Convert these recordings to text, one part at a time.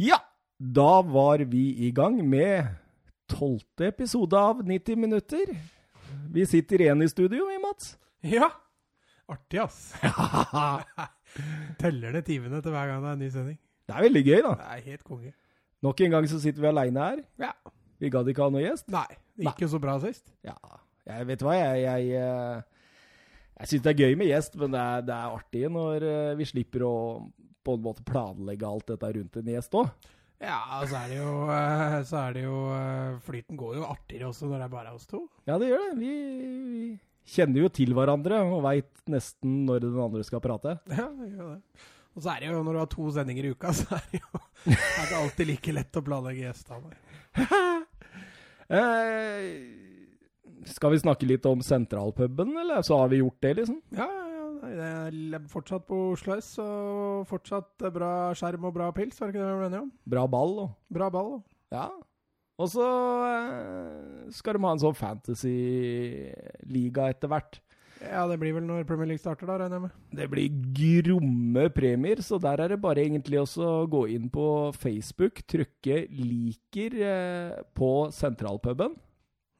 Ja, da var vi i gang med tolvte episode av 90 minutter. Vi sitter igjen i studio, vi, Mats. Ja. Artig, ass. Teller det timene til hver gang det er en ny sending. Det er veldig gøy, da. Det er helt konge. Nok en gang så sitter vi aleine her. Ja. Vi gadd ikke ha noe gjest. Nei, Ikke Nei. så bra sist. Ja, jeg vet hva, jeg Jeg, jeg, jeg syns det er gøy med gjest, men det er, det er artig når eh, vi slipper å på en måte planlegge alt dette rundt en gjest òg. Ja, så er det jo, eh, så er det jo eh, Flyten går jo artigere også når det er bare oss to. Ja, det gjør det. Vi, vi kjenner jo til hverandre og veit nesten når den andre skal prate. Ja, det gjør det. Og så er det jo, når du har to sendinger i uka, så er det jo er det alltid like lett å planlegge gjestene. eh, skal vi snakke litt om sentralpuben, eller så har vi gjort det, liksom? Ja, det er fortsatt på Oslo S, og fortsatt bra skjerm og bra pils, var det ikke det vi ble enige om? Bra ball da. Bra ball. da. Ja. Og så eh, skal de ha en sånn fantasy-liga etter hvert. Ja, det blir vel når Premier League starter, da, regner jeg med. Det blir gromme premier, så der er det bare egentlig også å gå inn på Facebook, trykke 'liker' eh, på sentralpuben,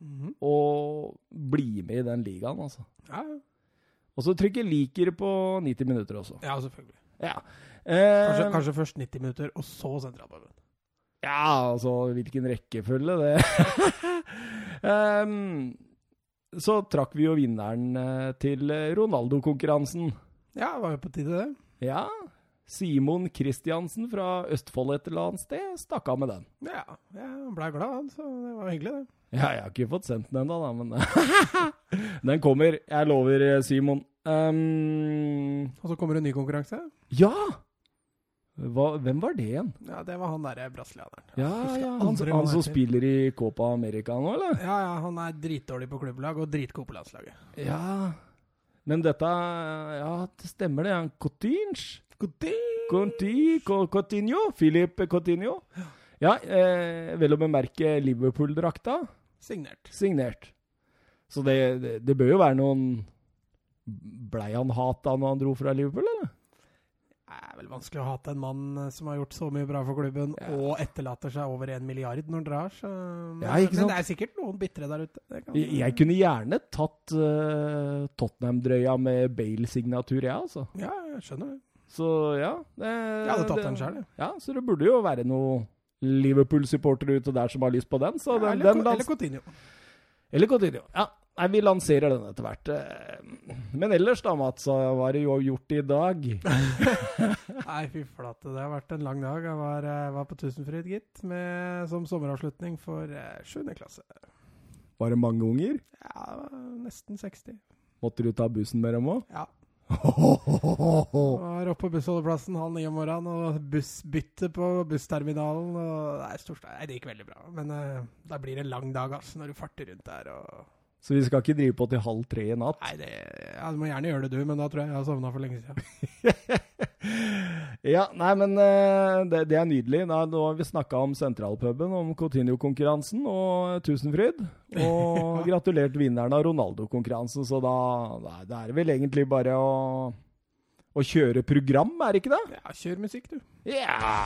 Mhm. og bli med i den ligaen, altså. Ja, ja. Og så trykke 'liker' på 90 minutter også. ja, selvfølgelig. Ja. Eh, Kanskje, kanskje først 90 minutter, og så sentralpuben. Ja, altså hvilken rekkefølge, det um, Så trakk vi jo vinneren eh, til Ronaldo-konkurransen. Ja, det var jo på tide, det. Ja. Simon Kristiansen fra Østfold et eller annet sted stakk av med den. Ja, jeg ble glad, han, så det var hyggelig, det. Ja, jeg har ikke fått sendt den ennå, da, men Den kommer, jeg lover, Simon. Ehm, Og så kommer det en ny konkurranse. ja! Hva, hvem var det igjen? Ja, det var han derre brasilianeren. Ja, ja, han, han som spiller i Copa America nå, eller? Ja, ja, han er dritdårlig på klubblag og dritgod på landslaget. Ja Men dette Ja, det stemmer det. Han Coutinge. Conti, Co- Coutinho. Philip Coutinho. Ja, eh, vel å bemerke Liverpool-drakta. Signert. Signert. Så det, det, det bør jo være noen Blei han hata når han dro fra Liverpool, eller? Det er vel vanskelig å hate en mann eh, som har gjort så mye bra for klubben, Ja. og etterlater seg over en milliard når han drar, så Men, Ja, men det er sikkert noen bitre der ute. Kan- Jeg, jeg kunne gjerne tatt uh, Tottenham-drøya med Bale-signatur, jeg, altså. Ja, jeg skjønner det. Så ja. Det, Jeg hadde tatt det- den jeg. Ja, så det burde jo være noe Liverpool-supportere ute der som har lyst på den. Så den, eller, den den, eller Coutinho. Eller Coutinho. Ja, nei, vi lanserer den etter hvert. Eh, Men ellers da, Mats, hva har du jo gjort i dag? Nei, fy flate. Det har vært en lang dag. Jeg var, eh, var på Tusenfryd, gitt, med, som sommeravslutning for eh, 7. klasse. Var det mange unger? Ja, nesten 60. Måtte du ta bussen med dem òg? Ja. Var oppe på bussholdeplassen halv ni om morgenen og bussbytte på bussterminalen. Og det, er stort, nei, det gikk veldig bra. Men uh, da blir det en lang dag altså, når du farter rundt der. Og... Så vi skal ikke drive på til halv tre i natt? Nei, det, ja, Du må gjerne gjøre det, du, men da tror jeg jeg har sovna for lenge siden. Ja, nei, men eh, det, det er nydelig. Da, nå har vi snakka om sentralpuben, om Coutinho-konkurransen og Tusenfryd. Og gratulert vinneren av Ronaldo-konkurransen, så da, da, da er det vel egentlig bare å, å kjøre program, er det ikke det? Ja, kjør musikk, du. Ja!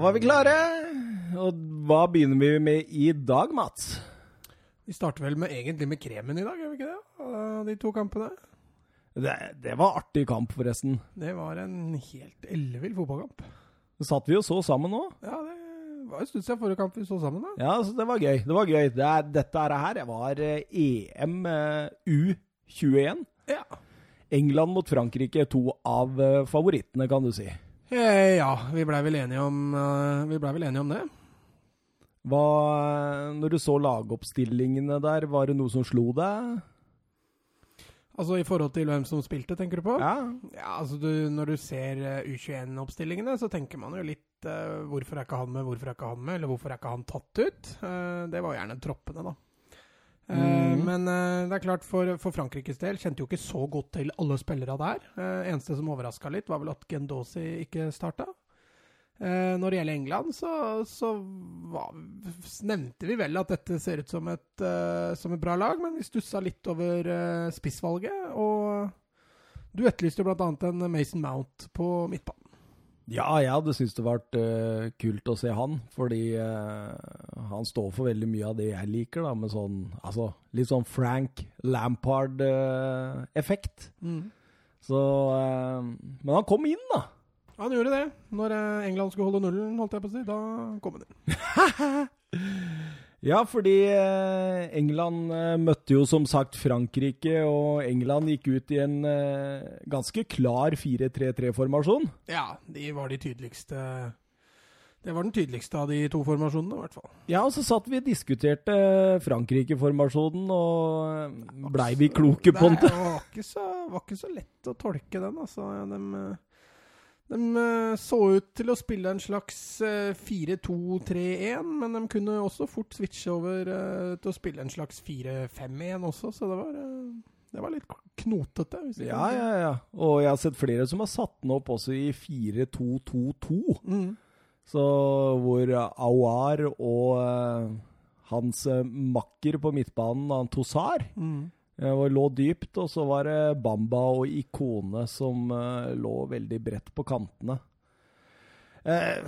Var vi klare. Og hva begynner vi med i dag, Mats? Vi starter vel med, egentlig med kremen i dag, gjør vi ikke det? De to kampene. Det, det var artig kamp, forresten. Det var en helt ellevill fotballkamp. Så satt vi jo så sammen nå. Ja, det var en stund siden forrige kamp vi så sammen. da. Ja, så det var gøy. Det var gøy. Det er, dette her var eh, EM eh, U21. Ja. England mot Frankrike, to av eh, favorittene, kan du si. Eh, ja, vi blei vel Vi ble vel enige om det. Hva, når du så lagoppstillingene der, var det noe som slo deg? Altså i forhold til hvem som spilte, tenker du på? Ja. Ja, altså du, Når du ser eh, U21-oppstillingene, så tenker man jo litt uh, Hvorfor er ikke han med, hvorfor er ikke han med, eller hvorfor er ikke han tatt ut? Uh, det var gjerne troppene, da. Eh, Mhm. Men eh, det er klart, for, for Frankrikes del kjente jo ikke så godt til alle spillere der. Eh, eneste som overraska litt, var vel at Gendosi ikke starta. Når det gjelder England, så, så var, nevnte vi vel at dette ser ut som et, som et bra lag, men vi stussa litt over spissvalget. Og du etterlyste jo bl.a. en Mason Mount på midtbanen. Ja, jeg hadde syntes det vært uh, kult å se han, fordi uh, han står for veldig mye av det jeg liker, da, med sånn altså, litt sånn Frank Lampard-effekt. Så eh, Men han kom inn, da. Han gjorde det. Når England skulle holde nullen, holdt jeg på å si, da kom han inn. Ja, fordi eh, England eh, møtte jo som sagt Frankrike, og England gikk ut i en eh, ganske klar 4-3-3-formasjon. Ja, de var de tydeligste Det var den tydeligste av de to formasjonene, i hvert fall. Ja, og så satt vi og diskuterte Frankrike-formasjonen, og blei vi kloke på den? Det var ikke, så, var ikke så lett å tolke den, altså. De, de eh, så ut til å spille en slags eh, 4-2-3-1, men de kunne også fort switche over eh, til å spille en slags 4-5-1 også, så det var, eh, det var litt knotete. Ja, ja, ja. Og jeg har sett flere som har satt den opp også i 4-2-2-2. Mm. Så hvor Awar og eh, hans eh, makker på midtbanen, Tosar, Mm. Eh, og lå dypt. Og så var det Bamba og Ikone som eh, lå veldig bredt på kantene. Eh,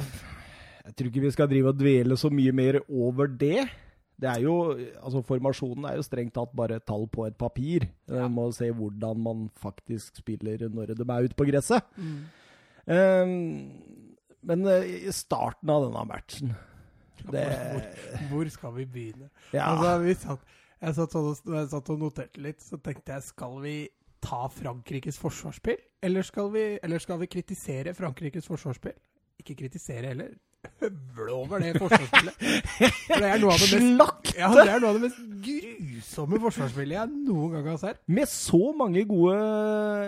jeg tror ikke vi skal drive og dvele så mye mer over det. Det er jo, altså Formasjonen er jo strengt tatt bare tall på et papir. Ja. Man må se hvordan man faktisk spiller når de er ute på gresset. Mm. Um, men i starten av denne matchen det, Hvor, hvor skal vi begynne? ja, Altså, vi satt, jeg, satt sånn, jeg satt og noterte litt, så tenkte jeg skal vi ta Frankrikes forsvarsspill? Eller skal vi, eller skal vi kritisere Frankrikes forsvarsspill? Ikke kritisere heller. Høvle over det forsvarsspillet. For det er noe av det mest, ja, det er noe av det mest grusomme forsvarsspillet jeg noen gang har sett. Med så mange gode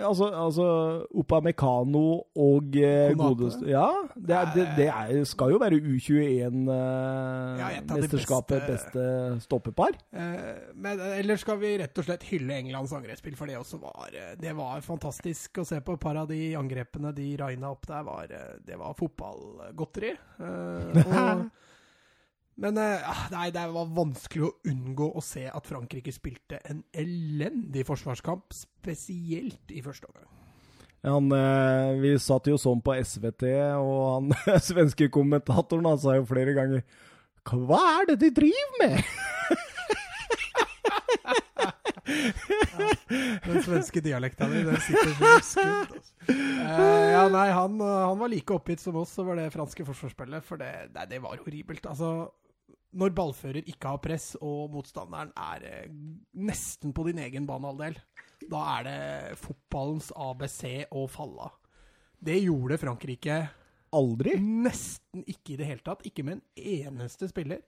Altså, altså Opamecano og eh, godeste Ja, det, er, det, det er, skal jo være Ja, et av de U21-mesterskapet beste- beste stoppepar. Eh, men ellers skal vi rett og slett hylle Englands angrepsspill, for det også var eh, Det var fantastisk å se på. Et par av de angrepene de raina opp der, var, eh, det var fotballgodteri. Eh, og, men eh, ah, nei, det var vanskelig å unngå å se at Frankrike spilte en elendig forsvarskamp, spesielt i første omgang. Han, eh, vi satt jo sånn på SVT, og han svenske kommentatoren han sa jo flere ganger Hva er det de driver med?! Den svenske dialekta di, den sitter så skudd. Altså. Eh, ja, nei, han, han var like oppgitt som oss over det franske forsvarsspillet, for det, nei, det var horribelt. Altså, når ballfører ikke har press, og motstanderen er eh, nesten på din egen banehalvdel, da er det fotballens ABC å falle av. Det gjorde Frankrike Aldri. nesten ikke i det hele tatt. Ikke med en eneste spiller.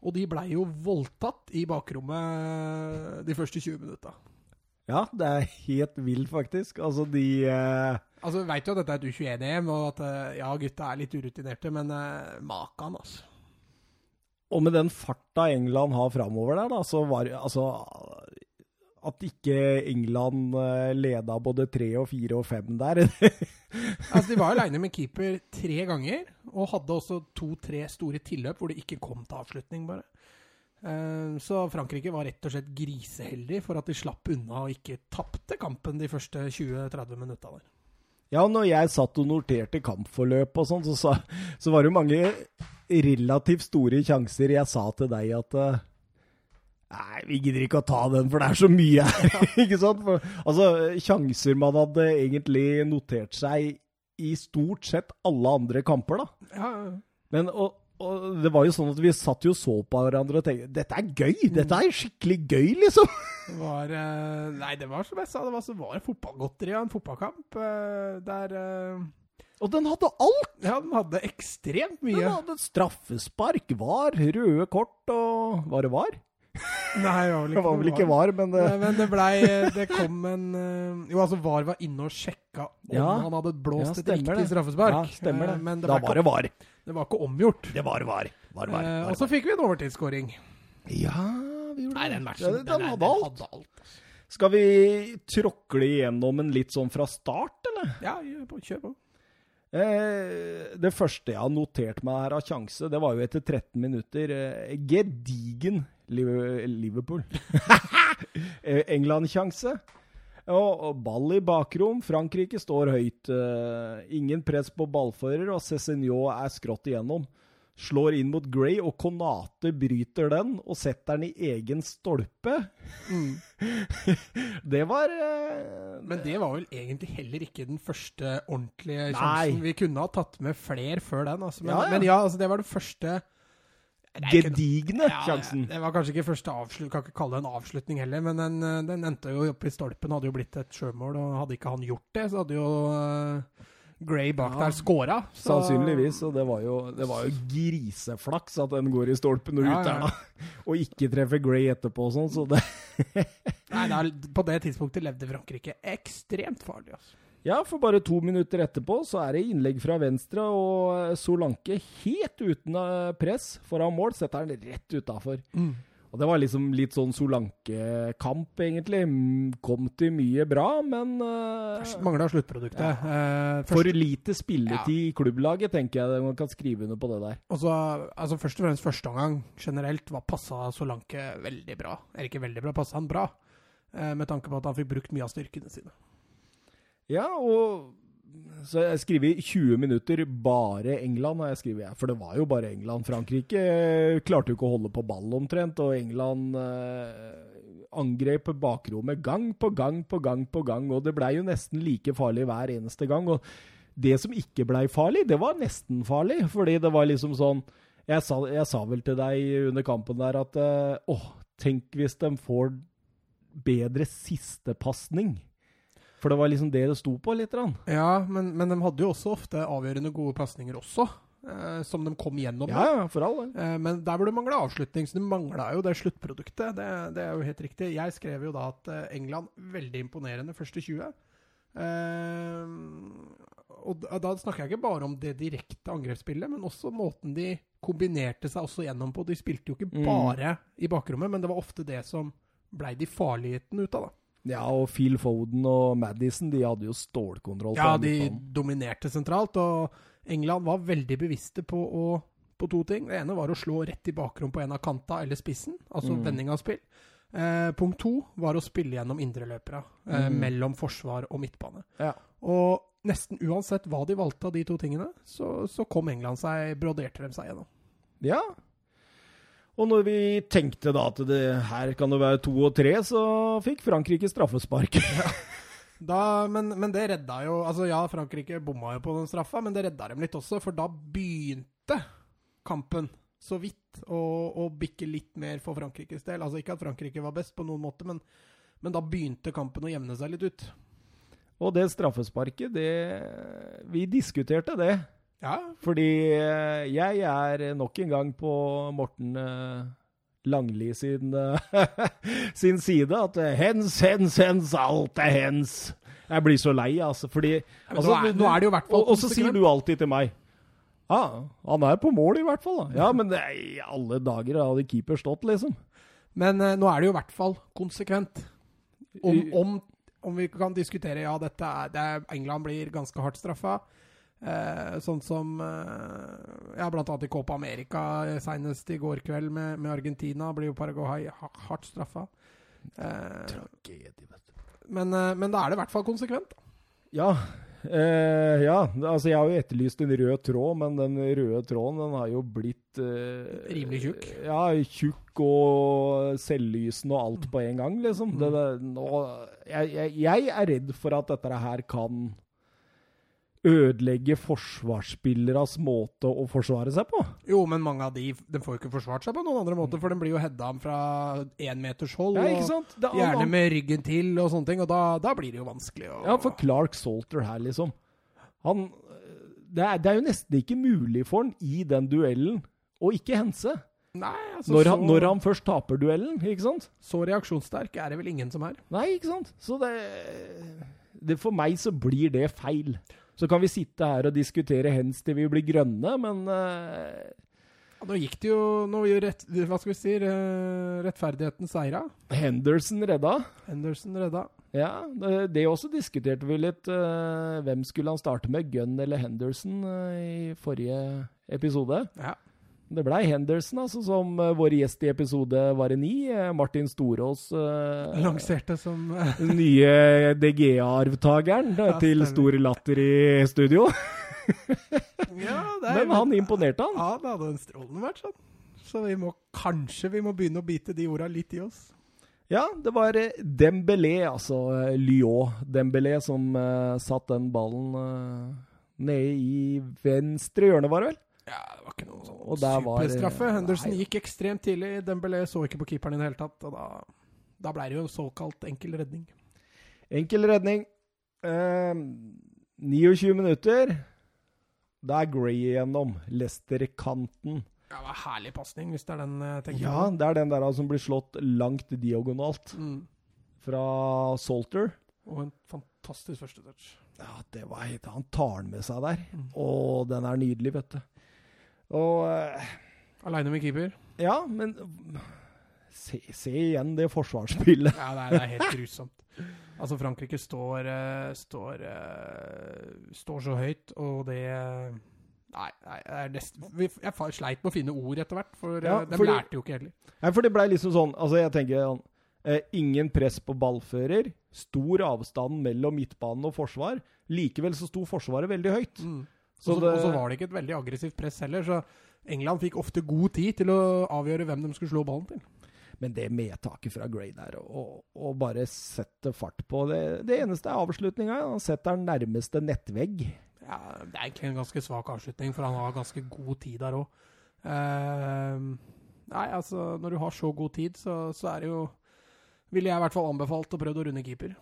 Og de blei jo voldtatt i bakrommet de første 20 minutta. Ja, det er helt vilt, faktisk. Altså, de eh, Altså, Vi veit jo at dette er et U21-EM, og at eh, ja, gutta er litt urutinerte, men eh, makan, altså. Og med den farta England har framover der, da, så var altså At ikke England eh, leda både tre og fire og fem der Altså, De var aleine med keeper tre ganger, og hadde også to-tre store tilløp hvor det ikke kom til avslutning, bare. Eh, Så Frankrike var rett og slett griseheldig for at de slapp unna og ikke tapte kampen de første 20-30 minutta der. Ja, når jeg satt og noterte kampforløp og sånn, så, så var det jo mange relativt store sjanser. Jeg sa til deg at eh, Nei, vi gidder ikke å ta den, for det er så mye her. ikke sant? For, altså, sjanser man hadde egentlig notert seg i stort sett alle andre kamper, da. Ja, Men og, og det var jo sånn at vi satt jo og så på hverandre og tenkte Dette er gøy! Dette er skikkelig gøy, liksom! det var eh, Nei, det var som jeg sa, det var, så var det fotballgodteri av en fotballkamp eh, der Og den hadde alt! Ja, den hadde ekstremt mye. Den hadde straffespark, var, røde kort og Var det var. Nei, det var vel ikke, var vel ikke var, men det, Nei, Men det blei Det kom en eh, Jo, altså VAR var inne og sjekka om Ja. han hadde blåst Ja, et riktig det. straffespark. Ja, stemmer det. Eh, Men det da var, det var. det var ikke omgjort. Det var var. var, var, Eh, var, og så fikk vi en overtidsskåring. Ja, vi gjorde det. Nei, den matchen den, den hadde den alt. hadde alt. Skal vi tråkle igjennom en litt sånn fra start, eller? Ja, kjør på. Eh, det første jeg har notert meg her av sjanse, det var jo etter 13 minutter. Eh, gedigen Liverpool. Eh, England-sjanse. Og, og ball i bakrom. Frankrike står høyt. Eh, ingen press på ballfører, og Cézinho er skrått igjennom. Slår inn mot Gray, og Konate bryter den og setter den i egen stolpe. Mm. Det var uh, Men det var vel egentlig heller ikke den første ordentlige Nei. sjansen. Vi kunne ha tatt med flere før den, altså. Men Ja, ja. Men ja altså, det var den første gedigne Ja, sjansen. Det, var kanskje ikke første avslutning, kan ikke kalle det en avslutning heller, men den, eh, den endte jo opp i stolpen. Hadde jo blitt et sjømål, og hadde ikke han gjort det, så hadde jo eh, Gray bak Ja. der scora. så- Sannsynligvis. Og det var, jo, det var jo griseflaks at den går i stolpen og Ja, ut der, da. Og ikke treffer Gray etterpå og sånn, så det Nei, er, på det tidspunktet levde Frankrike ekstremt farlig. Altså. Ja, for bare to minutter etterpå så er det innlegg fra venstre, og Solanke helt uten eh, press foran mål setter han rett utafor. Og det var liksom litt sånn Solanke-kamp, egentlig. Kom til mye bra, men uh, Mangla sluttproduktet. Eh, For først, lite spilletid i klubblaget, tenker jeg man kan skrive under på det der. også, altså først og fremst første omgang generelt var passa Solanke veldig bra. Eller ikke veldig bra, passa han bra. Uh, med tanke på at han fikk brukt mye av styrkene sine. Ja, og så jeg skriver 20 minutter bare England, har jeg skrevet. For det var jo bare England. Frankrike eh, klarte jo ikke å holde på ball omtrent, og England eh, angrep bakrommet gang på gang på gang på gang, og det blei jo nesten like farlig hver eneste gang. Og det som ikke blei farlig, det var nesten farlig, fordi det var liksom sånn Jeg sa, jeg sa vel til deg under kampen der at eh, åh, tenk hvis de får bedre sistepasning. For det var liksom det det sto på, litt. Rann. Ja, men, men de hadde jo også ofte avgjørende gode pasninger også, eh, som de kom gjennom. Ja, ja, for all. Eh, men der hvor det mangla avslutning, så det mangla jo det sluttproduktet. Det, det er jo helt riktig. Jeg skrev jo da at eh, England veldig imponerende første 20. Eh, og da, da snakker jeg ikke bare om det direkte angrepsspillet, men også måten de kombinerte seg også gjennom på. De spilte jo ikke Mm. bare i bakrommet, men det var ofte det som blei de farlighetene ut av, da. Ja, og Phil Foden og Madison de hadde jo stålkontroll. Ja, de dominerte sentralt, og England var veldig bevisste på, å, på to ting. Det ene var å slå rett i bakrom på en av kanta eller spissen, altså Mm. vending av spill. Eh, punkt to var å spille gjennom indreløpere eh, Mm. mellom forsvar og midtbane. Ja. Og nesten uansett hva de valgte av de to tingene, så, så kom England seg, broderte de seg gjennom. ja. Og når vi tenkte da at det her kan det være to og tre, så fikk Frankrike straffespark. Da, men, men det redda jo Altså ja, Frankrike bomma jo på den straffa, men det redda dem litt også, for da begynte kampen så vidt å, å bikke litt mer for Frankrikes del. Altså ikke at Frankrike var best på noen måte, men, men da begynte kampen å jevne seg litt ut. og det straffesparket, det Vi diskuterte det. Ja, Fordi eh, jeg er nok en gang på Morten eh, Langli sin, eh, sin side. At hens, hens, hens, alt er hens. Jeg blir så lei, altså. Fordi altså, nå, er, nå er det jo hvert fall Og, så sier du alltid til meg Ja, han er på mål i hvert fall. Da. Ja, men er i alle dager hadde keeper stått, liksom. Men nå er det jo i hvert fall konsekvent. Om, om, om vi kan diskutere Ja, dette er, det er England blir ganske hardt straffa. Eh, sånn som eh, Ja, annet i Copa America eh, senest i går kveld med, med Argentina blir jo Paraguay hardt straffa. Eh, Tragedie, vet du. men, eh, men da er det i hvert fall konsekvent. Ja. Eh, ja, altså jeg har jo etterlyst en rød tråd, men den røde tråden den har jo blitt eh, Rimelig tjukk. Ja, tjukk og selvlysende og alt på en gang, liksom. Mm. Det, det, nå, jeg, jeg, jeg er redd for at dette her kan ødelegge forsvarsspilleres måte å forsvare seg på. Jo, men mange av de de får jo ikke forsvart seg på noen andre måter, for de blir jo heada fra én meters hold. Ja, ikke sant? Det er Gjerne med ryggen til og sånne ting, og da, da blir det jo vanskelig å Ja, for Clark Salter her, liksom. Han det er, det er jo nesten ikke mulig for han i den duellen å ikke hense. Nei, altså Når han, så, når han først taper duellen, ikke sant? så reaksjonssterk er det vel ingen som er. Nei, ikke sant? Så det, det For meg så blir det feil. Så kan vi sitte her og diskutere hens til vi blir grønne, men eh, Ja, Nå gikk det jo Nå rett, Hva skal vi si? Rettferdigheten seira. Henderson redda. Henderson redda. Ja, det, det også diskuterte vi litt. eh, hvem skulle han starte med, Gunn eller Henderson, eh, i forrige episode? Ja. Det blei Henderson, altså, som eh, vår gjest i episode var ni. eh, Martin Storås. uh, Lanserte som nye DGA-arvtakeren Ja, til stor latter i studio. Ja, er Men han imponerte han. Ja, det hadde en strålende vært sånn. Så vi må kanskje vi må begynne å bite de orda litt i oss. Ja, det var Dembélé, altså Lyon Dembélé, som uh, satt den ballen uh, nede i venstre hjørne, var det vel? Ja, det var ikke noe sånn Og der var- superstraffe. Henderson Nei. gikk ekstremt tidlig. Dembélé så ikke på keeperen i det hele tatt. Og da, da ble det jo en såkalt enkel redning. Enkel redning. Eh, 29 minutter. Da er Gray igjennom. Leicester-kanten. Ja, det var herlig pasning, hvis det er den jeg tenker Ja, det er den der som blir slått langt diagonalt. Mm. fra Salter. Og en fantastisk første touch. Ja, det var helt Han tar den med seg der. Mm. Og den er nydelig, vet du. Og uh, Aleine med keeper. Ja, men se, se igjen det forsvarsspillet. Ja, det er, det er helt grusomt. Altså, Frankrike står eh, står, eh, står så høyt, og det Nei, nei det nest, vi, jeg sleit med å finne ord etter hvert, for Ja, eh, de lærte jo ikke heller. Nei, for det blei liksom sånn Altså, jeg tenker eh, Ingen press på ballfører. Stor avstand mellom midtbanen og forsvar. Likevel så sto Forsvaret veldig høyt. Mm. Så Og så- var det ikke et veldig aggressivt press heller, så England fikk ofte god tid til å avgjøre hvem de skulle slå ballen til. Men det medtaket fra Gray der, å bare sette fart på Det, det eneste er avslutninga. Han setter den nærmeste nettvegg. Ja, Det er egentlig en ganske svak avslutning, for han har ganske god tid der òg. nei, altså, når du har så god tid, så, så er det jo Ville jeg i hvert fall anbefalt å prøve å runde keeper.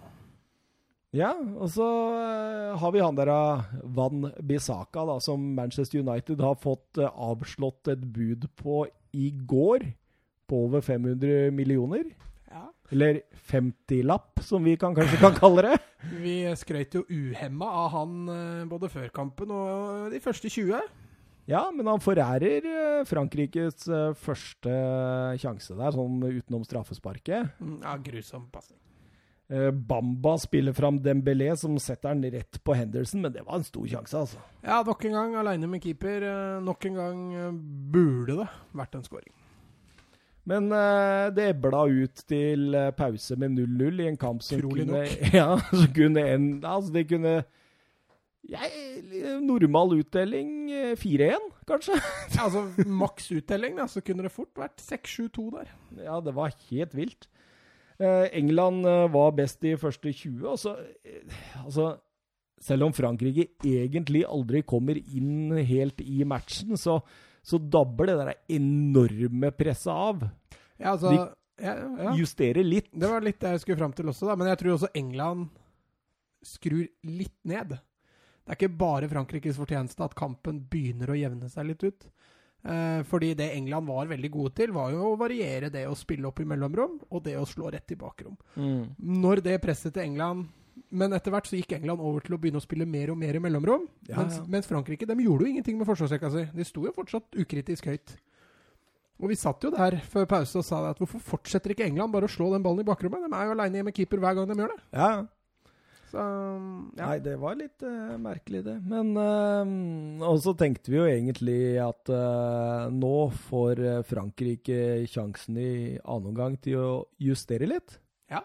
Ja, og så eh, har vi han der eh, Van Bissaka, da, som Manchester United har fått eh, avslått et bud på i går. På over 500 millioner. Ja. Eller 50-lapp, som vi kan, kanskje kan kalle det. Vi skrøt jo uhemma av han både før kampen og de første 20. Ja, men han forærer Frankrikes første sjanse der, sånn utenom straffesparket. Mm, Ja, grusom pasning. Eh, Bamba spiller fram Dembélé, som setter den rett på Henderson, men det var en stor sjanse, altså. Ja, nok en gang aleine med keeper. eh, Nok en gang eh, burde det vært en scoring. Men eh, det ebla ut til pause med 0-0 i en kamp som Trolig kunne Ja, som kunne en, altså det kunne jeg, Normal utdeling eh, 4-1, kanskje? Ja, altså, Maks uttelling, da, så kunne det fort vært 6-7-2 der. Ja, det var helt vilt. Eh, England eh, var best de første 20, og eh, Altså, selv om Frankrike egentlig aldri kommer inn helt i matchen, så, så dabber det der enorme presset av. Ja, altså, De- ja, ja. Justerer litt. Det var litt det jeg skulle fram til også, da. Men jeg tror også England skrur litt ned. Det er ikke bare Frankrikes fortjeneste at kampen begynner å jevne seg litt ut. Eh, fordi det England var veldig gode til, var jo å variere det å spille opp i mellomrom, og det å slå rett i bakrom. Mm. Når det presset til England Men etter hvert så gikk England over til å begynne å spille mer og mer i mellomrom. Ja, mens, ja. mens Frankrike de gjorde jo ingenting med forsvarsrekka si. De sto jo fortsatt ukritisk høyt. Og vi satt jo der før pause og sa at hvorfor fortsetter ikke England bare å slå den ballen i bakrommet? De er jo aleine med keeper hver gang de gjør det. Ja, Ja, Så ja. Nei, det var litt uh, merkelig, det. Men uh, Og så tenkte vi jo egentlig at uh, nå får Frankrike sjansen i annen omgang til å justere litt. Ja.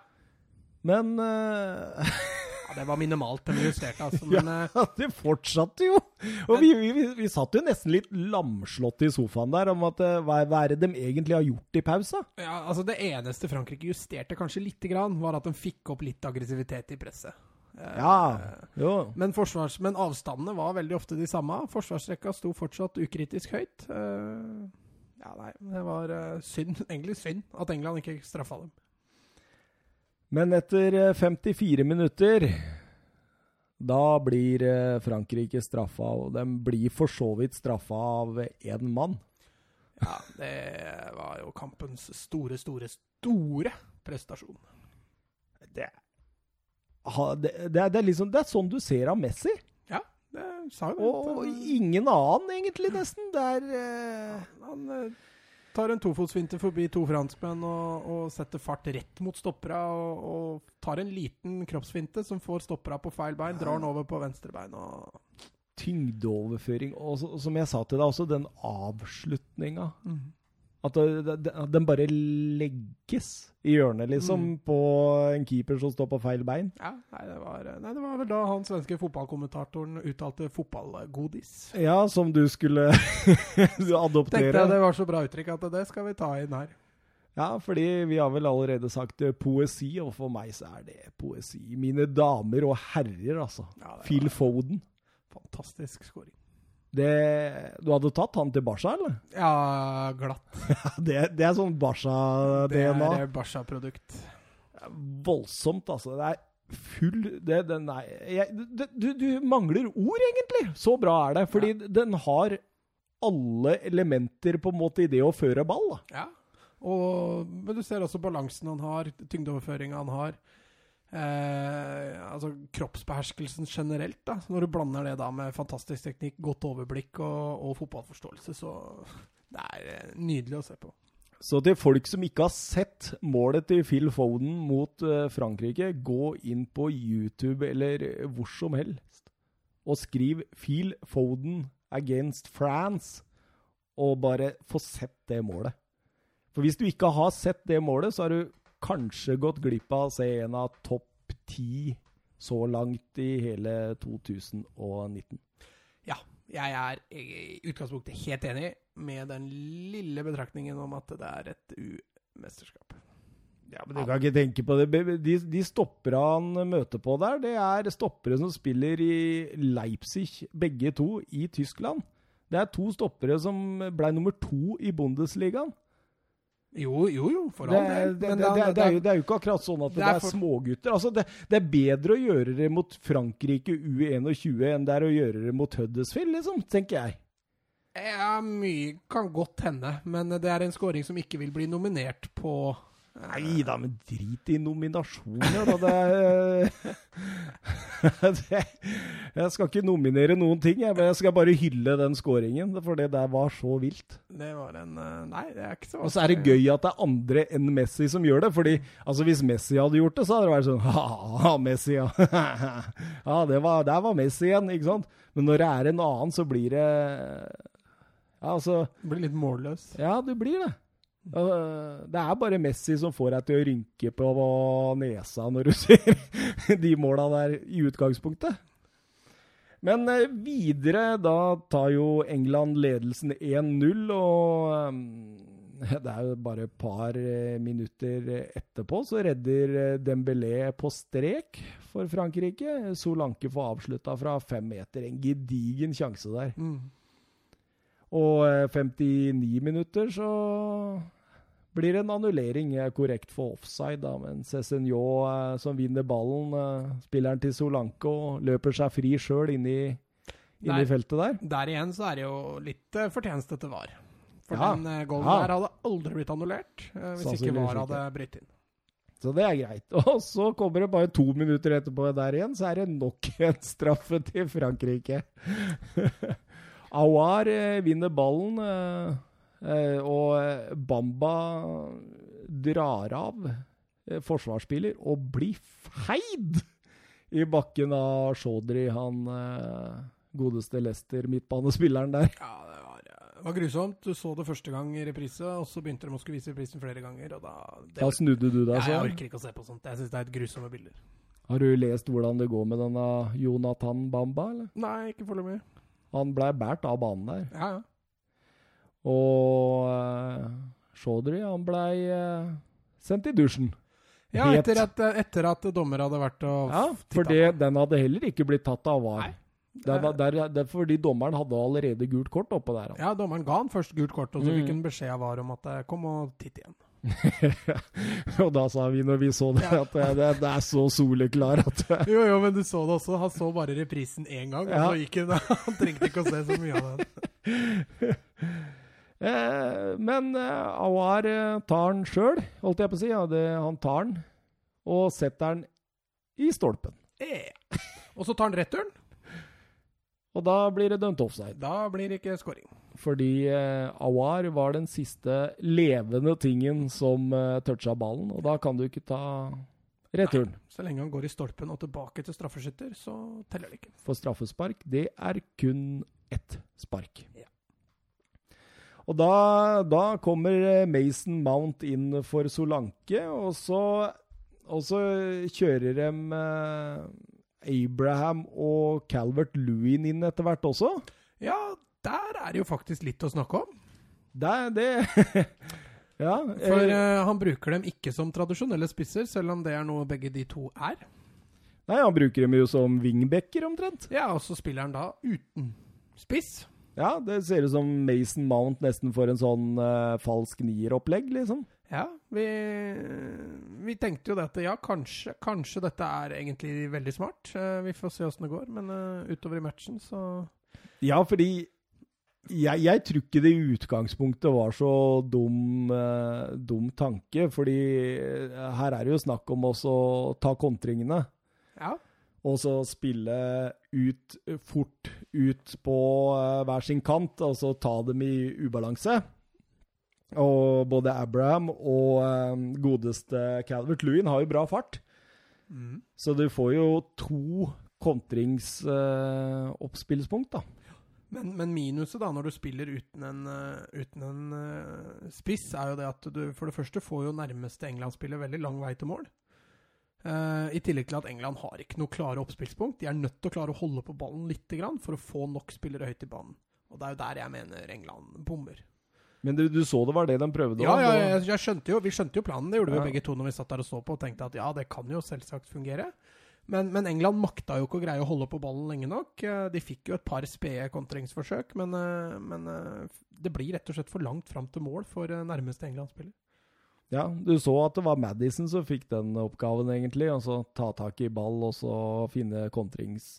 Men ja, det var minimalt de justerte, altså. Men ja, det fortsatte jo! Og vi, vi, vi, vi satt jo nesten litt lamslått i sofaen der om at hva, hva er det de egentlig har gjort i pausa? ja, altså det eneste Frankrike justerte kanskje lite grann, var at de fikk opp litt aggressivitet i presset. Eh, Ja, jo. Men, forsvars, men avstandene var veldig ofte de samme. Forsvarsrekka sto fortsatt ukritisk høyt. Eh, ja, nei, det var eh, synd, egentlig synd at England ikke straffa dem. Men etter eh, 54 minutter da blir eh, Frankrike straffa, og de blir for så vidt straffa av én mann. Ja, det var jo kampens store, store, store prestasjon. Det, det, det, er, det, liksom, det er sånn du ser av Messi. Ja, det sa jo det. Og ingen annen, egentlig, nesten. Det er eh, Han eh, tar en tofotsfinte forbi to franskmenn og, og, setter fart rett mot stoppera. Og, og, tar en liten kroppsfinte som får stoppera på feil bein, drar den over på venstre bein. og tyngdeoverføring. Og så, som jeg sa til deg, også den avslutninga. mm. At den bare legges i hjørnet, liksom, Mm. på en keeper som står på feil bein. Ja, nei det, var, nei, det var vel da han svenske fotballkommentatoren uttalte 'fotballgodis'. Ja, som du skulle Tenkte adoptere. jeg det var så bra uttrykk at det skal vi ta inn her. Ja, fordi vi har vel allerede sagt eh, poesi, og for meg så er det poesi. Mine damer og herrer, altså. Ja, Phil Foden. Fantastisk scoring. Det, du hadde tatt han til Barca, eller? Ja, glatt. Det, det er sånn Det Barca-DNA. er Barca-produkt. Voldsomt, altså. Det er full det, det Nei. jeg, det, du, du mangler ord, egentlig. Så bra er det. Fordi den har alle elementer på en måte i det å føre ball. da. Ja. Og, men du ser også balansen han har, tyngdeoverføringa han har. Eh, altså kroppsbeherskelsen generelt. da Når du blander det da med fantastisk teknikk, godt overblikk og, og fotballforståelse, så det er eh, nydelig å se på. Så til folk som ikke har sett målet til Phil Foden mot eh, Frankrike, gå inn på YouTube eller eh, hvor som helst og skriv 'Phil Foden against France' og bare få sett det målet. For hvis du ikke har sett det målet, så har du kanskje gått glipp av å se en av topp ti så langt i hele 2019. Ja, jeg er i utgangspunktet helt enig med den lille betraktningen om at det er et U-mesterskap. Ja, men Du kan ikke tenke på det. De, de stoppere han møter på der, det er stoppere som spiller i Leipzig, begge to, i Tyskland. Det er to stoppere som ble nummer to i Bundesligaen. Jo, jo, jo, for Det, all er- del. det, er- er jo, er ikke akkurat sånn at det, Det er er for- smågutter. Altså, det, det er bedre å gjøre det mot Frankrike U21 enn det er å gjøre det mot Huddersfield, liksom, tenker jeg. Ja, mye kan godt hende, men det er en scoring som ikke vil bli nominert på Nei da, men drit i nominasjoner, da. Det det, Jeg skal ikke nominere noen ting, jeg, men jeg skal bare hylle den scoringen. For det der var så vilt. Det var en eh, Nei, det er ikke så Og så er det gøy at det er andre enn Messi som gjør det. Fordi altså hvis Messi hadde gjort det, så hadde det vært sånn Ha, Messi, ja. ja, det var, der var Messi igjen, ikke sant? Men når det er en annen, så blir det Ja, altså Blir litt målløs. Ja, du blir det. Det er bare Messi som får deg til å rynke på nesa når du ser de måla der i utgangspunktet. Men eh, videre, da tar jo England ledelsen 1-0, og um, det er jo bare et par eh, minutter etterpå så redder eh, Dembélé på strek for Frankrike. Solanke får avslutta fra fem meter. En gedigen sjanse der. Mm. Og eh, 59 minutter så blir en annullering eh, korrekt for offside, da, men Cézinho eh, som vinner ballen, eh, spilleren til Solanke, og løper seg fri sjøl inni, inni der, feltet der. Der igjen så er det jo litt eh, fortjeneste til VAR. For Ja. den eh, goalen Ja. der hadde aldri blitt annullert eh, hvis ikke VAR hadde brytt inn. Så det er greit. Og så kommer det bare to minutter etterpå der igjen, så er det nok en straffe til Frankrike. Awar eh, vinner ballen, eh, eh, og Bamba drar av forsvarsspiller og blir feid i bakken av Chaudhry, han godeste Lester-midtbanespilleren der. Ja, det var, det var grusomt. Du så det første gang i reprise, og så begynte de å skulle vise reprisen flere ganger, og da Da snudde du deg, ja, Jeg så. orker ikke å se på sånt. Jeg syns det er et grusomme bilder. Har du lest hvordan det går med denne Jonathan Bamba, eller? Nei, ikke foreløpig. Han blei båret av banen der. Ja, ja. Og uh, Chaudhry, han blei uh, sendt i dusjen. Ja, etter at, etter at dommer hadde vært og Ja, for det, den hadde heller ikke blitt tatt av VAR. Nei. Det var der, det er fordi dommeren hadde allerede gult kort oppå der. Ja, dommeren ga han først gult kort, og så Mm. fikk han beskjed av VAR om at eh, kom og titt igjen. og da sa vi når vi så det, at det, det, er så soleklar at Jo, jo, men du så det også. Han så bare reprisen én gang, Ja. og så gikk han. Han trengte ikke å se så mye av den. eh, men eh, Awar uh, tar den sjøl, holdt jeg på å si. Ja, det, han tar den og setter den i stolpen. Eh. Og så tar han returen. Og da blir det dømt offside. Da blir det ikke scoring. Fordi uh, Awar var den siste levende tingen som uh, toucha ballen, og da kan du ikke ta returen. Nei, så lenge han går i stolpen og tilbake til straffeskytter, så teller det ikke. For straffespark, det er kun ett spark. Ja. Og da, da, kommer Mason Mount inn for Solanke, og så, og så kjører de Abraham og Calvert Lewin inn etter hvert også. Ja, der er det jo faktisk litt å snakke om. Det det Ja. For uh, han bruker dem ikke som tradisjonelle spisser, selv om det er noe begge de to er. Nei, han bruker dem jo som wingbacker, omtrent. Ja, og så spiller han da uten spiss. Ja, det ser ut som Mason Mount nesten får en sånn uh, falsk nier-opplegg, liksom. Ja, vi, vi, tenkte jo det at ja, kanskje, kanskje dette er egentlig veldig smart. Uh, vi får se åssen det går, men utover i matchen så Ja, fordi jeg, jeg, tror ikke det i utgangspunktet var så dum, dum tanke, fordi her er det jo snakk om også å ta kontringene. Ja. Og så spille ut fort ut på eh, hver sin kant, og så ta dem i ubalanse. Og både Abraham og eh, godeste Calvert Lewin har jo bra fart. Mm. Så du får jo to kontringsoppspillspunkt, uh, da. Men, men, minuset da, når du spiller uten en, uh, uten en uh, spiss, er jo det at du for det første får jo nærmeste England-spiller veldig lang vei til mål. Uh, I tillegg til at England har ikke noe klare oppspillspunkt. De er nødt til å klare å holde på ballen litt grann for å få nok spillere høyt i banen. Og det er jo der jeg mener England bommer. Men du, du så det var det de prøvde? Ja, ja jeg, jeg skjønte jo, vi skjønte jo planen. Det gjorde ja. vi begge to når vi satt der og så på og tenkte at ja, det kan jo selvsagt fungere. Men, men, England makta jo ikke å greie å holde på ballen lenge nok. Eh, de fikk jo et par spede kontringsforsøk, men, eh, men, det blir rett og slett for langt fram til mål for nærmeste England-spiller. Ja, du så at det var Madison som fikk den oppgaven, egentlig. Altså ta tak i ball og så finne kontrings...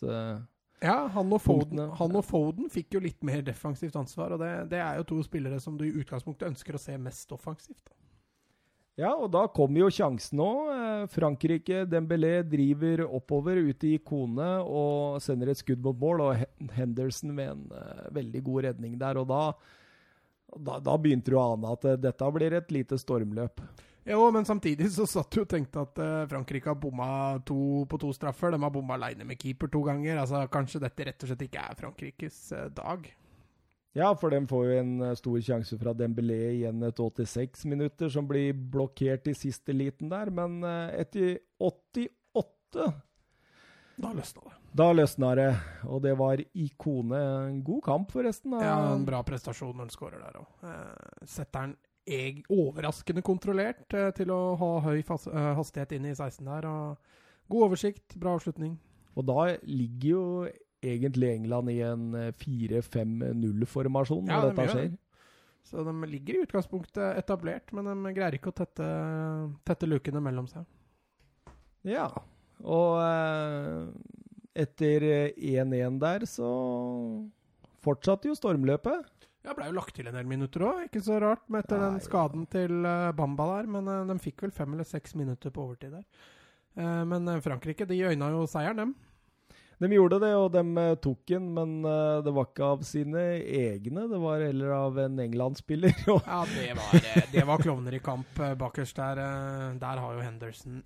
Ja, han og, Foden, han og, Foden, fikk jo litt mer defensivt ansvar, og det, det, er jo to spillere som du i utgangspunktet ønsker å se mest offensivt. Da. Ja, og da kommer jo sjansen nå. Eh, Frankrike, Dembélé driver oppover ut i kone og sender et skudd mot mål, og Henderson med en uh, veldig god redning der. og da da, da, begynte du å ane at uh, dette blir et lite stormløp. Jo, men samtidig så satt du og tenkte at Frankrike har bomma to på to straffer. De har bomma aleine med keeper to ganger. Altså, Kanskje dette rett og slett ikke er Frankrikes dag? Ja, for de får jo en stor sjanse fra Dembélé igjen etter 86 minutter, som blir blokkert i siste liten der. Men etter 88 da løsna det. Da løsna det, og det var ikone. En god kamp, forresten. Ja, en bra prestasjon når han skårer der òg. Eh, setter han overraskende kontrollert eh, til å ha høy eh, hastighet inn i 16 der. og God oversikt, bra avslutning. Og da ligger jo egentlig England i en 4-5-0-formasjon når ja, dette skjer. Så de ligger i utgangspunktet etablert, men de greier ikke å tette, tette lukene mellom seg. Ja, og eh, etter 1-1 der, så fortsatte jo stormløpet. Ja, ble jo lagt til en del minutter òg, ikke så rart med etter Nei, den skaden til Bamba der. Men de fikk vel fem eller seks minutter på overtid der. Men Frankrike de øyna jo seieren, dem. De gjorde det, og de tok den, men det var ikke av sine egne. Det var heller av en England-spiller. ja, det var, det var klovner i kamp bakerst der. Der har jo Henderson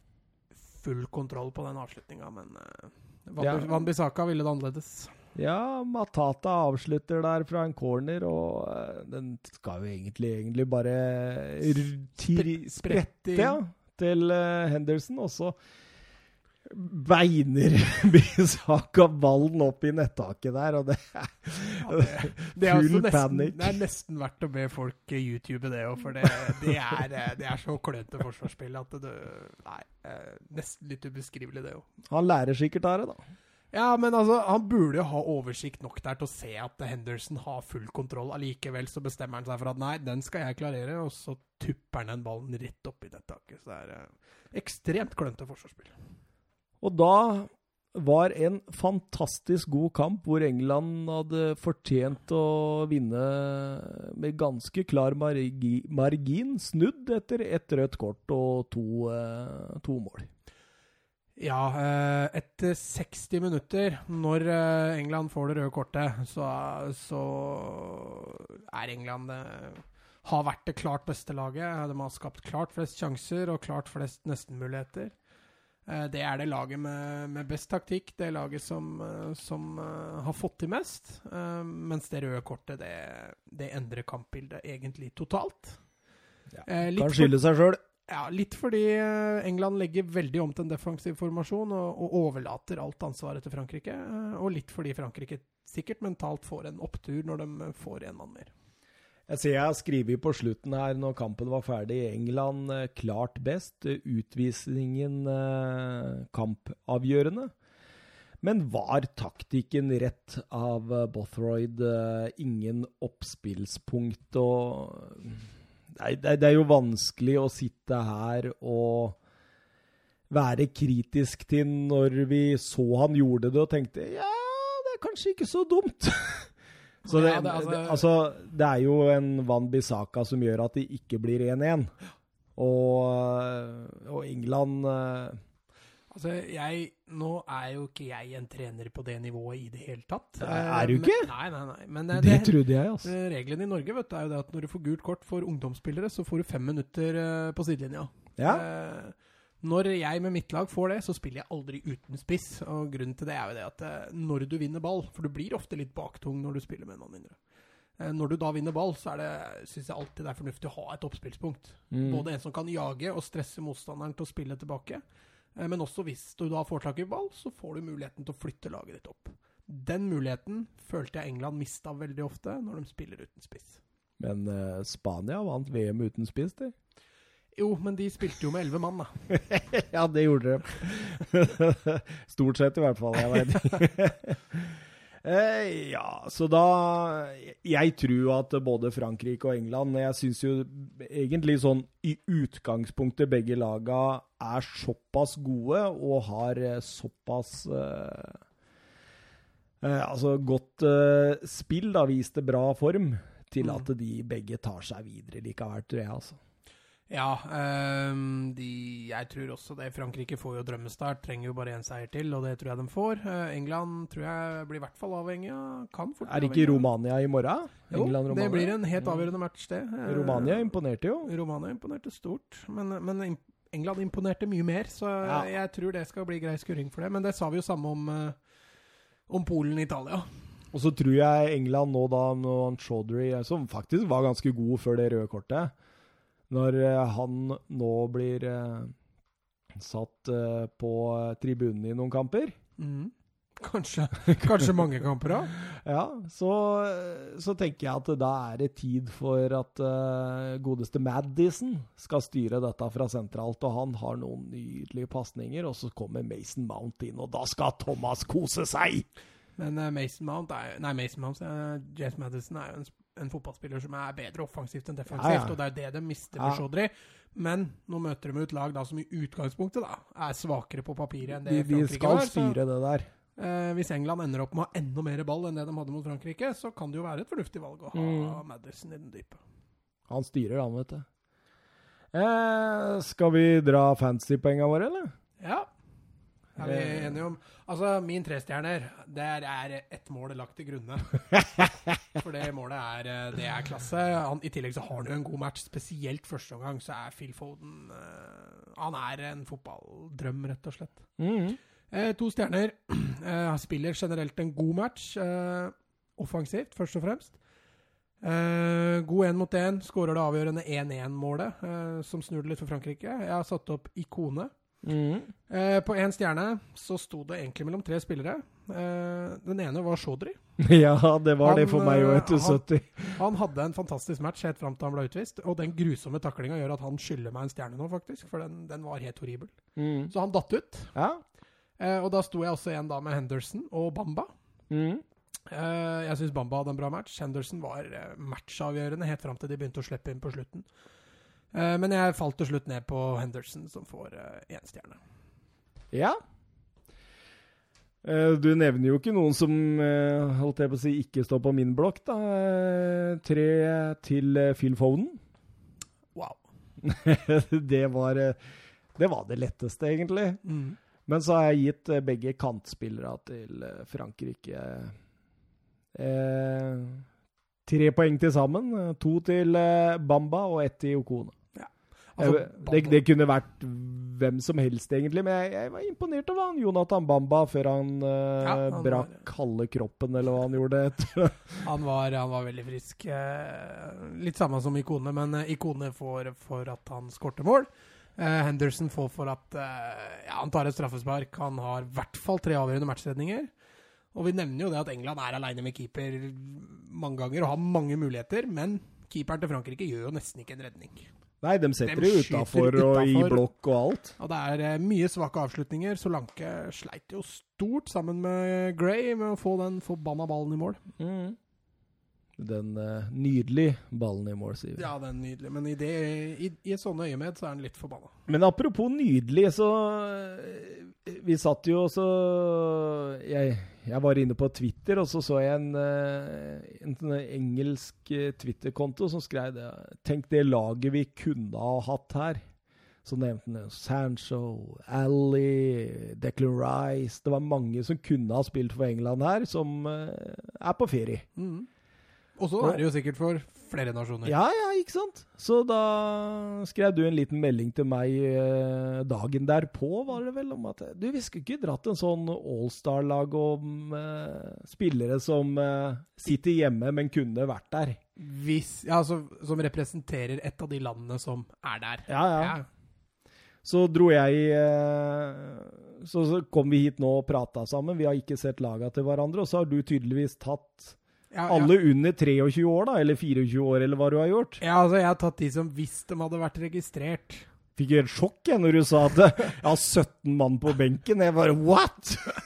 full kontroll på den avslutninga, men. Van Bissaka ville det annerledes. Ja, Matata avslutter der fra en corner, og den skal jo egentlig, egentlig bare sprette ja, til Henderson. Og så beiner Bisaka ballen opp i nettaket der, og det er, ja, det, det er full panikk. Det er nesten verdt å be folk YouTube det òg, for det, det, er, det, er, så klønete forsvarsspill at det Nei, eh, nesten litt ubeskrivelig, det òg. Han lærer sikkert av det, da. Ja, men altså, han burde jo ha oversikt nok der til å se at Henderson har full kontroll. Allikevel så bestemmer han seg for at nei, den skal jeg klarere, og så tupper han den ballen rett opp i nettaket. Så det er eh, ekstremt klønete forsvarsspill. Og da, var en fantastisk god kamp hvor England hadde fortjent å vinne med ganske klar margi margin. Snudd etter ett rødt kort og to, eh, to mål. Ja, eh, etter 60 minutter, når eh, England får det røde kortet, så, så er England har vært det klart beste laget. De har skapt klart flest sjanser og klart flest nestenmuligheter. Eh, Det er det laget med, med best taktikk, det laget som, eh, som eh, har fått til mest. Mens det røde kortet, det, det endrer kampbildet egentlig totalt. Ja, Kan skylde seg sjøl. ja, litt fordi England legger veldig om til en defensiv formasjon og, og overlater alt ansvaret til Frankrike. Og litt fordi Frankrike sikkert mentalt får en opptur når de får en mann mer. Jeg ser jeg har skrevet på slutten her, når kampen var ferdig, i England eh, klart best. eh, Utvisningen eh, kampavgjørende. Men var taktikken rett av Bothroyd? Ingen oppspillspunkt og det er jo vanskelig å sitte her og være kritisk til når vi så han gjorde det og tenkte ja, det er kanskje ikke så dumt. Så det, Ja, det- altså- det, altså, det er jo en Van Bissaka som gjør at de ikke blir 1-1. Og, og England eh, Altså, jeg Nå er jo ikke jeg en trener på det nivået i det hele tatt. Er- du ikke? du men- ikke? Nei, nei, nei. Men det, Det det, trodde jeg, altså. eh, reglene i Norge vet du, er jo det at når du får gult kort for ungdomsspillere, så får du fem minutter eh, på sidelinja. Ja. Eh, når jeg med mitt lag får det, så spiller jeg aldri uten spiss. Og grunnen til det er jo det at eh, når du vinner ball For du blir ofte litt baktung når du spiller med noen mindre. Eh, Når du da vinner ball, så er det, synes jeg alltid det er fornuftig å ha et oppspillspunkt. Mm. Både en som kan jage og stresse motstanderen til å spille tilbake. eh, Men også hvis du da får tak i ball, så får du muligheten til å flytte laget ditt opp. Den muligheten følte jeg England mista veldig ofte når de spiller uten spiss. Men uh, Spania vant VM uten spiss, de. Jo, men de spilte jo med elleve mann, da. ja, det gjorde de. Stort sett, i hvert fall. Jeg vet. Eh, ja, så da Jeg tror at både Frankrike og England Jeg syns jo egentlig sånn i utgangspunktet begge laga er såpass gode og har eh, såpass eh, eh, Altså godt eh, spill, da, viste bra form, til Mm. at de begge tar seg videre likevel, tror jeg. altså. Ja, um, de, jeg tror også det. Frankrike får jo drømmestart, trenger jo bare én seier til, og det tror jeg de får. Uh, England tror jeg blir i hvert fall avhengig av Er det ikke Romania i morgen? Jo, England-Romania? det blir en helt Mm. avgjørende match, det. Uh, Romania imponerte jo. Romania imponerte stort, men, men England imponerte mye mer, så Ja. jeg tror det skal bli grei skurring for det. Men det sa vi jo samme om, eh, om Polen-Italia. Og så tror jeg England nå, da, når Chaudhry, som faktisk var ganske god før det røde kortet Når eh, han nå blir eh, satt eh, på tribunen i noen kamper, Mm. Kanskje, kanskje mange kamper òg. ja, så, så tenker jeg at da er det tid for at uh, godeste Madison skal styre dette fra sentralt. Og han har noen nydelige pasninger, og så kommer Mason Mount inn, og da skal Thomas kose seg! Men uh, Mason Mount er Nei, Mason Mount, uh, James Madison er jo en, en fotballspiller som er bedre offensivt enn defensivt, Ja, ja. og det er jo det de mister Ja. med Chaudhry. Men nå møter de et lag da som i utgangspunktet da er svakere på papiret enn det De, de Frankrike skal var. Så, styre det der. eh, hvis England ender opp med å ha enda mer ball enn det de hadde mot Frankrike, så kan det jo være et fornuftig valg å ha Mm. Madison i den dype. Han styrer, han, vet du. Eh, skal vi dra fantasypenga våre, eller? Ja. Er vi Eh. enige om Altså, min trestjerner, der er ett mål lagt til grunne. For det målet er, eh, det er klasse. Han, I tillegg så har han jo en god match. Spesielt første omgang så er Phil Foden uh, Han er en fotballdrøm, rett og slett. Mm. Eh, to stjerner. Eh, spiller generelt en god match. Eh, offensivt, først og fremst. Eh, god én mot én. Skårer det avgjørende 1-1-målet, eh, som snur det litt for Frankrike. Jeg har satt opp ikone. Mm. Eh, på én stjerne så sto det egentlig mellom tre spillere. Eh, den ene var Chaudry. Ja, det var det for meg eh, etter han- 70. Han hadde en fantastisk match helt fram til han ble utvist. Og den grusomme taklinga gjør at han skylder meg en stjerne nå, faktisk. For den, den var helt horribel. Mm. Så han datt ut. Ja. Eh, og da sto jeg også igjen da med Henderson og Bamba. Mm. Jeg syns Bamba hadde en bra match. Henderson var matchavgjørende helt fram til de begynte å slippe inn på slutten. Eh, men jeg falt til slutt ned på Henderson, som får én stjerne. ja. Eh, Du nevner jo ikke noen som eh, holdt jeg på å si, ikke står på min blokk. da. Eh, Tre til eh, Phil Foden. Wow. det, var, eh, det var det letteste, egentlig. Mm. Men så har jeg gitt eh, begge kantspillere til eh, Frankrike eh, tre poeng til sammen. Eh, To til eh, Bamba og ett til Okone. Altså, det, det kunne vært hvem som helst, egentlig, men jeg, jeg var imponert over han Jonathan Bamba før han, uh, Ja, han brakk halve kroppen, eller hva han gjorde. han, var, han var veldig frisk. Eh, litt samme som Ikone, men eh, Ikone får for at han skorter mål. Henderson får for at ja, han tar et straffespark. Han har i hvert fall tre avgjørende matchredninger. Og vi nevner jo det at England er aleine med keeper mange ganger og har mange muligheter, men keeperen til Frankrike gjør jo nesten ikke en redning. Nei, de setter De det utafor og i blokk og alt. Og det er eh, mye svake avslutninger. Solanke sleit jo stort sammen med Gray med å få den forbanna ballen i mål. Den uh, nydelige ballen i mål, sier vi. Ja, den nydelige. men i, det, i, i et sånne øyemed så er den litt forbanna. Men apropos nydelig, så eh, Vi satt jo også jeg, jeg var inne på Twitter, og så så jeg en, en, en sånn engelsk eh, Twitter-konto som skrev det. Tenk det laget vi kunne ha hatt her. Så nevnte han Sancho, Ally, Declan Rice Det var mange som kunne ha spilt for England her, som eh, er på ferie. Mm. Og så er det jo sikkert for flere nasjoner. Ja, ja, ikke sant? Så da skrev du en liten melding til meg eh, dagen derpå, var det vel, om at du, vi skulle ikke dratt en sånn Allstar-lag om eh, spillere som eh, sitter hjemme, men kunne vært der. Hvis, ja, altså, som representerer et av de landene som er der. Ja, ja. Så dro jeg eh, så, så kom vi hit nå og prata sammen. Vi har ikke sett laga til hverandre, og så har du tydeligvis tatt Ja, ja. alle under 23 år, da, eller 24 år, eller hva du har gjort. Ja, altså, jeg har tatt de som hvis de hadde vært registrert. Fikk helt sjokk jeg når du sa at jeg har 17 mann på benken. Jeg bare what?!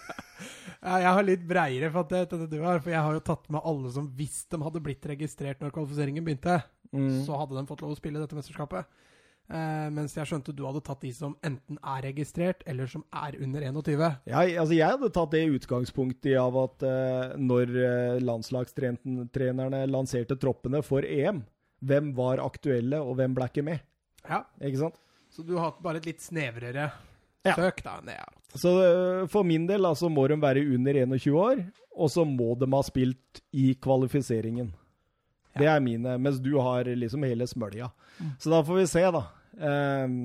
Ja, jeg har litt breiere fattighet enn det du har, for jeg har jo tatt med alle som hvis de hadde blitt registrert når kvalifiseringen begynte, Mm. så hadde de fått lov å spille dette mesterskapet. Eh, mens jeg skjønte du hadde tatt de som enten er registrert, eller som er under 21. Ja, altså jeg hadde tatt det utgangspunktet av at uh, når eh, landslagstrenerne lanserte troppene for EM, hvem var aktuelle, og hvem ble ikke med? Ja, Ikke sant? Så du har hatt bare et litt snevrere Ja. søk, da, det jeg. Så uh, for min del altså, må de være under 21 år, og så må de ha spilt i kvalifiseringen. Det er mine, mens du har liksom hele smølja. Så da får vi se, da. Um,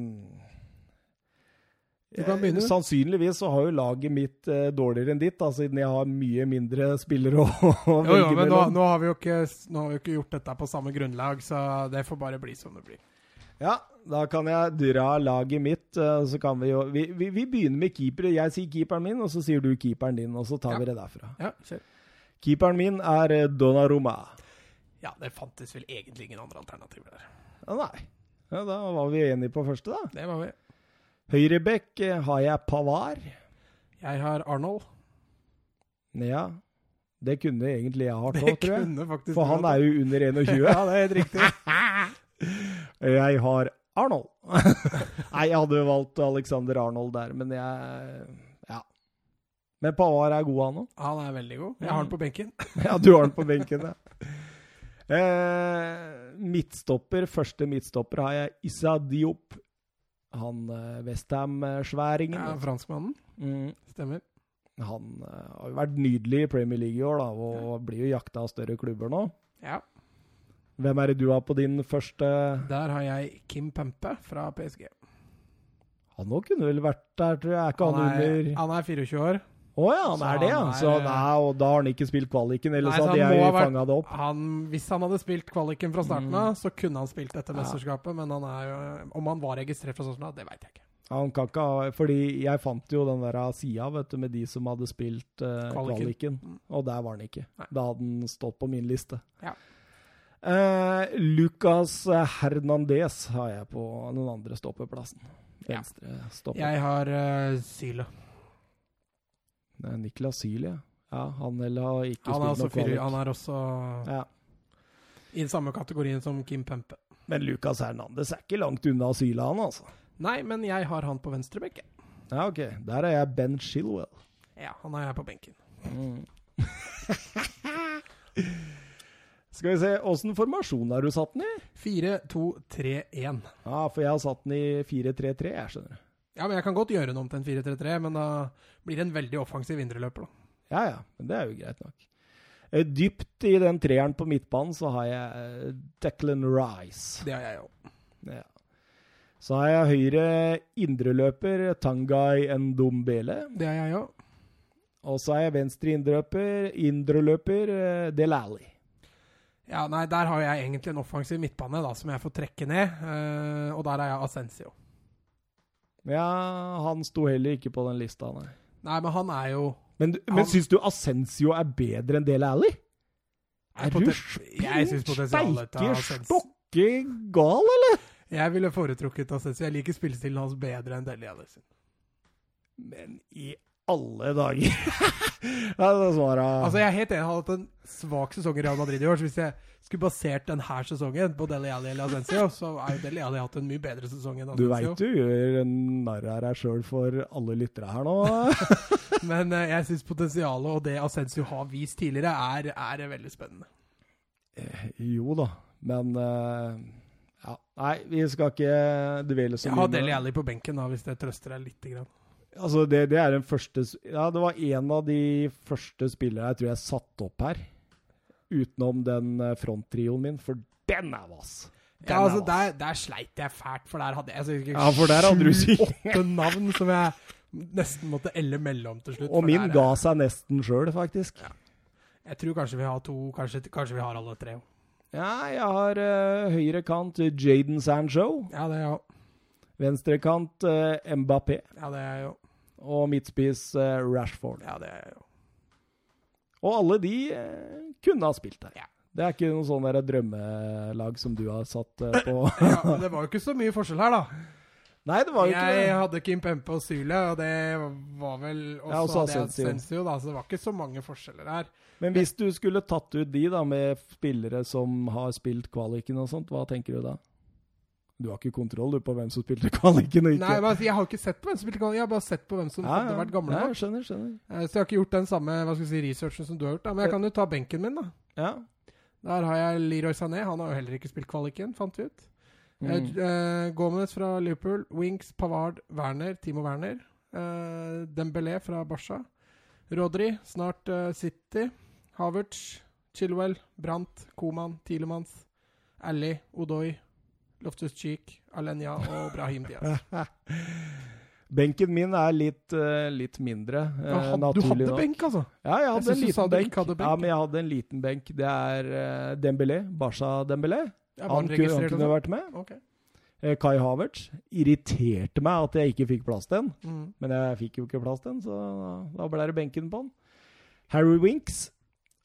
Du kan begynne. Sannsynligvis så har jo laget mitt eh, dårligere enn ditt, da, siden jeg har mye mindre spillere å, å Jo, velge jo, men nå, mellom. nå, har vi jo ikke, nå har vi jo ikke gjort dette på samme grunnlag, så det får bare bli som det blir. Ja, da kan jeg dra laget mitt. eh, Så kan vi jo Vi, vi, vi begynner med keepere. Jeg sier keeperen min, og så sier du keeperen din, og så tar Ja. vi det derfra. Ja, kjør. Keeperen min er eh, Donnarumma. Ja, det fantes vel egentlig ingen andre alternativer der. Ja, nei. Ja, da var vi enige på første, da. Det var vi. Høyrebekk eh, har jeg Pavar. Jeg har Arnold. Ja, det kunne egentlig jeg hatt òg, tror jeg. faktisk For han er jo under 21. Ja, det er helt riktig. Jeg har Arnold. Nei, jeg hadde jo valgt Alexander Arnold der, men jeg Ja. Men Pavar er god, han òg. Han er veldig god. Jeg har han på benken. Ja, du har den på benken, ja. Eh, midtstopper, første midtstopper har jeg Issa Diop. Han eh, Westham-sværingen. Ja, franskmannen. mm. Stemmer. Han eh, har jo vært nydelig i Premier League i år, da, og blir jo jakta av større klubber nå. Ja. Hvem er det du har på din første Der har jeg Kim Pempe fra PSG. Han òg kunne vel vært der, tror jeg. Er ikke han, Han er, under han er 24 år. Å ja, han er det, ja. han er- Så nei, og da har han ikke spilt kvaliken, eller så hadde jeg fanga det opp. Han, hvis han hadde spilt kvaliken fra starten Mm. av, så kunne han spilt dette Ja. mesterskapet. Men han er om han var registrert fra starten av, det veit jeg ikke. Han kan ikke ha Fordi jeg fant jo den der sida, vet du, med de som hadde spilt uh, Kvaliken. Mm. og der var han ikke. Nei. Da hadde han stått på min liste. Ja. Uh, Lucas Hernandez har jeg på den andre stoppeplassen. Ja. Stopper. Jeg har uh, Syle. Niklas Syli, ja. Han eller har ikke Han spilt noe kvalik. han er også Ja. i den samme kategorien som Kim Pempe. Men Lucas Hernandez er ikke langt unna Syla, han altså. Nei, men jeg har han på venstrebekken. Ja, ok. Der er jeg Ben Shilwell. Ja, han er på benken. Mm. Skal vi se, åssen formasjon har du satt den i? 4-2-3-1. Ja, for jeg har satt den i 4-3-3, jeg skjønner. Ja, men jeg kan godt gjøre den om til en 4-3-3, men da blir det en veldig offensiv indreløper, da. Ja ja, men det er jo greit nok. Eh, Dypt i den treeren på midtbanen så har jeg eh, Declan Rice. Det har jeg òg. Ja. Så har jeg høyre indreløper Tangai Ndombele. Det har jeg òg. Og så har jeg venstre indreløper, indreløper Delali. Del Alli. Ja, nei, der har jeg egentlig en offensiv midtbane da, som jeg får trekke ned, eh, og der har jeg Ascencio. Ja, han sto heller ikke på den lista, nei. Nei, men han er jo Men, Han- syns du Ascencio er bedre enn Dele Alli? Er du steike stokke gal, eller? Jeg ville foretrukket Ascencio. Jeg liker spillestilen hans bedre enn Dele Alli sin. Men i alle dager svaret Altså, jeg er helt enig. Han har hatt en svak sesong i Real Madrid i år. Så hvis jeg skulle basert denne sesongen på Deli Alli eller Ascencio, så har jo Deli Alli hatt en mye bedre sesong enn Du Ascencio. veit du gjør narr av deg sjøl for alle lyttere her nå. Men uh, jeg syns potensialet og det Ascencio har vist tidligere, er, er veldig spennende. Eh, jo da, men uh, Ja, nei, vi skal ikke dvele så mye. Jeg har Deli. Alli på benken, da, hvis det trøster deg lite grann. Altså, det, det er den første Ja, det var en av de første spillere jeg tror jeg satte opp her. Utenom den eh, fronttrioen min, for den er vass. Den Ja, altså, er der, der sleit jeg fælt, for der hadde jeg altså, ikke Ja, for der hadde du sju-åtte navn som jeg nesten måtte elle mellom til slutt. Og min der er- ga seg nesten sjøl, faktisk. Jeg tror kanskje vi har to, kanskje, kanskje vi har alle tre. Ja, jeg har uh, høyre kant Jaden Sancho. Ja, det er jeg òg. Venstre eh, Mbappé. Ja, det er jeg jo. Og midtspiss eh, Rashford. Ja, det er jeg jo. Og alle de eh, kunne ha spilt der. Ja. Det er ikke noe sånn drømmelag som du har satt eh, på Ja, men det var jo ikke så mye forskjell her, da. Nei, det var jo ikke Jeg det. hadde Kim Pempe og Syle, og det var vel også, Ja, også hadde Asensio. Asensio, da, så det var ikke så mange forskjeller her. Men hvis du skulle tatt ut de da, med spillere som har spilt kvaliken og sånt, hva tenker du da? Du har ikke kontroll du, på hvem som spilte kvaliken og ikke. Nei, men altså, Jeg har ikke sett på hvem som spilte Jeg har bare sett på hvem som ja, hadde vært gamle nok. skjønner, skjønner. Eh, Så jeg har ikke gjort den samme hva skal jeg si, researchen som du har gjort. da Men jeg kan jo ta benken min, da. Ja. Der har jeg Leroy Sané. Han har jo heller ikke spilt kvaliken, fant vi ut. Mm. Eh, eh, Gomez fra Liverpool. Winks, Pavard, Werner, Timo Werner. Eh, Dembélé fra Barca. Rodri, snart eh, City. Havertz, Chilwell, Brandt, Koman, Tilemans, Ally, Odoi, Loftus Cheek, Alenya og Brahim Diaz. Benken min er litt, uh, litt mindre, eh, Ja, had- du hadde nok. benk, altså? Ja, jeg hadde jeg en liten benk. hadde benk. Ja, men jeg hadde en liten benk. Det er uh, Dembélé, Barca Dembélé. Jeg Han, kunne, han kunne også. vært med. Okay. Eh, Kai Havertz irriterte meg at jeg ikke fikk plass til den. Mm. Men jeg fikk jo ikke plass til den, så da ble det benken på den. Harry Winks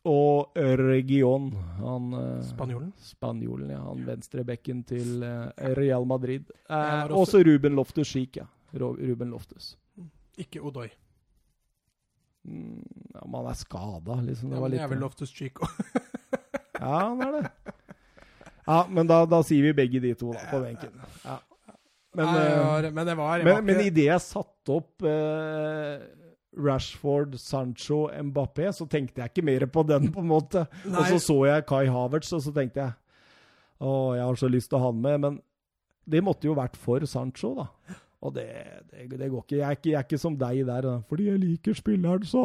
og Region. Han, eh, Spanjolen. Spanjolen, ja. Han venstrebekken til eh, Real Madrid. Eh, også- Ruben Loftus Cheek, ja. Ruben Loftus. Ikke Odoi. Mm, ja, men han er skada, liksom. Det Ja, var men litt er vel Loftus Cheek òg. Ja, han er det. Ja, men da, da sier vi begge de to da, på benken. Ja. Men, eh, men det var, men, var men ikke- idet jeg satte opp eh, Rashford, Sancho, Mbappé, så tenkte jeg ikke mer på den, på en måte. Og så så jeg Kai Havertz, og så tenkte jeg Å, jeg har så lyst til å ha han med. Men det måtte jo vært for Sancho, da. Og det, det, det går ikke. Jeg er ikke, jeg er ikke som deg der. Da. Fordi jeg liker spilleren, så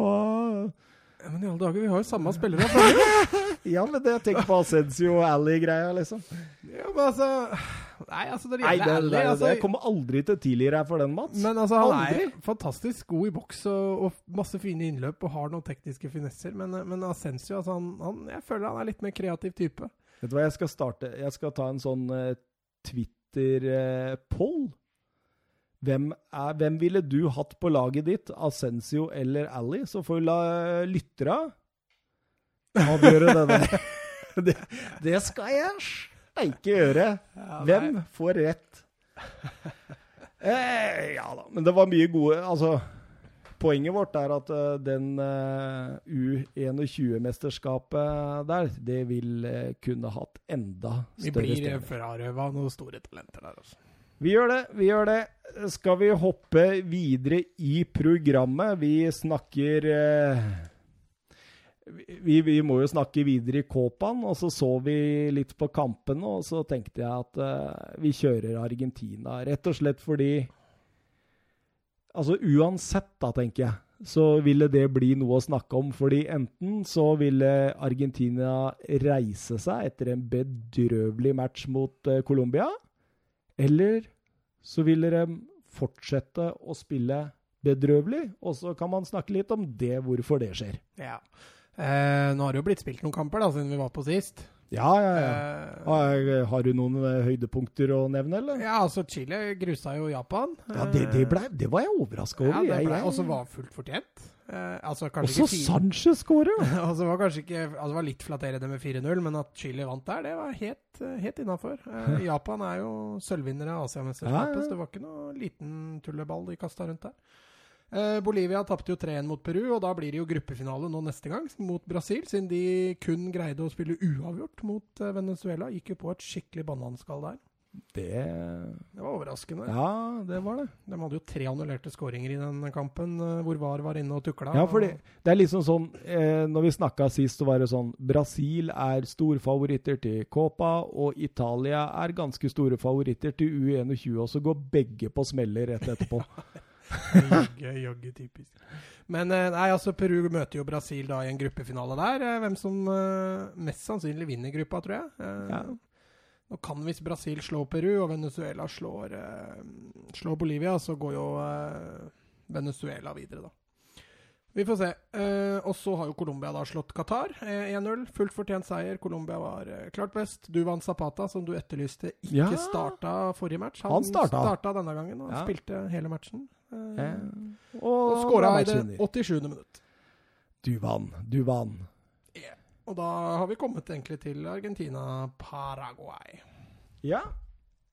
Ja, Men i alle dager, vi har jo samme spillere. Ja, men det tenker på Asensio og Ally-greia, liksom. ja, men altså Nei, altså, det Nei, det, Ally det, altså, jeg kommer aldri til tidligere her for den, Mats. Men altså, han Aldri. er fantastisk god i boks og, og masse fine innløp og har noen tekniske finesser. Men, men Asensio, altså, han, han, jeg føler han er litt mer kreativ type. Vet du hva, jeg skal starte Jeg skal ta en sånn uh, Twitter-poll. hvem, er, hvem ville du hatt på laget ditt? Asensio eller Ally? Så får vi la eh, lyttera avgjøre det der. det, det skal jeg steike gjøre. Hvem får rett? Eh, ja da, men det var mye gode Altså, poenget vårt er at uh, den uh, U21-mesterskapet der, det vil uh, kunne hatt enda Vi større blir stjerner. frarøva noen store talenter der, altså. Vi gjør det, vi gjør det. Skal vi hoppe videre i programmet? Vi snakker eh, vi, vi, må jo snakke videre i Kåpan, og så så vi litt på kampene, og så tenkte jeg at uh, vi kjører Argentina. Rett og slett fordi Altså uansett, da, tenker jeg, så ville det bli noe å snakke om. Fordi enten så ville Argentina reise seg etter en bedrøvelig match mot uh, Colombia, eller så ville de fortsette å spille bedrøvelig. Og så kan man snakke litt om det, hvorfor det skjer. Ja. Eh, nå har det jo blitt spilt noen kamper da, siden vi var på sist. Ja, ja, ja. Eh, har du noen eh, høydepunkter å nevne, eller? Ja, altså Chile grusa jo Japan. Ja, Det, det, ble, det var jeg overraska over. Ja, det ble også var fullt fortjent. Eh, altså, også Sanchez skårer! altså, var kanskje ikke, altså, var litt flatterende med 4-0, men at Chile vant der, det var helt, helt innafor. Eh, Japan er jo sølvvinnere av Asiamesterskapet, ja, ja. så det var ikke noe liten tulleball de kasta rundt der. Eh, Bolivia tapte jo 3-1 mot Peru, og da blir det jo gruppefinale nå neste gang mot Brasil, siden de kun greide å spille uavgjort mot eh, Venezuela. Gikk jo på et skikkelig bananskall der. Det Det var overraskende. Ja, det var det. De hadde jo tre annullerte skåringer i den kampen, eh, hvor VAR var inne og tukla. Ja, for det, er liksom sånn eh, Når vi snakka sist, så var det sånn Brasil er storfavoritter til Copa, og Italia er ganske store favoritter til U21, og så går begge på smeller rett etterpå. jogge, jogge, typisk. Men eh, nei, altså Peru møter jo Brasil da i en gruppefinale der. Eh, hvem som uh, mest sannsynlig vinner gruppa, tror jeg. Ja. Nå kan Hvis Brasil slår Peru, og Venezuela slår, slår Bolivia, så går jo Venezuela videre, da. Vi får se. Eh, og så har jo Colombia da slått Qatar eh, 1-0. Fullt fortjent seier. Colombia var eh, klart best. Du vant Zapata, som du etterlyste, ikke ja. starta forrige match. Han, Han starta. starta. denne gangen og ja. spilte hele matchen. Eh, og og skåra i det 87. minutt. Duvan, Duvan. Yeah. Og da har vi kommet egentlig til Argentina-Paraguay. Ja.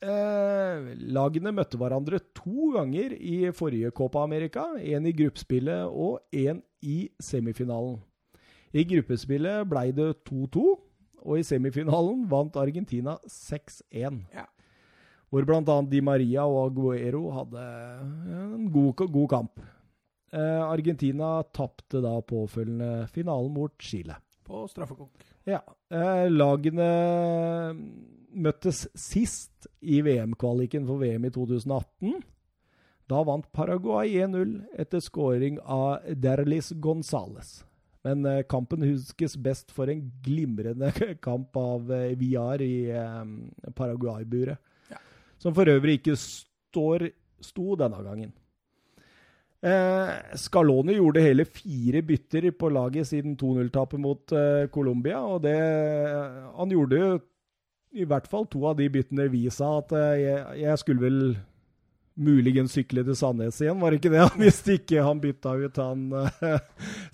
Eh, lagene møtte hverandre to ganger i forrige Copa America. Én i gruppespillet og én i semifinalen. I gruppespillet ble det 2-2, og i semifinalen vant Argentina 6-1. Ja. Hvor bl.a. Di Maria og Aguero hadde en god, god kamp. Eh, Argentina tapte da påfølgende finalen mot Chile. På straffekonk. Ja. Eh, lagene møttes sist i VM-kvaliken for VM i 2018. Da vant Paraguay 1-0 etter scoring av Derlis Gonzales. Men eh, kampen huskes best for en glimrende kamp av eh, Viar i eh, Paraguay-buret. Som for øvrig ikke står, sto denne gangen. Eh, Scaloni gjorde hele fire bytter på laget siden 2-0-tapet mot eh, Colombia. Og det Han gjorde jo i hvert fall to av de byttene vi sa at eh, jeg, jeg skulle vel muligens sykle til Sandnes igjen, var det ikke det? Hvis ikke han bytta ut han eh,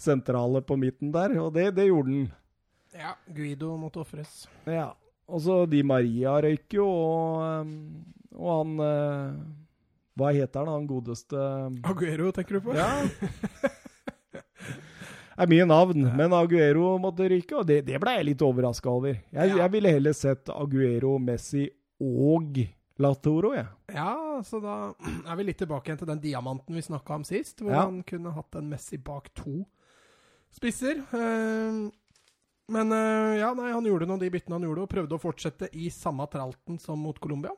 sentrale på midten der. Og det, det gjorde han. Ja, Guido måtte ofres. Ja. Og så Di Maria røyk jo, og, eh, og han uh, Hva heter han, han godeste Aguero, tenker du på? Ja. er mye navn, men Aguero måtte ryke, og det, det ble jeg litt overraska over. Jeg, ja. jeg, ville heller sett Aguero, Messi og Latoro, jeg. Ja, så da er vi litt tilbake igjen til den diamanten vi snakka om sist, hvor ja. han kunne hatt en Messi bak to spisser. Uh, men uh, ja, nei, han gjorde av de byttene han gjorde, og prøvde å fortsette i samme tralten som mot Colombia.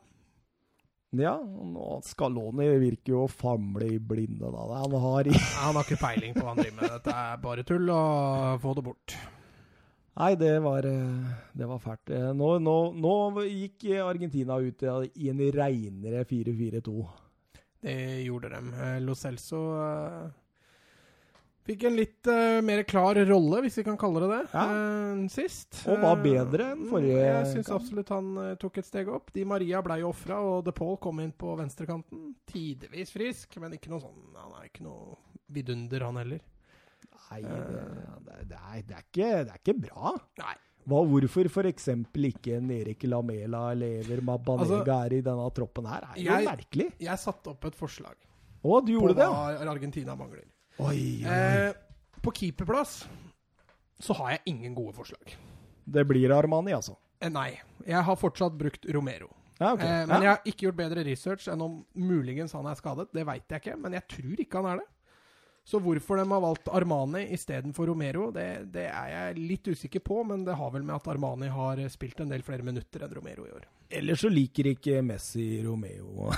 Ja, og Scaloni virker jo å famle i blinde, da. Han har, han har ikke peiling på hva han driver med. Dette er bare tull, og få det bort. Nei, det var, eh, det var fælt. Eh, nå, nå, nå, gikk Argentina ut i en reinere 4-4-2. Det gjorde de. Eh, Lo Celso Fikk en litt uh, mer klar rolle, hvis vi kan kalle det det, ja. uh, sist. Og var bedre enn forrige uh, Jeg syns absolutt han tok et steg opp. Di Maria ble jo ofra, og De Paul kom inn på venstrekanten. Tidvis frisk, men ikke noe sånn Han er ikke noe vidunder, han heller. Nei, det, det, er, det, er, ikke, det er ikke bra. Nei. Hva, hvorfor f.eks. ikke en Erik Lamela eller Mabanega altså, er i denne troppen her, er jo merkelig. Jeg satte opp et forslag Å, du gjorde på det, hva Argentina mangler. Oi, oi. Eh, på keeperplass så har jeg ingen gode forslag. Det blir Armani, altså? Eh, nei. Jeg har fortsatt brukt Romero. Ja, okay. Eh, men ja. jeg har ikke gjort bedre research enn om muligens han er skadet. Det veit jeg ikke, men jeg tror ikke han er det. Så hvorfor de har valgt Armani istedenfor Romero, det, det er jeg litt usikker på. Men det har vel med at Armani har spilt en del flere minutter enn Romero i år. Ellers så liker ikke Messi Romeo.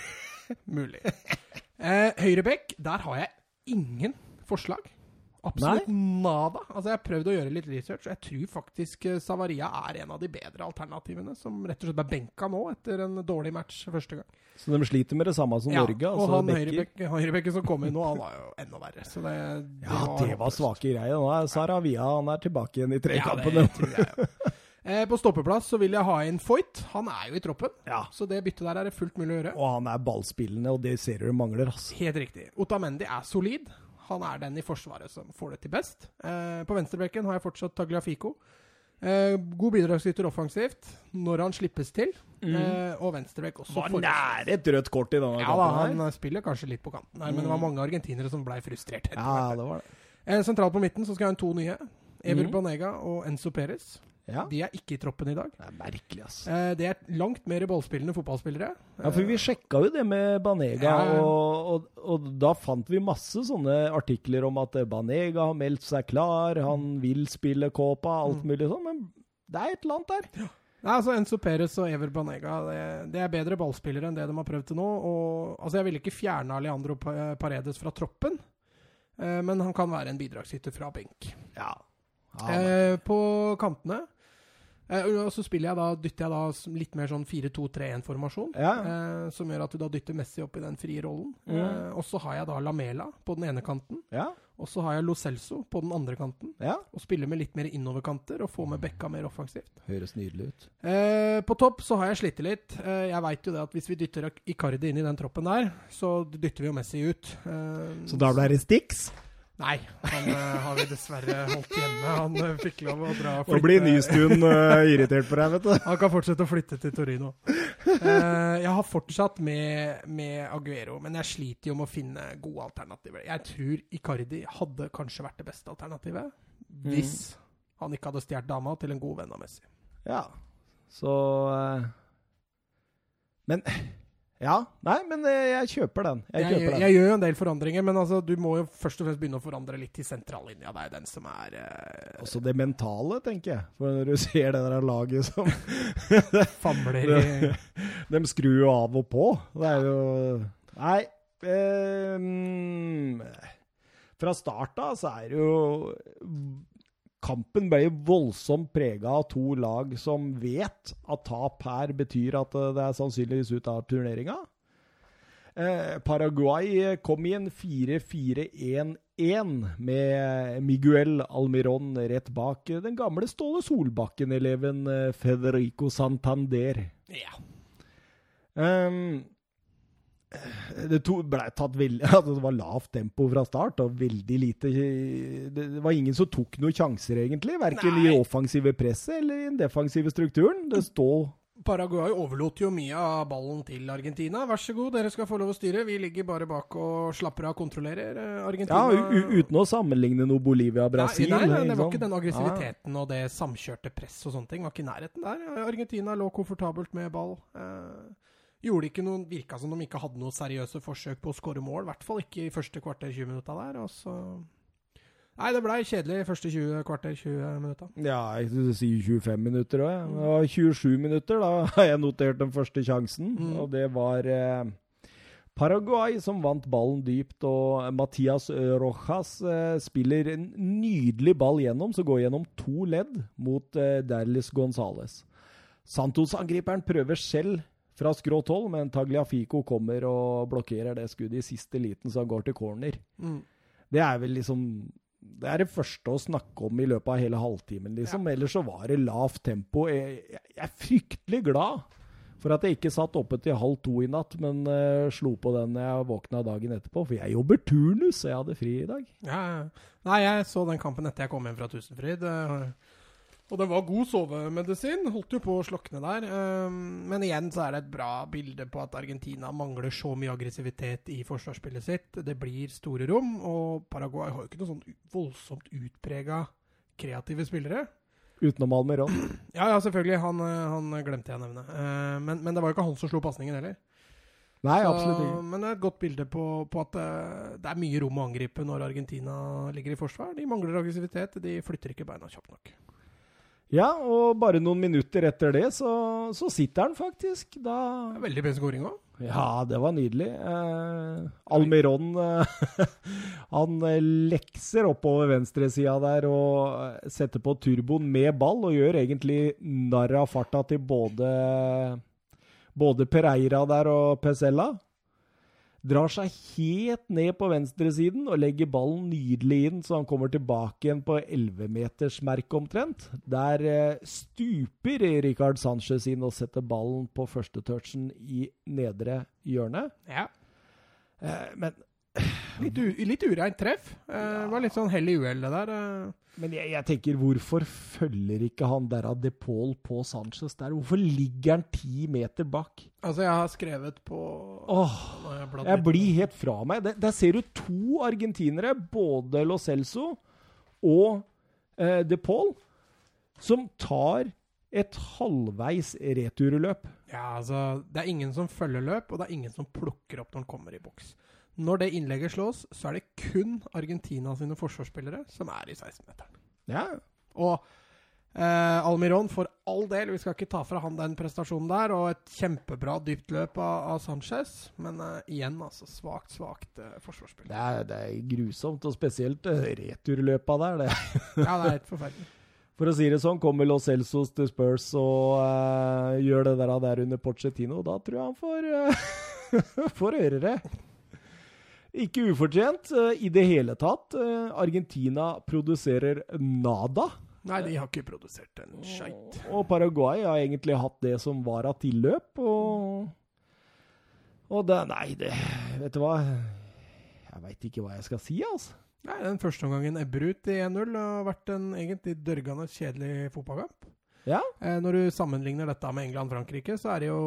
Mulig. Eh, Høyrebekk, der har jeg ingen forslag. Absolutt nada. Altså, Jeg har prøvd å gjøre litt research, og jeg tror faktisk eh, Savaria er en av de bedre alternativene. Som rett og slett er benka nå etter en dårlig match første gang. Så de sliter med det samme som Norge. og altså han høyrebekken høyrebekk- som kom inn nå, han var jo enda verre. Så det, Ja, det var svake greier. Nå er Saravia han er tilbake igjen i Ja, det tror jeg jo. Eh, på stoppeplass så vil jeg ha inn Foyt. Han er jo i troppen, Ja. så det byttet der er det fullt mulig å gjøre. Og han er ballspillende, og det ser du mangler. Altså. Helt riktig. Otamendi er solid. Han er den i forsvaret som får det til best. Eh, på venstrebekken har jeg fortsatt Tagliafico. Eh, god bidragsyter offensivt når han slippes til. Eh, og venstrebekk også. Var nære et rødt kort i denne Ja da, Han her. han spiller kanskje litt på kanten her, men det var mange argentinere som ble frustrert. Ja, det var det. Eh, sentralt på midten så skal jeg ha en to nye. Ever mm. Banega og Enzo Perez. Ja. De er ikke i troppen i dag. Det er merkelig, ass. Eh, det er langt mer ballspillende fotballspillere. Ja, for vi sjekka jo det med Banega, Ja, ja. og, og, og da fant vi masse sånne artikler om at Banega har meldt seg klar, han vil spille Copa, alt Mm. mulig sånn, men det er et eller annet der. Nei, altså Enzo Perez og Ever Banega det, det er bedre ballspillere enn det de har prøvd til nå. Og, altså Jeg ville ikke fjerne Alejandro Paredes fra troppen, eh, men han kan være en bidragsyter fra benk. Ja. Eh, på kantene eh, og så spiller jeg da, dytter jeg da litt mer sånn 4-2-3-1-formasjon. Ja. Eh, som gjør at du da dytter Messi opp i den frie rollen. Mm. Eh, og så har jeg da Lamela på den ene kanten. ja. Og så har jeg Lo Celso på den andre kanten. ja. Og spiller med litt mer innoverkanter og får med Bekka mer offensivt. Høres nydelig ut. Eh, på topp så har jeg slitt litt. Eh, jeg veit jo det at hvis vi dytter Icardi inn i den troppen der, så dytter vi jo Messi ut. Eh, Så da blir det Stix? Nei, han uh, har vi dessverre holdt hjemme. Han uh, fikk lov å dra Nå blir Nystuen uh, irritert på deg, vet du. Han kan fortsette å flytte til Torino. Eh, jeg har fortsatt med, med Aguero, men jeg sliter jo med å finne gode alternativer. Jeg tror Icardi hadde kanskje vært det beste alternativet hvis han ikke hadde stjålet dama til en god venn av Messi. Ja, så Men Ja. Nei, men eh, jeg kjøper den. Jeg Jeg, kjøper jeg, den. gjør jo en del forandringer, men altså, du må jo først og fremst begynne å forandre litt til sentrallinja. Det er den som er uh, Også det mentale, tenker jeg. For når du ser det der laget som famler i De skrur jo av og på. Det er jo Nei. mm, fra start av så er det jo Kampen ble voldsomt prega av to lag som vet at tap her betyr at eh, det er sannsynligvis ut av turneringa. Eh, Paraguay kom i en 4-4-1-1 med Miguel Almiron rett bak den gamle Ståle Solbakken-eleven eh, Federico Santander. Ja. Um, det to, ble tatt veldig altså Det var lavt tempo fra start, og veldig lite Det var ingen som tok noen sjanser, egentlig. Verken i offensive presset eller i den defensive strukturen. Det står Paraguay overlot jo mye av ballen til Argentina. Vær så god, dere skal få lov å styre. Vi ligger bare bak og slapper av og kontrollerer. Argentina. Ja, Argentina u uten å sammenligne noe Bolivia-Brasil. Nei, nei, nei, det var ikke den Ja. aggressiviteten og det samkjørte press og sånne ting. Var ikke i nærheten der. Argentina lå komfortabelt med ball. Eh, gjorde ikke noen, Virka som de ikke hadde noe seriøse forsøk på å skåre mål. I hvert fall ikke i første kvarter 20 minutta der. Og så Nei, det blei kjedelig første 20 kvarter 20 minutter. Ja, jeg skulle si 25 minutter òg. Ja. Det var 27 minutter, da har jeg notert den første sjansen. Mm. Og det var eh, Paraguay som vant ballen dypt, og Matias Rojas eh, spiller en nydelig ball gjennom, som går gjennom to ledd mot eh, Derlis Gonzales. Santos-angriperen prøver selv fra skrått hold, men Tagliafico kommer og blokkerer det skuddet i siste liten, så han går til corner. Mm. Det er vel liksom Det er det første å snakke om i løpet av hele halvtimen, liksom. Ellers så var det lavt tempo. Jeg, jeg, jeg er fryktelig glad for at jeg ikke satt oppe til halv to i natt, men uh, slo på den jeg våkna dagen etterpå. For jeg jobber turnus, og jeg hadde fri i dag. Ja, ja. Nei, jeg så den kampen etter jeg kom hjem fra Tusenfryd. eh, Og det var god sovemedisin. Holdt jo på å slokne der. eh, Men igjen så er det et bra bilde på at Argentina mangler så mye aggressivitet i forsvarsspillet sitt. Det blir store rom, og Paraguay har jo ikke noe sånn voldsomt utprega kreative spillere. Utenom Almeron. Ja, ja, selvfølgelig. Han, eh, han glemte jeg å nevne. Eh, men, men det var jo ikke han som slo pasningen heller. Nei, Så- absolutt ikke. Men det er et godt bilde på, på at eh, det er mye rom å angripe når Argentina ligger i forsvar. De mangler aggressivitet. De flytter ikke beina kjapt nok. Ja, og bare noen minutter etter det, så, så sitter han faktisk. Da veldig pen skåring òg. Ja, det var nydelig. Eh, Almiron eh, han eh, lekser oppover venstresida der og eh, setter på turboen med ball, og gjør egentlig narr av farta til både, både Pereira der og Pesella. Drar seg helt ned på venstresiden og legger ballen nydelig inn, så han kommer tilbake igjen på 11-metersmerket omtrent. Der eh, stuper Rikard Sanchez inn og setter ballen på første touchen i nedre hjørne. Ja. Eh, men, Litt, u, litt ureint treff. Eh, det var litt sånn hell i uhellet der. eh. men jeg, jeg tenker, hvorfor følger ikke han der av De Paul på Sanchez der? Hvorfor ligger han ti meter bak? Altså, jeg har skrevet på Åh, jeg jeg blir helt fra meg. Der, der ser du to argentinere, både Lo Celso og eh, De Paul, som tar et halvveis returløp. Ja, altså, Det er ingen som følger løp, og det er ingen som plukker opp når han kommer i boks. Når det innlegget slås, så er det kun Argentina sine forsvarsspillere som er i 16-meteren. Ja, Og eh, Almiron, for all del, vi skal ikke ta fra han den prestasjonen der, og et kjempebra dypt løp av, av Sanchez, men eh, igjen, altså, svakt, svakt eh, forsvarsspill. det er, det er grusomt, og spesielt eh, returløpa der. Det. Ja, det er helt forferdelig. For å si det sånn, kommer Los Celsos til Spurs og eh, gjør det der, der under Pochettino, da tror jeg han får, eh, får høre det. Ikke ufortjent eh, i det hele tatt. Eh, Argentina produserer nada. Nei, de har ikke produsert en skeit. Og Paraguay har egentlig hatt det som var av tilløp. Og, og det Nei, det Vet du hva? Jeg veit ikke hva jeg skal si, altså. Nei, Den første omgangen ebber ut i 1-0 og har vært en egentlig dørgende kjedelig fotballkamp. Ja. Eh, når du sammenligner dette med England-Frankrike, så er det jo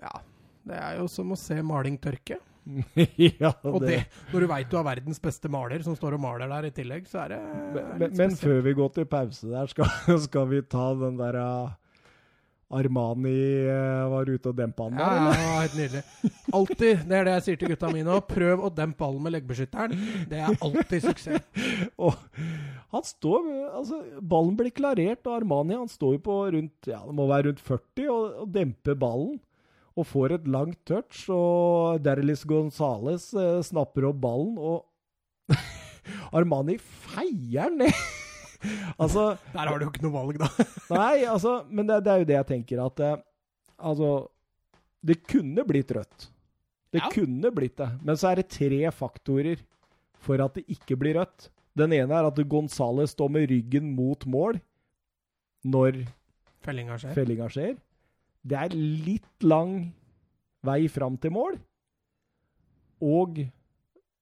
Ja. Det er jo som å se maling tørke. ja Og det, når du veit du har verdens beste maler som står og maler der i tillegg, så er det Men, men, men før vi går til pause der, skal, skal vi ta den der uh, Armani uh, var ute og dempa han der, eller? ja, helt nydelig. Alltid, det er det jeg sier til gutta mine òg. Prøv å dempe ballen med leggbeskytteren. Det er alltid suksess. Og han står Altså, ballen blir klarert, og Armani han står jo på rundt Ja, det må være rundt 40 og, og demper ballen. Og får et langt touch, og Derlis Gonzales eh, snapper opp ballen, og Armani feier ned! altså Der har du jo ikke noe valg, da. Nei, altså, men det, det er jo det jeg tenker at eh, Altså, det kunne blitt rødt. Det Ja. kunne blitt det. Men så er det tre faktorer for at det ikke blir rødt. Den ene er at Gonzales står med ryggen mot mål når Fellinga skjer. fellinga skjer. Det er litt lang vei fram til mål. Og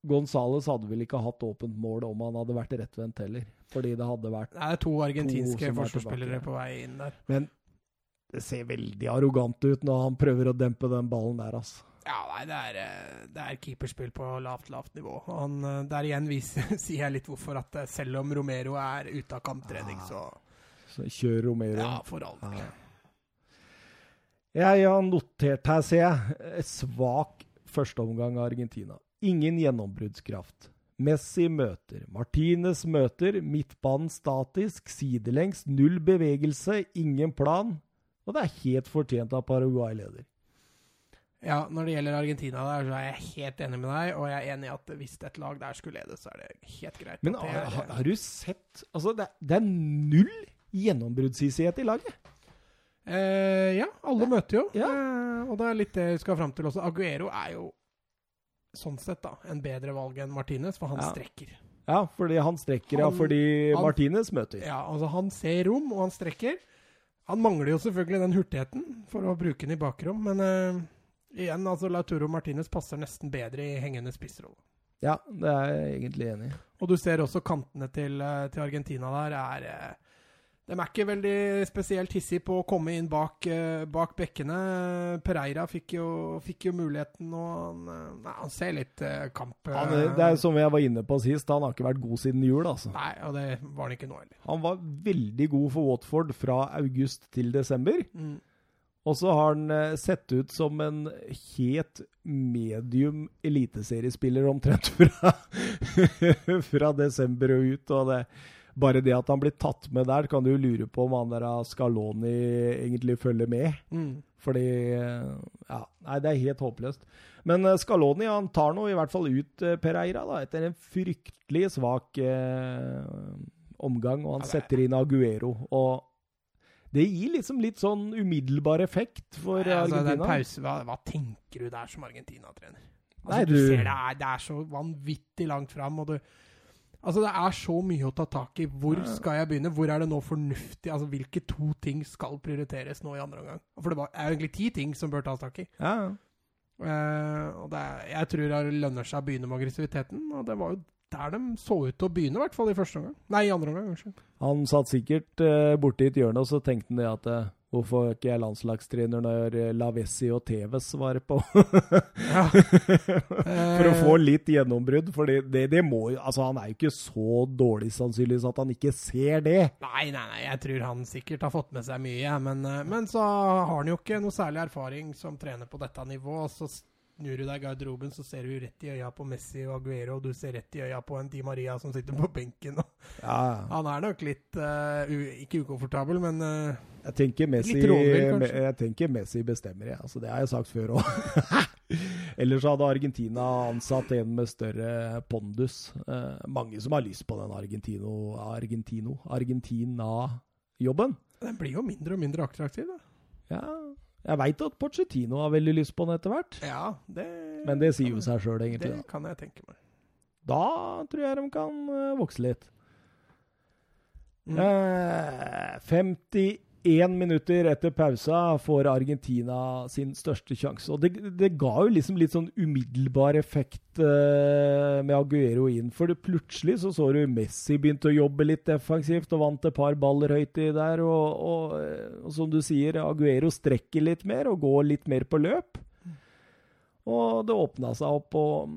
Gonzales hadde vel ikke hatt åpent mål om han hadde vært rettvendt heller. Fordi det hadde vært Det er to argentinske er forsvarsspillere på vei inn der. Men det ser veldig arrogant ut når han prøver å dempe den ballen der, altså. Ja, nei, det er, eh, det er keeperspill på lavt, lavt nivå. Han, eh, der igjen viser, sier jeg litt hvorfor at eh, selv om Romero er ute av kamptrening, så Så kjør Romero. Ja, for all del. Ja. Jeg har notert her, ser jeg, svak førsteomgang av Argentina. Ingen gjennombruddskraft. Messi møter, Martinez møter, midtbanen statisk, sidelengs, null bevegelse, ingen plan. Og det er helt fortjent av Paraguay-leder. Ja, når det gjelder Argentina, der, så er jeg helt enig med deg. Og jeg er enig i at hvis et lag der skulle lede, så er det helt greit. Men har, har- du sett Altså, det, det er null gjennombruddshissighet i laget. Eh, ja, alle møter jo. Ja. Eh, og det er litt det vi skal fram til også. Aguero er jo sånn sett da, en bedre valg enn Martinez, for han Ja. strekker. Ja, fordi han strekker, ja, fordi han- Martinez møter. Ja, altså Han ser rom, og han strekker. Han mangler jo selvfølgelig den hurtigheten for å bruke den i bakrom, men eh, igjen, altså Lauturo Martinez passer nesten bedre i hengende spissrolle. Ja, det er jeg egentlig enig i. Og du ser også kantene til, eh, til Argentina der er eh, De er ikke veldig spesielt hissige på å komme inn bak, eh, bak bekkene. Pereira fikk jo, fikk jo muligheten, og han, eh, han ser litt eh, kamp... Han, det er som jeg var inne på sist, han har ikke vært god siden jul, altså. Nei, og det var han ikke nå heller. Han var veldig god for Watford fra august til desember. Mm. Og så har han sett ut som en helt medium eliteseriespiller omtrent fra, fra desember og ut. og det bare det at han blir tatt med der, kan du lure på om han der Scaloni egentlig følger med. Mm. Fordi Ja, nei, det er helt håpløst. Men eh, Scaloni han tar nå i hvert fall ut Per Pereira da, etter en fryktelig svak eh, omgang, og han Ja, er- setter inn Aguero. Og det gir liksom litt sånn umiddelbar effekt for Nei, altså, Argentina. pause, hva, hva tenker du der som Argentina-trener? Altså, Nei, du, du- ser det er, det er så vanvittig langt fram, og du Altså, det er så mye å ta tak i. Hvor skal jeg begynne? Hvor er det nå fornuftig? Altså, Hvilke to ting skal prioriteres nå i andre omgang? For det er jo egentlig ti ting som bør tas tak i. Ja, Uh, og det er, jeg tror det lønner seg å begynne med aggressiviteten, og det var jo der de så ut til å begynne, i hvert fall i første omgang. Nei, i andre omgang, unnskyld. Han satt sikkert uh, borti et hjørne, og så tenkte han det at eh, Hvorfor er ikke jeg landslagstrener når eh, Lavessi og Tevez var på? Ja. For å få litt gjennombrudd. For det, det, det må jo Altså, han er jo ikke så dårlig sannsynligvis at han ikke ser det. Nei, nei, nei, jeg tror han sikkert har fått med seg mye, men, eh, men så har han jo ikke noe særlig erfaring som trener på dette nivået. Så snur du deg i garderoben, så ser du rett i øya på Messi og Aguero, og du ser rett i øya på en Di Maria som sitter på benken. Ja, han er nok litt uh, Ikke ukomfortabel, men uh, jeg tenker Messi, Litt rådvill, kanskje? jeg tenker Messi bestemmer, jeg. Altså, det har jeg sagt før òg. Ellers hadde Argentina ansatt en med større pondus. Uh, mange som har lyst på den Argentino, Argentino, Argentina-jobben. den blir jo mindre og mindre attraktiv, da. Ja, jeg veit at Pochettino har veldig lyst på den etter hvert. Ja, det Men det sier jo seg sjøl, egentlig. Det Da. kan jeg tenke meg. da tror jeg de kan eh, vokse litt. Mm. Eh, 51 minutter etter pausa får Argentina sin største sjanse. Og det, det ga jo liksom litt sånn umiddelbar effekt uh, med Aguero inn. For det, plutselig så så du Messi begynte å jobbe litt defensivt og vant et par baller høyt i der. Og, og, eh, og som du sier, Aguero strekker litt mer og går litt mer på løp. Og det åpna seg opp, og,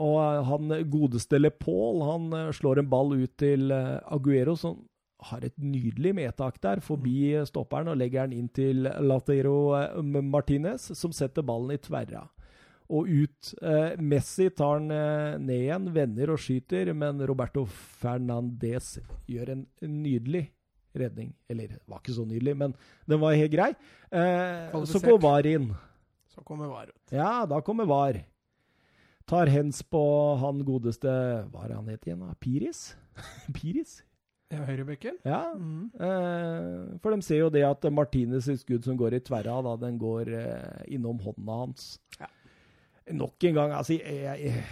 og han godeste LePaul han eh, slår en ball ut til Aguero, som har et nydelig medtak der, forbi stopperen, og legger den inn til Latero eh, Martinez, som setter ballen i tverra. Og ut. Eh, Messi tar den eh, ned igjen, vender og skyter, men Roberto Fernandez gjør en nydelig redning. Eller, det var ikke så nydelig, men den var helt grei. Eh, så går VAR inn. Så kommer VAR ut. Ja, da kommer VAR. Tar hens på han godeste Hva er han het igjen? da? Piris? Piris? Ja, Høyrebekken? Ja. Mm. Eh, for de ser jo det at Martinez' skudd som går i tverra, da den går eh, innom hånda hans. Ja. Nok en gang, altså Jeg, jeg,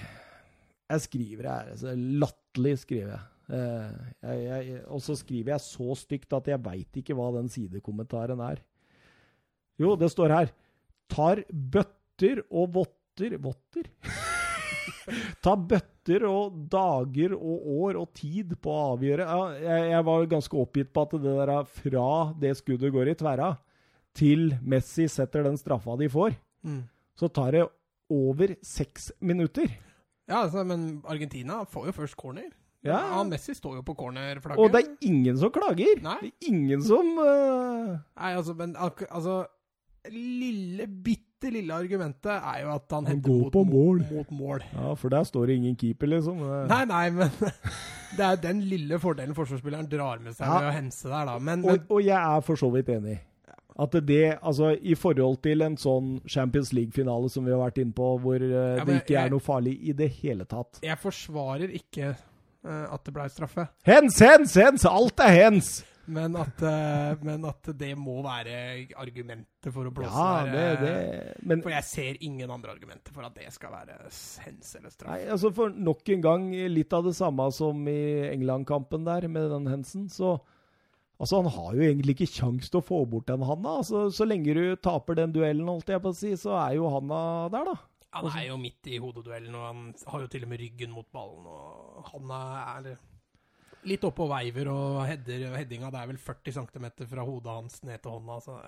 jeg skriver her. Altså, latterlig skriver jeg. Eh. Og så skriver jeg så stygt at jeg veit ikke hva den sidekommentaren er. Jo, det står her. Tar bøtter og votter Votter? Ta bøtter og dager og år og tid på å avgjøre. Ja, jeg, jeg var ganske oppgitt på at det der er fra det skuddet går i tverra, til Messi setter den straffa de får, Mm. så tar det over seks minutter. Ja, altså, men Argentina får jo først corner. Ja. ja. Messi står jo på cornerflagget. Og det er ingen som klager! Nei. Det er ingen som uh... Nei, altså, men altså Lille, bitte lille argumentet er jo at han går mot, mål. mot mål. Ja, for der står det ingen keeper, liksom. Nei, nei, men det er den lille fordelen forsvarsspilleren drar med seg Ja. ved å hense der, da. Men, Og, og jeg er for så vidt enig. At det, altså I forhold til en sånn Champions League-finale som vi har vært inne på, hvor uh, Ja, det ikke jeg- er noe farlig i det hele tatt. jeg forsvarer ikke uh, at det ble straffe. Hens, hens, hens! Alt er hens! Men at, eh, men at det må være argumentet for å blåse Ja, der. det, eh, det Men For jeg ser ingen andre argumenter for at det skal være hens eller straff. Nei, altså for nok en gang litt av det samme som i England-kampen der, med den hensen. Så altså, han har jo egentlig ikke kjangs til å få bort den handa. Altså, så lenge du taper den duellen, holdt jeg på å si, så er jo handa der, da. Han er jo midt i hodeduellen, og han har jo til og med ryggen mot ballen. Og han er Litt oppå veiver og header, headinga. Det er vel 40 cm fra hodet hans ned til hånda. Så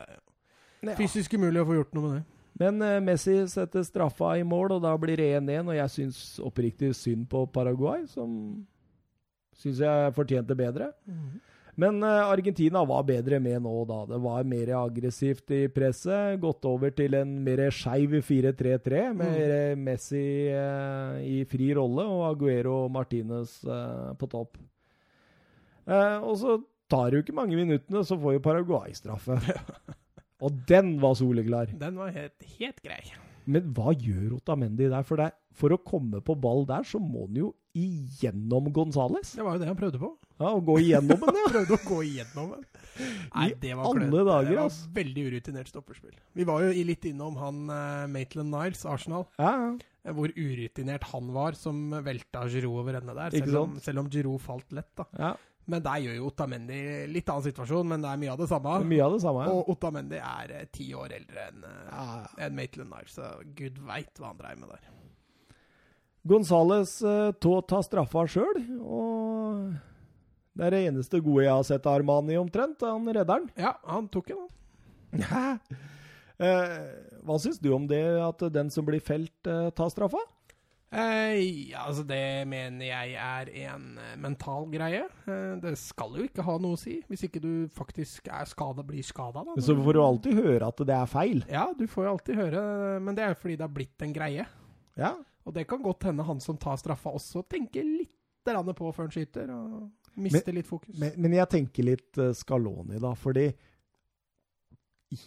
det er fysisk umulig å få gjort noe med det. Men eh, Messi setter straffa i mål, og da blir det 1-1. Og jeg syns oppriktig synd på Paraguay, som syns jeg fortjente bedre. Men eh, Argentina var bedre med nå, da. Det var mer aggressivt i presset. Gått over til en mer skeiv 4-3-3, med mm. Messi eh, i fri rolle og Aguero og Martinez på topp. Eh, og så tar det jo ikke mange minuttene, så får jo Paraguay straffe. og den var soleklar. Den var helt, helt grei. Men hva gjør Otamendi der? For, det, for å komme på ball der, så må han jo igjennom Gonzales. Det var jo det han prøvde på. Ja, Å gå igjennom den, ja. Prøvde å gå igjennom den. Nei, det var klønete. Det var ass. veldig urutinert stopperspill. Vi var jo litt innom han uh, Maitland Niles, Arsenal. ja. ja. eh, Hvor urutinert han var som velta Giroud over ende der. Selv om, selv om Giroud falt lett, da. ja. Men der gjør jo Otamendi litt annen situasjon, men det er mye av det samme. Mye av det samme. Ja. Og Otamendi er eh, ti år eldre enn eh, enn Maitland Niles, så gud veit hva han dreier med der. Gonzales uh, tar straffa sjøl, og det er det eneste gode jeg har sett av Armani omtrent. Han redder den. Ja, han tok den, han. Eh, hva syns du om det, at den som blir felt, eh, tar straffa? Eh, altså det mener jeg er en eh, mental greie. Eh, det skal jo ikke ha noe å si, hvis ikke du faktisk er skada, blir skada. da. Så får du alltid høre at det er feil. Ja, du får jo alltid høre, men det er fordi det har blitt en greie. Ja. Og det kan godt hende han som tar straffa også tenker litt på før han skyter, og mister litt fokus. Men, men jeg tenker litt uh, Scaloni, da, fordi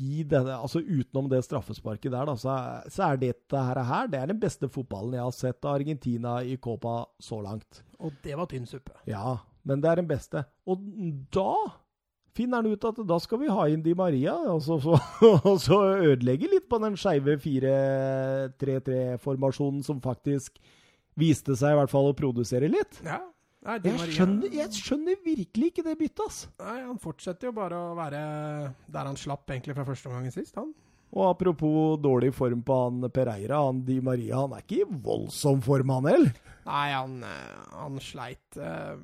i denne, altså Utenom det straffesparket der, da, så så er dette her, her det er den beste fotballen jeg har sett av Argentina i Copa så langt. Og det var tynn suppe. Ja, men det er den beste. Og da finner han ut at da skal vi ha inn Di Maria, og så, så, og så ødelegge litt på den skeive 4-3-3-formasjonen som faktisk viste seg i hvert fall å produsere litt. Ja. Nei, Jeg Maria- skjønner, jeg skjønner virkelig ikke det byttet, ass. Nei, han fortsetter jo bare å være der han slapp egentlig fra første omgang sist, han. Og apropos dårlig form på han Pereira, han Di Maria, han er ikke i voldsom form, han heller. Nei, han, eh, han sleit eh,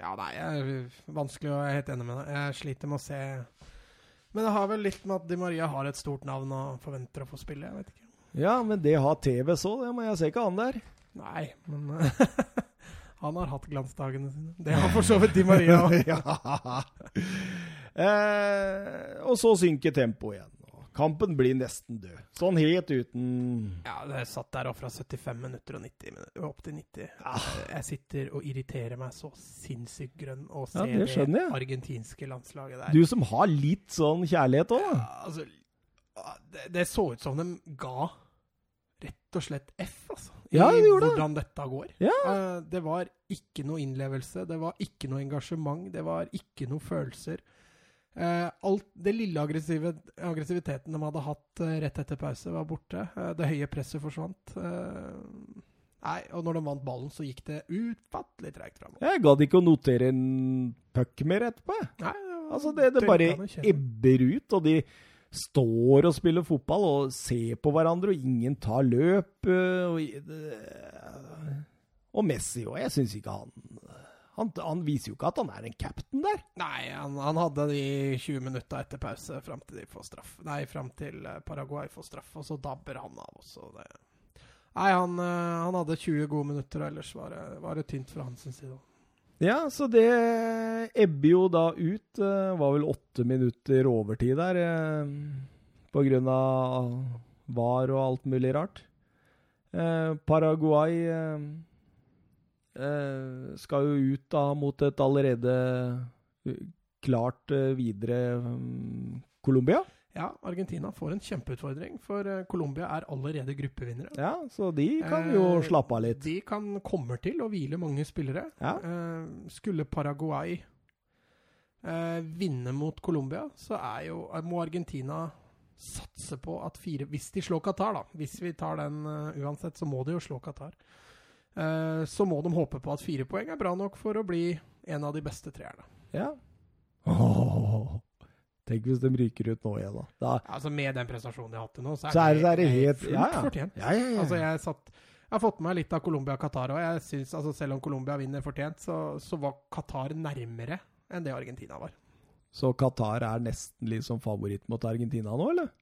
Ja, nei, jeg, vanskelig å er helt enig med deg. Jeg sliter med å se Men det har vel litt med at Di Maria har et stort navn og forventer å få spille. Jeg vet ikke. Ja, men det har TV så, det må jeg se ikke han der. Nei, men Han har hatt glansdagene sine. Det har for så vidt Di Maria òg. ja. eh, og så synker tempoet igjen. Kampen blir nesten død. Sånn helt uten Ja, det satt der og fra 75 minutter og 90 minutter, opp til 90. Ah. Jeg sitter og irriterer meg så sinnssykt grønn og Ja, det det, argentinske landslaget der. Du som har litt sånn kjærlighet òg. Ja, altså, det, det så ut som de ga rett og slett F, altså. Ja, i det. hvordan dette går. Ja. Uh, det var ikke noe innlevelse, det var ikke noe engasjement, det var ikke noe følelser. Uh, alt det lille aggressive, aggressiviteten de hadde hatt uh, rett etter pause, var borte. Det høye presset forsvant. Nei, og når de vant ballen, så gikk det utfattelig treigt framover. Jeg gadd ikke å notere en puck mer etterpå. jeg. Altså, det, det bare ebber ut, og de står og spiller fotball og ser på hverandre, og ingen tar løp. øh, Og, det- og Messi òg. Jeg syns ikke han, han Han viser jo ikke at han er en captain der. Nei, han, han hadde de 20 minutta etter pause fram til de får straff. Nei, fram til eh, Paraguay får straff, og så dabber han av også. Det. Nei, han, eh, han hadde 20 gode minutter, og ellers var det, var det tynt fra hans side. Ja, så det ebber jo da ut. Det Var vel åtte minutter overtid der. øh, På grunn av VAR og alt mulig rart. Eh, Paraguay eh, eh, skal jo ut da mot et allerede eh, klart eh, videre mm, Colombia. Ja, Argentina får en kjempeutfordring, for eh, Colombia er allerede gruppevinnere. Ja, så de kan jo Eh, slappe av litt. De kan kommer til å hvile mange spillere. Ja. Eh, skulle Paraguay eh, vinne mot Colombia, så er jo, eh, må Argentina satse på at fire Hvis de slår Qatar, da. Hvis vi tar den uh, uansett, så må de jo slå Qatar. Eh, så må de håpe på at fire poeng er bra nok for å bli en av de beste treerne. Ja. Åh, tenk hvis de ryker ut nå igjen, da. da Altså Med den prestasjonen de har hatt til nå, så er, så er, så er det helt fullt ja, ja. fortjent. Ja, ja, ja. Altså, jeg satt Jeg har fått med meg litt av Colombia-Qatar òg. Jeg altså, selv om Colombia vinner fortjent, så, så var Qatar nærmere enn det Argentina var. Så Qatar er nesten liksom favoritt mot Argentina nå, eller?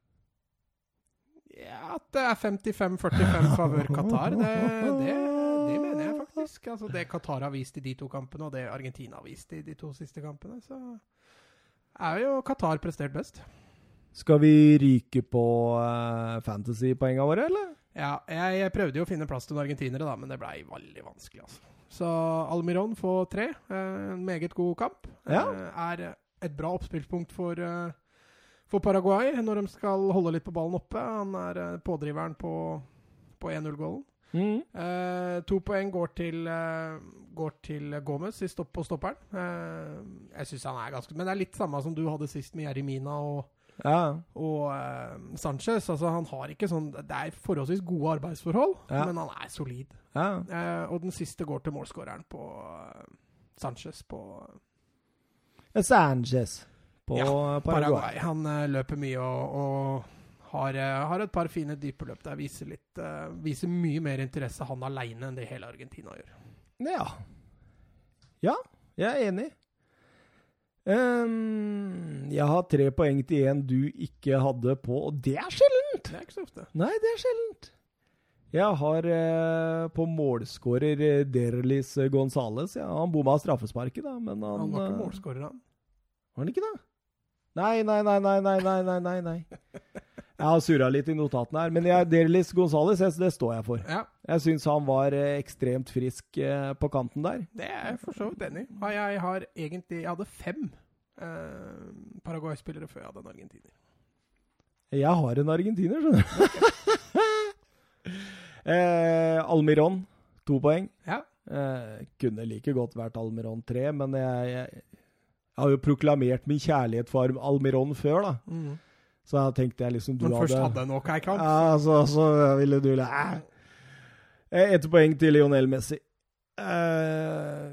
Ja, At det er 55-45 favør Qatar, det, det, det, mener jeg faktisk. Altså Det Qatar har vist i de to kampene, og det Argentina har vist i de to siste kampene, så er jo Qatar prestert best. Skal vi ryke på uh, fantasy-poengene våre, eller? Ja, jeg, jeg, prøvde jo å finne plass til noen argentinere, da, men det blei veldig vanskelig. altså. Så Almiron får tre. En eh, meget god kamp. Ja. Uh, er et bra oppspillspunkt for, for, Paraguay når de skal holde litt på ballen oppe. Han er pådriveren på, på 1-0-gålen. Mm. Eh, to poeng går til, eh, går til Gomez stopp, på stopperen. jeg syns han er ganske Men det er litt samme som du hadde sist med Jeremina og ja. Og uh, Sanchez altså han har ikke sånn Det er forholdsvis gode arbeidsforhold, ja. men han er solid. Ja. Uh, og den siste går til målskåreren på uh, Sanchez på Sanchez på Paraguay. Paraguay. Han løper mye og, og har, har, et par fine dype løp der. Viser, litt, viser mye mer interesse han aleine enn det hele Argentina gjør. Ja. Ja, jeg er enig. Um, jeg har tre poeng til en du ikke hadde på, og det er sjeldent! Det er ikke så ofte. Nei, det er sjeldent. Jeg har uh, på målskårer uh, Derlis Gonzales. Ja, han bomma straffesparket, da, men han Han var ikke eh, målskårer, han. Var han ikke det? Nei, nei, nei, nei, nei, nei, nei, nei. Jeg har surra litt i notatene her, men jeg, Derlis Gonzales, det står jeg for. Ja. Jeg syns han var eh, ekstremt frisk eh, på kanten der. Det er jeg for så vidt enig i. Jeg har egentlig Jeg hadde fem eh, Paraguay-spillere før jeg hadde en argentiner. Jeg har en argentiner, skjønner du. eh, Almiron, to poeng. Ja. Eh, kunne like godt vært Almiron tre, men jeg, jeg, jeg, har jo proklamert min kjærlighet for Almiron før, da. Mm. Så da tenkte jeg liksom du hadde først hadde en OK-kamp? Ja, så, så ville du eh. Ett poeng til Lionel Messi. Uh,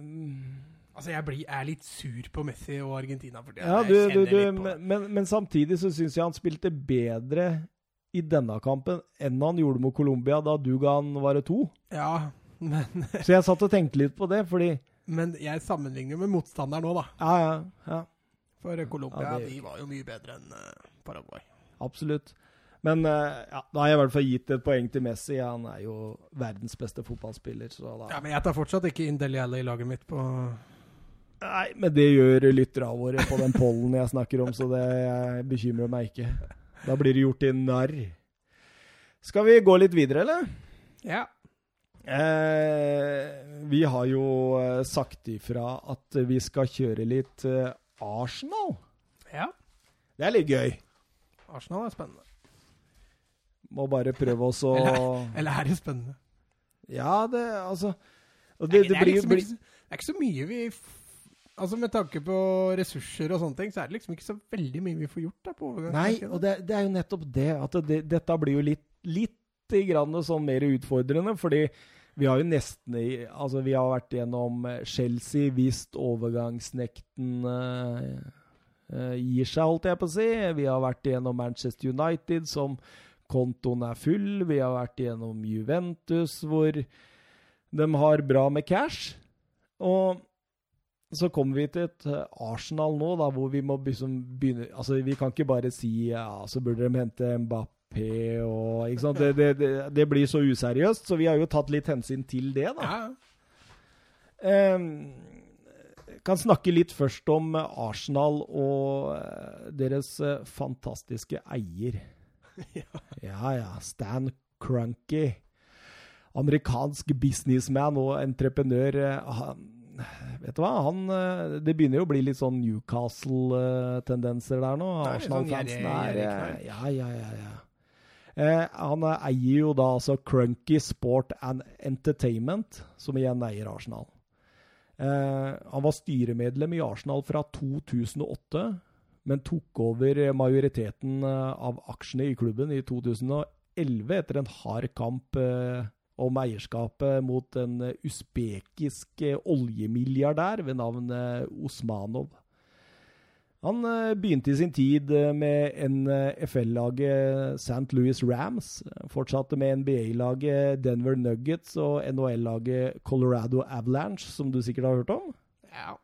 altså, jeg blir, er litt sur på Messi og Argentina. For det, ja, du, du, du, men, men, samtidig så syns jeg han spilte bedre i denne kampen enn han gjorde mot Colombia da du ga han var det to. Ja, men Så jeg satt og tenkte litt på det, fordi Men jeg sammenligner med motstanderen nå, da. Ja, ja, ja. For Colombia ja, de var jo mye bedre enn uh, Paraguay. Absolutt. Men uh, ja, da har jeg i hvert fall gitt et poeng til Messi. Han er jo verdens beste fotballspiller. ja, Men jeg tar fortsatt ikke inn Deli Alli i laget mitt på Nei, men det gjør lytterne våre på den pollen jeg snakker om, så det bekymrer meg ikke. Da blir det gjort i narr. Skal vi gå litt videre, eller? Ja. Eh, vi har jo eh, sagt ifra at vi skal kjøre litt eh, Arsenal. Ja. Det er litt gøy. Arsenal er spennende. Må bare prøve oss å eller, eller, er det spennende? Ja, det altså det, det, det, liksom blir, ikke, det, er ikke, så mye vi Altså Med tanke på ressurser og sånne ting, så er det liksom ikke så veldig mye vi får gjort. da på Nei, og det, er jo nettopp det. At dette blir jo litt, litt grann sånn mer utfordrende. fordi vi har jo nesten Altså, vi har vært gjennom Chelsea, visst overgangsnekten uh, gir seg, holdt jeg på å si. Vi har vært igjennom Manchester United, som kontoen er full. Vi har vært igjennom Juventus, hvor de har bra med cash. Og så kommer vi til et eh, Arsenal nå, da, hvor vi må liksom begynne Altså, vi kan ikke bare si ja, så burde de hente Mbappé og ikke sant? Det, det, det, det, blir så useriøst, så vi har jo tatt litt hensyn til det, da. Ja. Um, kan snakke litt først om Arsenal og uh, deres uh, fantastiske eier. ja, ja. Stan Crunky. Amerikansk businessman og entreprenør. Han, vet du hva? Han, eh, det begynner jo å bli litt sånn Newcastle-tendenser der nå. Arsenal-fansen er Ja, ja, ja. ja. Eh, han eier jo da altså Crunky Sport and Entertainment, som igjen eier Arsenal. Eh, han var styremedlem i Arsenal fra 2008 men tok over majoriteten eh, av aksjene i klubben i 2011 etter en hard kamp eh, om eierskapet mot en usbekisk oljemilliardær ved navn Osmanov. Han eh, begynte i sin tid eh, med NFL-laget St. Louis Rams. Fortsatte med NBA-laget Denver Nuggets og NHL-laget Colorado Avalanche, som du sikkert har hørt om. Ja.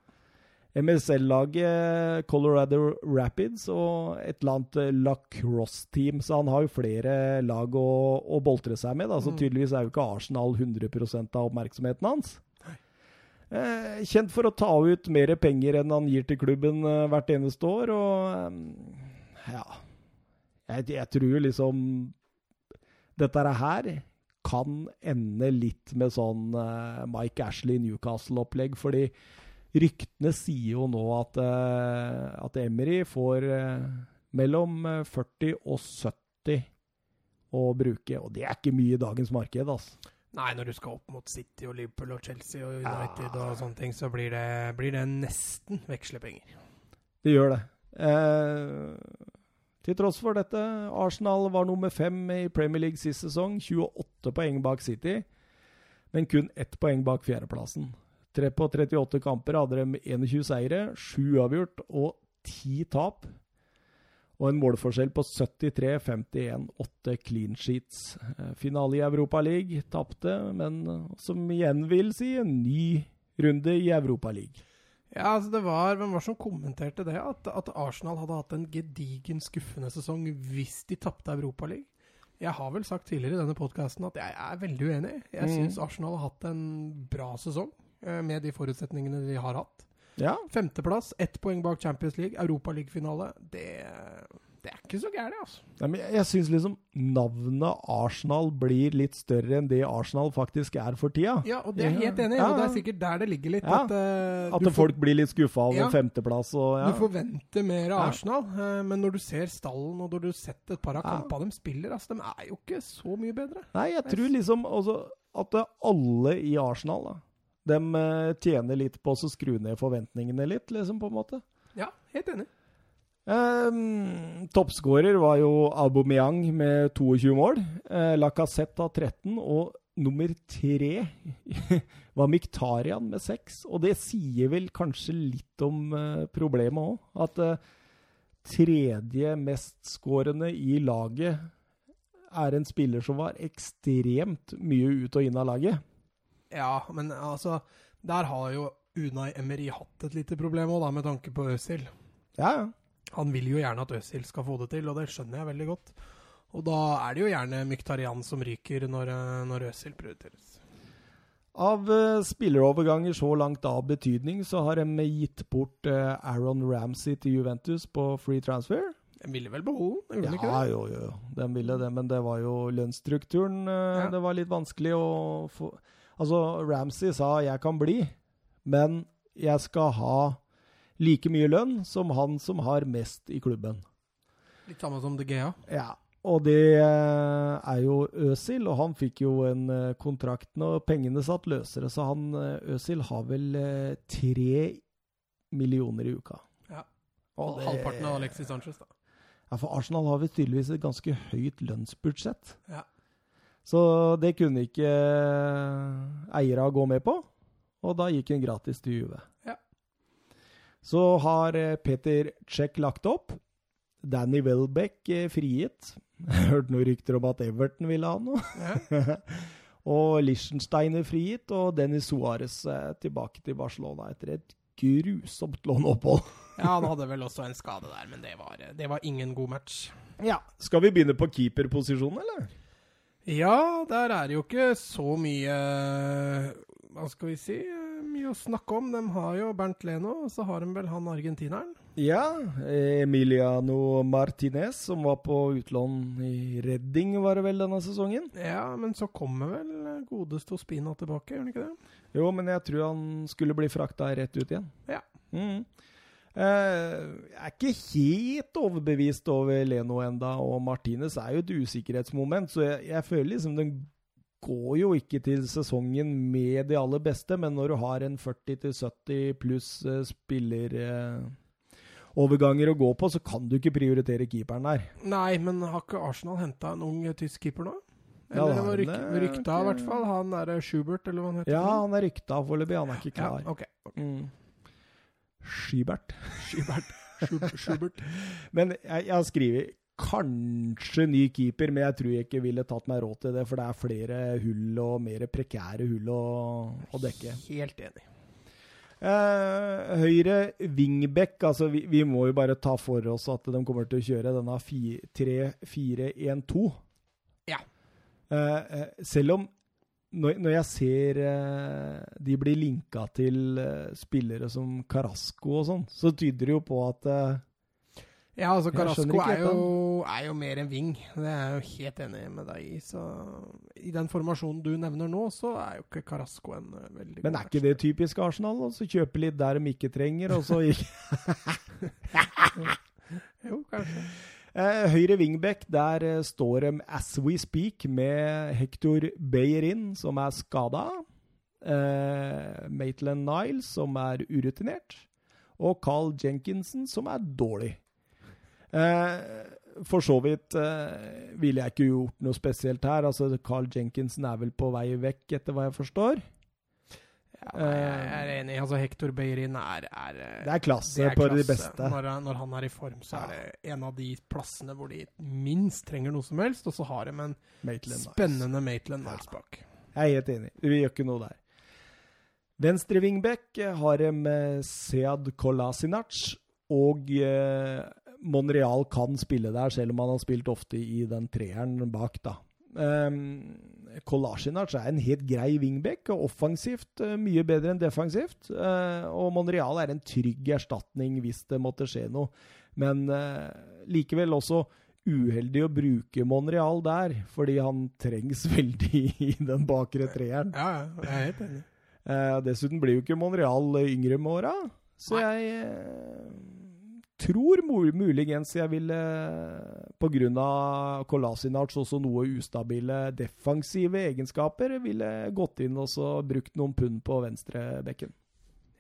MSL-laget Colorado Rapids og et eller annet eh, lacrosse-team. Så han har jo flere lag å, å boltre seg med. Da. Så Mm. tydeligvis er jo ikke Arsenal 100 av oppmerksomheten hans. Eh, kjent for å ta ut mer penger enn han gir til klubben eh, hvert eneste år, og eh, ja jeg, jeg tror liksom Dette her kan ende litt med sånn Mike Ashley Newcastle-opplegg, fordi ryktene sier jo nå at, at Emery får mellom eh, 40 og 70 å bruke, og det er ikke mye i dagens marked, altså. Nei, når du skal opp mot City og Liverpool og Chelsea og United og sånne ting, så blir det, blir det nesten vekslepenger. Det gjør det. Eh, til tross for dette, Arsenal var nummer fem i Premier League sist sesong. 28 poeng bak City, men kun ett poeng bak fjerdeplassen. Tre på 38 kamper hadde de 21 seire, sju avgjort og ti tap. Og en målforskjell på 73-51, 8 clean sheets. Eh, Finale i Europa League, tapte, men eh, som igjen vil si en ny runde i Europa League. Ja, altså det var Hvem var det som kommenterte det? At, at Arsenal hadde hatt en gedigen skuffende sesong hvis de tapte Europaligaen. Jeg har vel sagt tidligere i denne podkasten at jeg er veldig uenig. Jeg Mm. syns Arsenal har hatt en bra sesong eh, med de forutsetningene de har hatt. Ja, Femteplass, ett poeng bak Champions League, Europaligafinale. Det, det er ikke så gærent, altså. Nei, men jeg, jeg syns liksom navnet Arsenal blir litt større enn det Arsenal faktisk er for tida. Ja, og det er jeg helt enig i. Ja, Og det er sikkert der det ligger litt. Ja, At, uh, At folk blir litt skuffa over en femteplass og ja. du forventer mer av. Arsenal, uh, men når du ser stallen og når du har sett et par av kampene de spiller, altså, de er jo ikke så mye bedre. Nei, jeg tror liksom også at det alle i Arsenal da, de eh, tjener litt på å skru ned forventningene litt, liksom, på en måte. Ja, helt enig. Um, Toppskårer var jo Aubameyang med 22 mål. Uh, Lacassette av 13, og nummer tre var Miktarian med 6. Og det sier vel kanskje litt om uh, problemet òg. At uh, tredje mestskårende i laget er en spiller som var ekstremt mye ut og inn av laget. Ja, men altså Der har jo Unai Emery hatt et lite problem òg, med tanke på Øzil. Ja, ja. Han vil jo gjerne at Øzil skal få det til, og det skjønner jeg veldig godt. Og da er det jo gjerne Myktarian som ryker når, eh, når Øzil prioriteres. Av uh, spilleroverganger så langt av betydning, så har de gitt bort uh, Aaron Ramsey til Juventus på free transfer. De ville vel beholde den, gjorde de ikke det? jo, jo, jo. De ville det, men det var jo lønnsstrukturen Uh, Ja. Det var litt vanskelig å få Altså, Ramsey sa 'jeg kan bli', men jeg skal ha like mye lønn som han som har mest i klubben. Litt samme som De Gea. Ja, og det eh, er jo Øsil, og han fikk jo en eh, kontrakt når pengene satt løsere, så han eh, Øsil har vel eh, tre millioner i uka. Ja. Og det- Halvparten av Alexis Sanchez, da. Ja, for Arsenal har vi tydeligvis et ganske høyt lønnsbudsjett. Ja. Så det kunne ikke eierne gå med på, og da gikk han gratis til Juve. Ja. Så har eh, Peter Czech lagt opp. Danny Welbeck eh, frigitt. Hørte noen rykter om at Everton ville ha noe. Ja. og Liechtenstein er frigitt, og Dennis Suárez eh, tilbake til Barcelona etter et grusomt låneopphold. ja, han hadde vel også en skade der, men det var, det var ingen god match. Ja. Skal vi begynne på keeperposisjonen, eller? Ja, der er det jo ikke så mye Hva skal vi si? Mye å snakke om. De har jo Bernt Leno, og så har de vel han argentineren. Ja, Emiliano Martinez, som var på utlån i Redding, var det vel denne sesongen? Ja, men så kommer vel godeste Ospina tilbake, gjør han ikke det? Jo, men jeg tror han skulle bli frakta rett ut igjen. Ja. Mhm. Eh, jeg er ikke helt overbevist over Leno enda, og Martinez er jo et usikkerhetsmoment, så jeg, jeg føler liksom den går jo ikke til sesongen med de aller beste, men når du har en 40-70 pluss eh, spilleroverganger å gå på, så kan du ikke prioritere keeperen der. Nei, men har ikke Arsenal henta en ung tysk keeper nå? Eller ja, det var ryk, rykta, i hvert fall. Han er Schubert, eller hva han heter. Ja, han er rykta foreløpig, han er ikke ja, klar. ok. Mm. Skybert. Schubert. Schubert. Men jeg, jeg har skrevet kanskje ny keeper, men jeg tror jeg ikke ville tatt meg råd til det, for det er flere hull og mer prekære hull å, å dekke. Helt enig. Eh, høyre wingback, altså vi, vi må jo bare ta for oss at de kommer til å kjøre denne 3-4-1-2. Ja. Eh, eh, selv om når, når jeg ser eh, de blir linka til eh, spillere som Carasco og sånn, så tyder det jo på at eh, Ja, altså Carasco er er jo mer en ving. Det er jeg jo helt enig med deg i. Så i den formasjonen du nevner nå, så er jo ikke Carasco en eh, veldig Men er ikke det typisk Arsenal? å så kjøpe litt der de ikke trenger, og så gikk Jo, kanskje. Eh, høyre wingback, der eh, står de as we speak med Hector Beyerin, som er skada. Eh, Maitland Niles, som er urutinert. Og Carl Jenkinson, som er dårlig. For så vidt ville jeg ikke gjort noe spesielt her. Altså, Carl Jenkinson er vel på vei vekk, etter hva jeg forstår. Ja, nei, jeg er enig. Altså, Hector Beirin er, er eh, Det er klasse det er på de beste. Når, han- når han er i form, så Ja. er det en av de plassene hvor de minst trenger noe som helst, og så har de en Maitland spennende Maitland Niles bak. Jeg er helt enig. Vi gjør ikke noe der. Venstre wingback har de Sead Kolasinac, og eh, Monreal kan spille der, selv om han har spilt ofte i den treeren bak, da. Um, Kolasinac er en helt grei wingback, og offensivt eh, mye bedre enn defensivt. Eh, og Monreal er en trygg erstatning hvis det måtte skje noe. Men eh, likevel også uheldig å bruke Monreal der, fordi han trengs veldig i den bakre treeren. Ja, jeg er helt enig. Dessuten blir jo ikke Monreal yngre med åra, så jeg tror muligens jeg ville, på grunn av Kolasinac også noe ustabile defensive egenskaper, ville gått inn og så brukt noen pund på venstrebekken.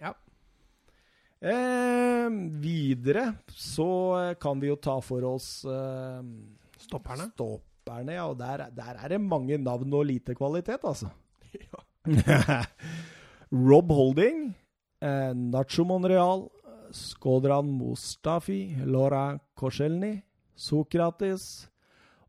Ja. Eh, videre så kan vi jo ta for oss eh, Stopperne. stopperne, ja, og der, der er det mange navn og lite kvalitet, altså. Ja. Rob Holding, eh, Nacho Monreal, Skodran Mustafi, Laura Korselny, Sokrates,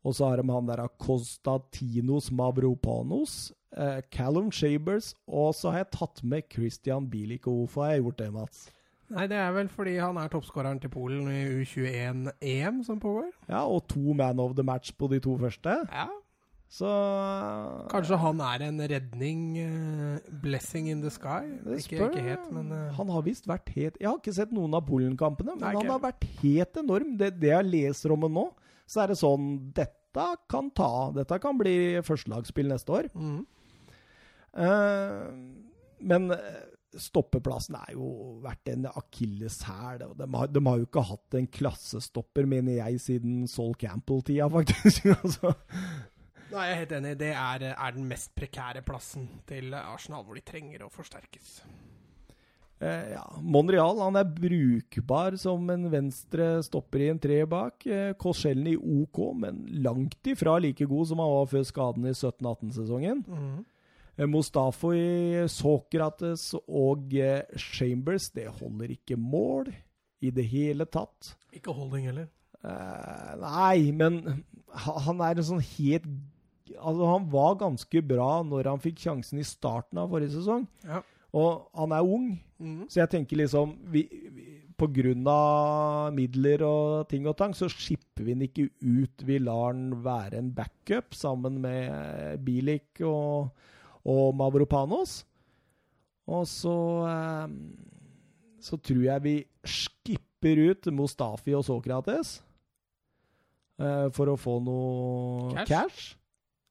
og så har de han der Konstantinos Mavropanos, eh, Callum Shabers, og så har jeg tatt med Christian Bilic. Hvorfor har jeg gjort det, Mats? Nei, det er vel fordi han er toppskåreren til Polen i U21-EM som pågår. Ja, og to man of the match på de to første. Ja. Så Kanskje han er en redning Uh, Blessing in the sky? Ikke, ikke helt, men uh, Han har visst vært helt Jeg har ikke sett noen av Polen-kampene, men han har vært helt enorm. Det, det jeg leser om ham nå, så er det sånn Dette kan ta Dette kan bli førstelagsspill neste år. Mm. Uh, men stoppeplassen er jo vært en akilleshæl. De, har- de har jo ikke hatt en klassestopper, mener jeg, siden Sol Campbell-tida, faktisk. altså. Nei, jeg er helt enig. Det er, er den mest prekære plassen til Arsenal, hvor de trenger å forsterkes. Eh, ja, Monreal han er brukbar som en venstre stopper i en tre bak. Eh, i OK, men langt ifra like god som han var før skaden i 17-18-sesongen. Mm. Eh, Mustafi, Sokrates og eh, Chambers, det holder ikke mål i det hele tatt. Ikke holding heller. Eh, nei, men han er en sånn helt Altså, han var ganske bra når han fikk sjansen i starten av forrige sesong. Ja. Og han er ung, mm. så jeg tenker liksom vi, vi, På grunn av midler og ting og tang, så skipper vi han ikke ut. Vi lar han være en backup sammen med Bilik og, og Mavropanos. Og så eh, Så tror jeg vi skipper ut Mustafi og Sokrates eh, for å få noe Cash. cash.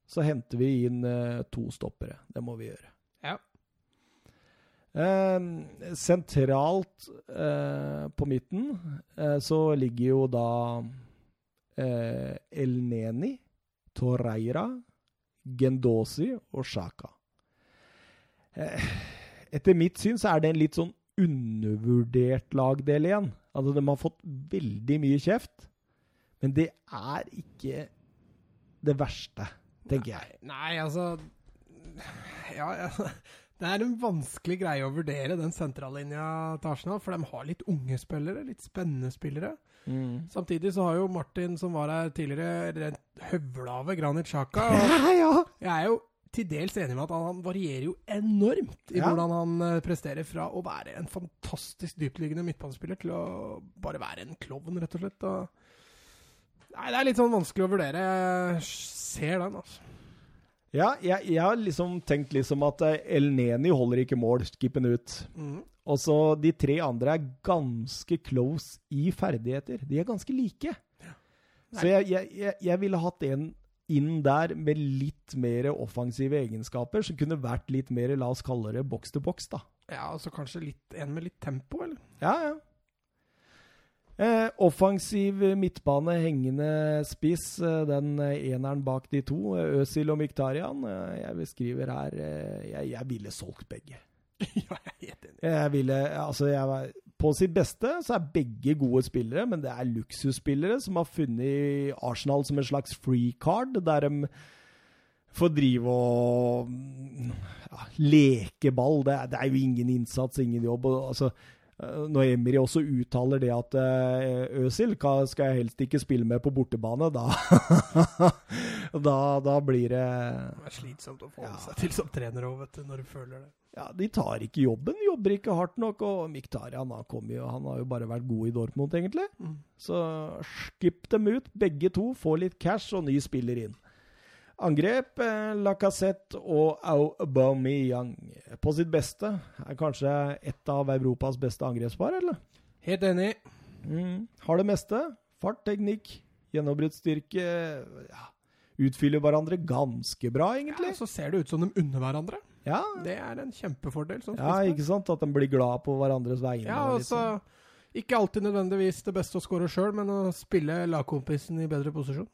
Så henter vi inn eh, to stoppere. Det må vi gjøre. Ja. Eh, sentralt eh, på midten eh, så ligger jo da eh, El Neni, Torreira, Gendosi og Sjaka. Eh, etter mitt syn så er det en litt sånn undervurdert lagdel igjen. Altså, de har fått veldig mye kjeft, men det er ikke det verste, tenker jeg. Nei, altså Ja, ja. Det er en vanskelig greie å vurdere, den sentrallinja til Arsenal. For de har litt unge spillere, litt spennende spillere. Mm. Samtidig så har jo Martin, som var her tidligere, rent høvla over Granit. Ja, ja. jeg er jo til dels enig med at han, han varierer jo enormt i Ja. hvordan han eh, presterer fra å være en fantastisk dyptliggende midtbanespiller til å bare være en klovn, rett og slett. Og Nei, det er litt sånn vanskelig å vurdere. Jeg ser den, altså. Ja, jeg, jeg har liksom tenkt liksom at eh, El Neni holder ikke mål, skippen ut. Mm. Og så de tre andre er ganske close i ferdigheter. De er ganske like. Så jeg, jeg, jeg, ville hatt en inn der med litt mer offensive egenskaper, som kunne vært litt mer, la oss kalle det boks til boks, da. Ja, altså kanskje litt, en med litt tempo, eller? Ja, ja. Eh, offensiv midtbane, hengende spiss. Eh, den eh, eneren bak de to, eh, Øzil og Miktarian. Eh, jeg beskriver her eh, jeg, jeg ville solgt begge. ja, jeg er helt enig. Jeg ville, altså jeg var, På sitt beste så er begge gode spillere, men det er luksusspillere som har funnet Arsenal som en slags free card, der de får drive og mm, ja, leke ball. Det det er jo ingen innsats, ingen jobb. Og, altså, eh, når Emry også uttaler det at Øsil Øzil skal jeg helst ikke spille med på bortebane, da, da, da blir det Det er slitsomt å forholde Ja. seg til som trener òg, vet du, når du føler det. Ja, De tar ikke jobben, jobber ikke hardt nok. Og Miktarian han, han har jo bare vært god i Dortmund, egentlig. Mm. Så skipp dem ut, begge to. Få litt cash og ny spiller inn. Angrep eh, Lacassette og Aubameyang. På sitt beste. Er kanskje et av Europas beste angrepspar, eller? Helt enig. Mm. Har det meste. Fart, teknikk, gjennombruddsstyrke. Ja. Utfyller hverandre ganske bra, egentlig. Ja, så ser det ut som de unner hverandre. Ja, Det er en kjempefordel. Sånn ja ikke sant? At de blir glad på hverandres vegne. Ja, og altså Ikke alltid nødvendigvis det beste å score sjøl, men å spille lagkompisen i bedre posisjon.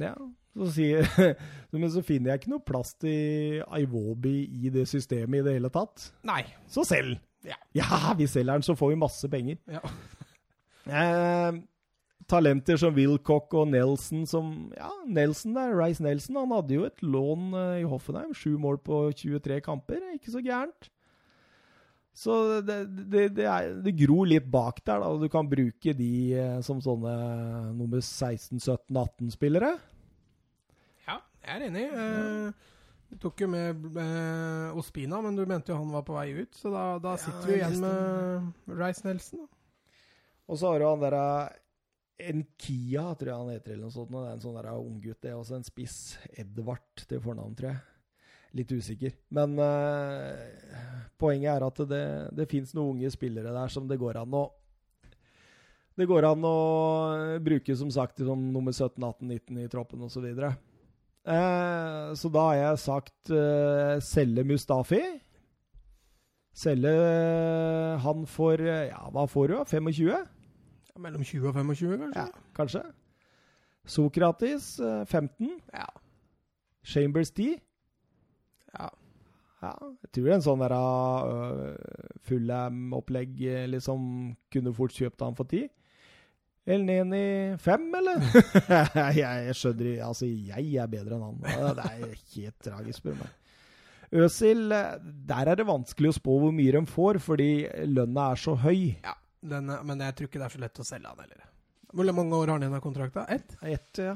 Ja, så, sier, men så finner jeg ikke noe plass til Iwobi i det systemet i det hele tatt. Nei. Så selg! Ja. vi selger den, så får vi masse penger. Ja. Eh, talenter som Wilcock og Nelson som Ja, Nelson der, Rice Nelson, han hadde jo et lån eh, i Hoffenheim. Sju mål på 23 kamper. Ikke så gærent. Så det, det, det, er, det gror litt bak der, da. Du kan bruke de eh, som sånne nummer 16-17-18-spillere. Ja, jeg er enig. Eh, du tok jo med eh, Ospina, men du mente jo han var på vei ut, så da, da Ja, sitter vi igjen med Rice Nelson. Da. Og så har du han derre Enkia, tror jeg han heter, eller noe sånt. Det er en sånn der unggutt. Det er også en spiss. Edvard til fornavn, tror jeg. Litt usikker. Men eh, poenget er at det, det fins noen unge spillere der som det går an å Det går an å bruke, som sagt, som nummer 17, 18, 19 i troppen osv. Så, videre. Eh, så da har jeg sagt eh, selge Mustafi. Selge eh, han for eh, Ja, hva får du? 25? Ja, mellom 20 og 25, kanskje? Ja, kanskje. Sokratis, eh, 15. Ja. Chambers 10. ja. Ja, jeg tror en sånn der uh, Fullham-opplegg liksom kunne fort kjøpt han for 10. El Neni 5, eller? jeg, skjønner Altså, jeg er bedre enn han. Det er helt tragisk, spør du meg. Øsil, der er det vanskelig å spå hvor mye de får, fordi lønna er så høy. ja. Den, men jeg tror ikke det er så lett å selge han heller. Hvor mange år har han igjen av kontrakta? Ett? Ett, ja.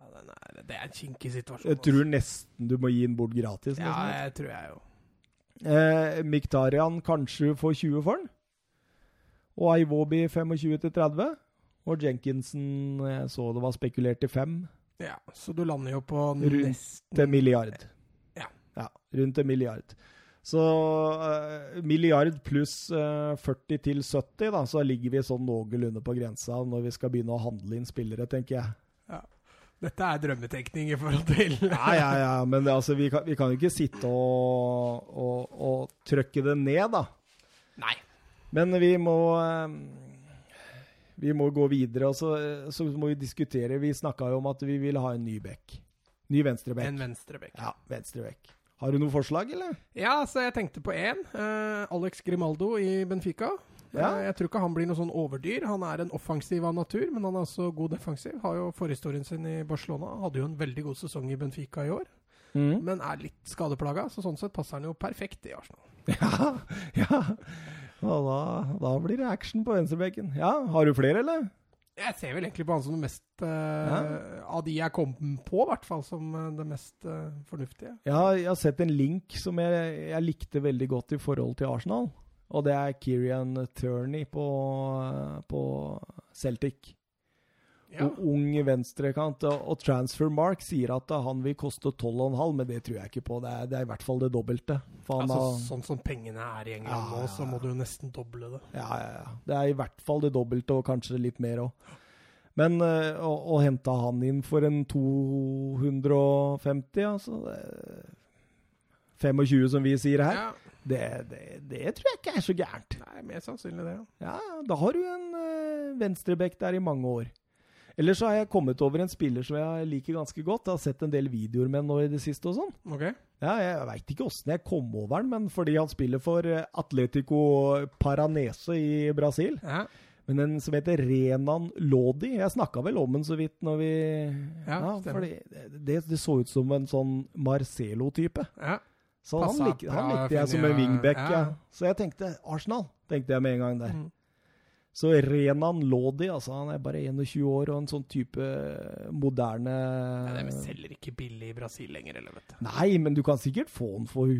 Ja, den er, det er en kinkig situasjon. Jeg tror nesten du må gi den bort gratis. altså. Ja, jeg tror jeg jo. Eh, Miktarian kanskje får 20 for den. Og Iwobi 25 til 30. Og Jenkinson jeg så det var spekulert til fem. Ja, så du lander jo på Rundt nesten til milliard. Ja. ja rundt en milliard. Så uh, milliard pluss uh, 40 til 70, da, så ligger vi sånn noenlunde på grensa når vi skal begynne å handle inn spillere, tenker jeg. Ja. Dette er drømmetenkning i forhold til Ja, ja, ja, men det, altså, vi, kan, vi kan jo ikke sitte og, og, og trykke det ned, da. Nei. Men vi må eh, Vi må gå videre, og så, så må vi diskutere. Vi snakka jo om at vi vil ha en ny bekk. Ny venstrebekk. En venstrebekk. Ja, venstrebekk. Har du noe forslag, eller? Ja, så jeg tenkte på én. Uh, Alex Grimaldo i Benfica. Ja. Uh, jeg tror ikke han blir noe sånn overdyr. Han er en offensiv av natur, men han er også god defensiv. Har jo forhistorien sin i Barcelona. Hadde jo en veldig god sesong i Benfica i år. Mm. men er litt skadeplaga. Så sånn sett passer han jo perfekt i Arsenal. Ja, ja. Og da, da blir det action på venstrebekken. Ja, har du flere, eller? Jeg ser vel egentlig på han som det mest eh, Av de jeg kom på, i hvert fall, som eh, det mest uh, fornuftige. Ja, jeg har sett en link som jeg, jeg likte veldig godt i forhold til Arsenal. Og det er Kirian Turney på, på Celtic. Ja. Og ung venstrekant. Og, og Transfermark sier at han vil koste 12,5, men det tror jeg ikke på. Det er, det er i hvert fall det dobbelte. Altså, har- sånn som pengene er i England Ja, nå, så må du jo nesten doble det. Ja, ja, ja. Det er i hvert fall det dobbelte, og kanskje litt mer òg. Men øh, å, å hente han inn for en 250, altså det, 25, som vi sier her, Ja. det, det, det tror jeg ikke er så gærent. Nei, mer sannsynlig det, ja. Ja, da har du en øh, venstrebekk der i mange år. Ellers så har jeg kommet over en spiller som jeg liker ganske godt. Jeg har sett en del videoer med ham nå i det siste og sånn. Okay. Ja, jeg veit ikke åssen jeg kom over den, men fordi han spiller for eh, Atletico Paranese i Brasil. Ja. Men en som heter Renan Lodi Jeg snakka vel om den så vidt når vi Ja, stemmer. fordi det, det så ut som en sånn Marcelo-type. ja. Så han, lik, han likte jeg som en wingback, ja. ja. Så jeg tenkte Arsenal, tenkte jeg med en gang der. Mm. Så Renan Lodi, altså han er bare 21 år og en sånn type moderne Nei, det er selger ikke billig i Brasil lenger, eller vet du. Nei, men du kan sikkert få den for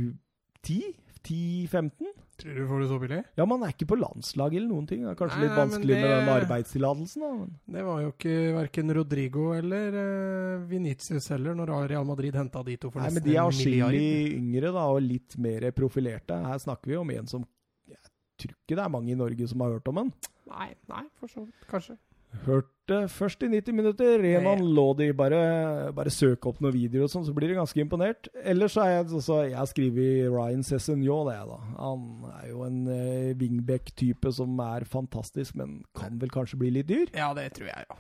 10? 10-15? Tror du får det så billig? Ja, men han er ikke på landslag eller noen ting. Det er kanskje Nei, litt nei, det... vanskelig med den arbeidstillatelsen, da. men- Det var jo ikke verken Rodrigo eller uh, Venitius heller, når Real Madrid henta de to for Nei, men de er en atskillig yngre da, og litt mer profilerte. Her snakker vi om en som Jeg tror ikke det er mange i Norge som har hørt om han. Nei, nei, for så vidt. Kanskje. Hørte først i 90 minutter. Renan Lodi. Bare, bare søk opp noen videoer og sånn, så blir du ganske imponert. Ellers så er jeg også Jeg har skrevet Ryan Cessenjå, det, da. Han er jo en uh, wingback-type som er fantastisk, men kan vel kanskje bli litt dyr? Ja, det tror jeg, ja.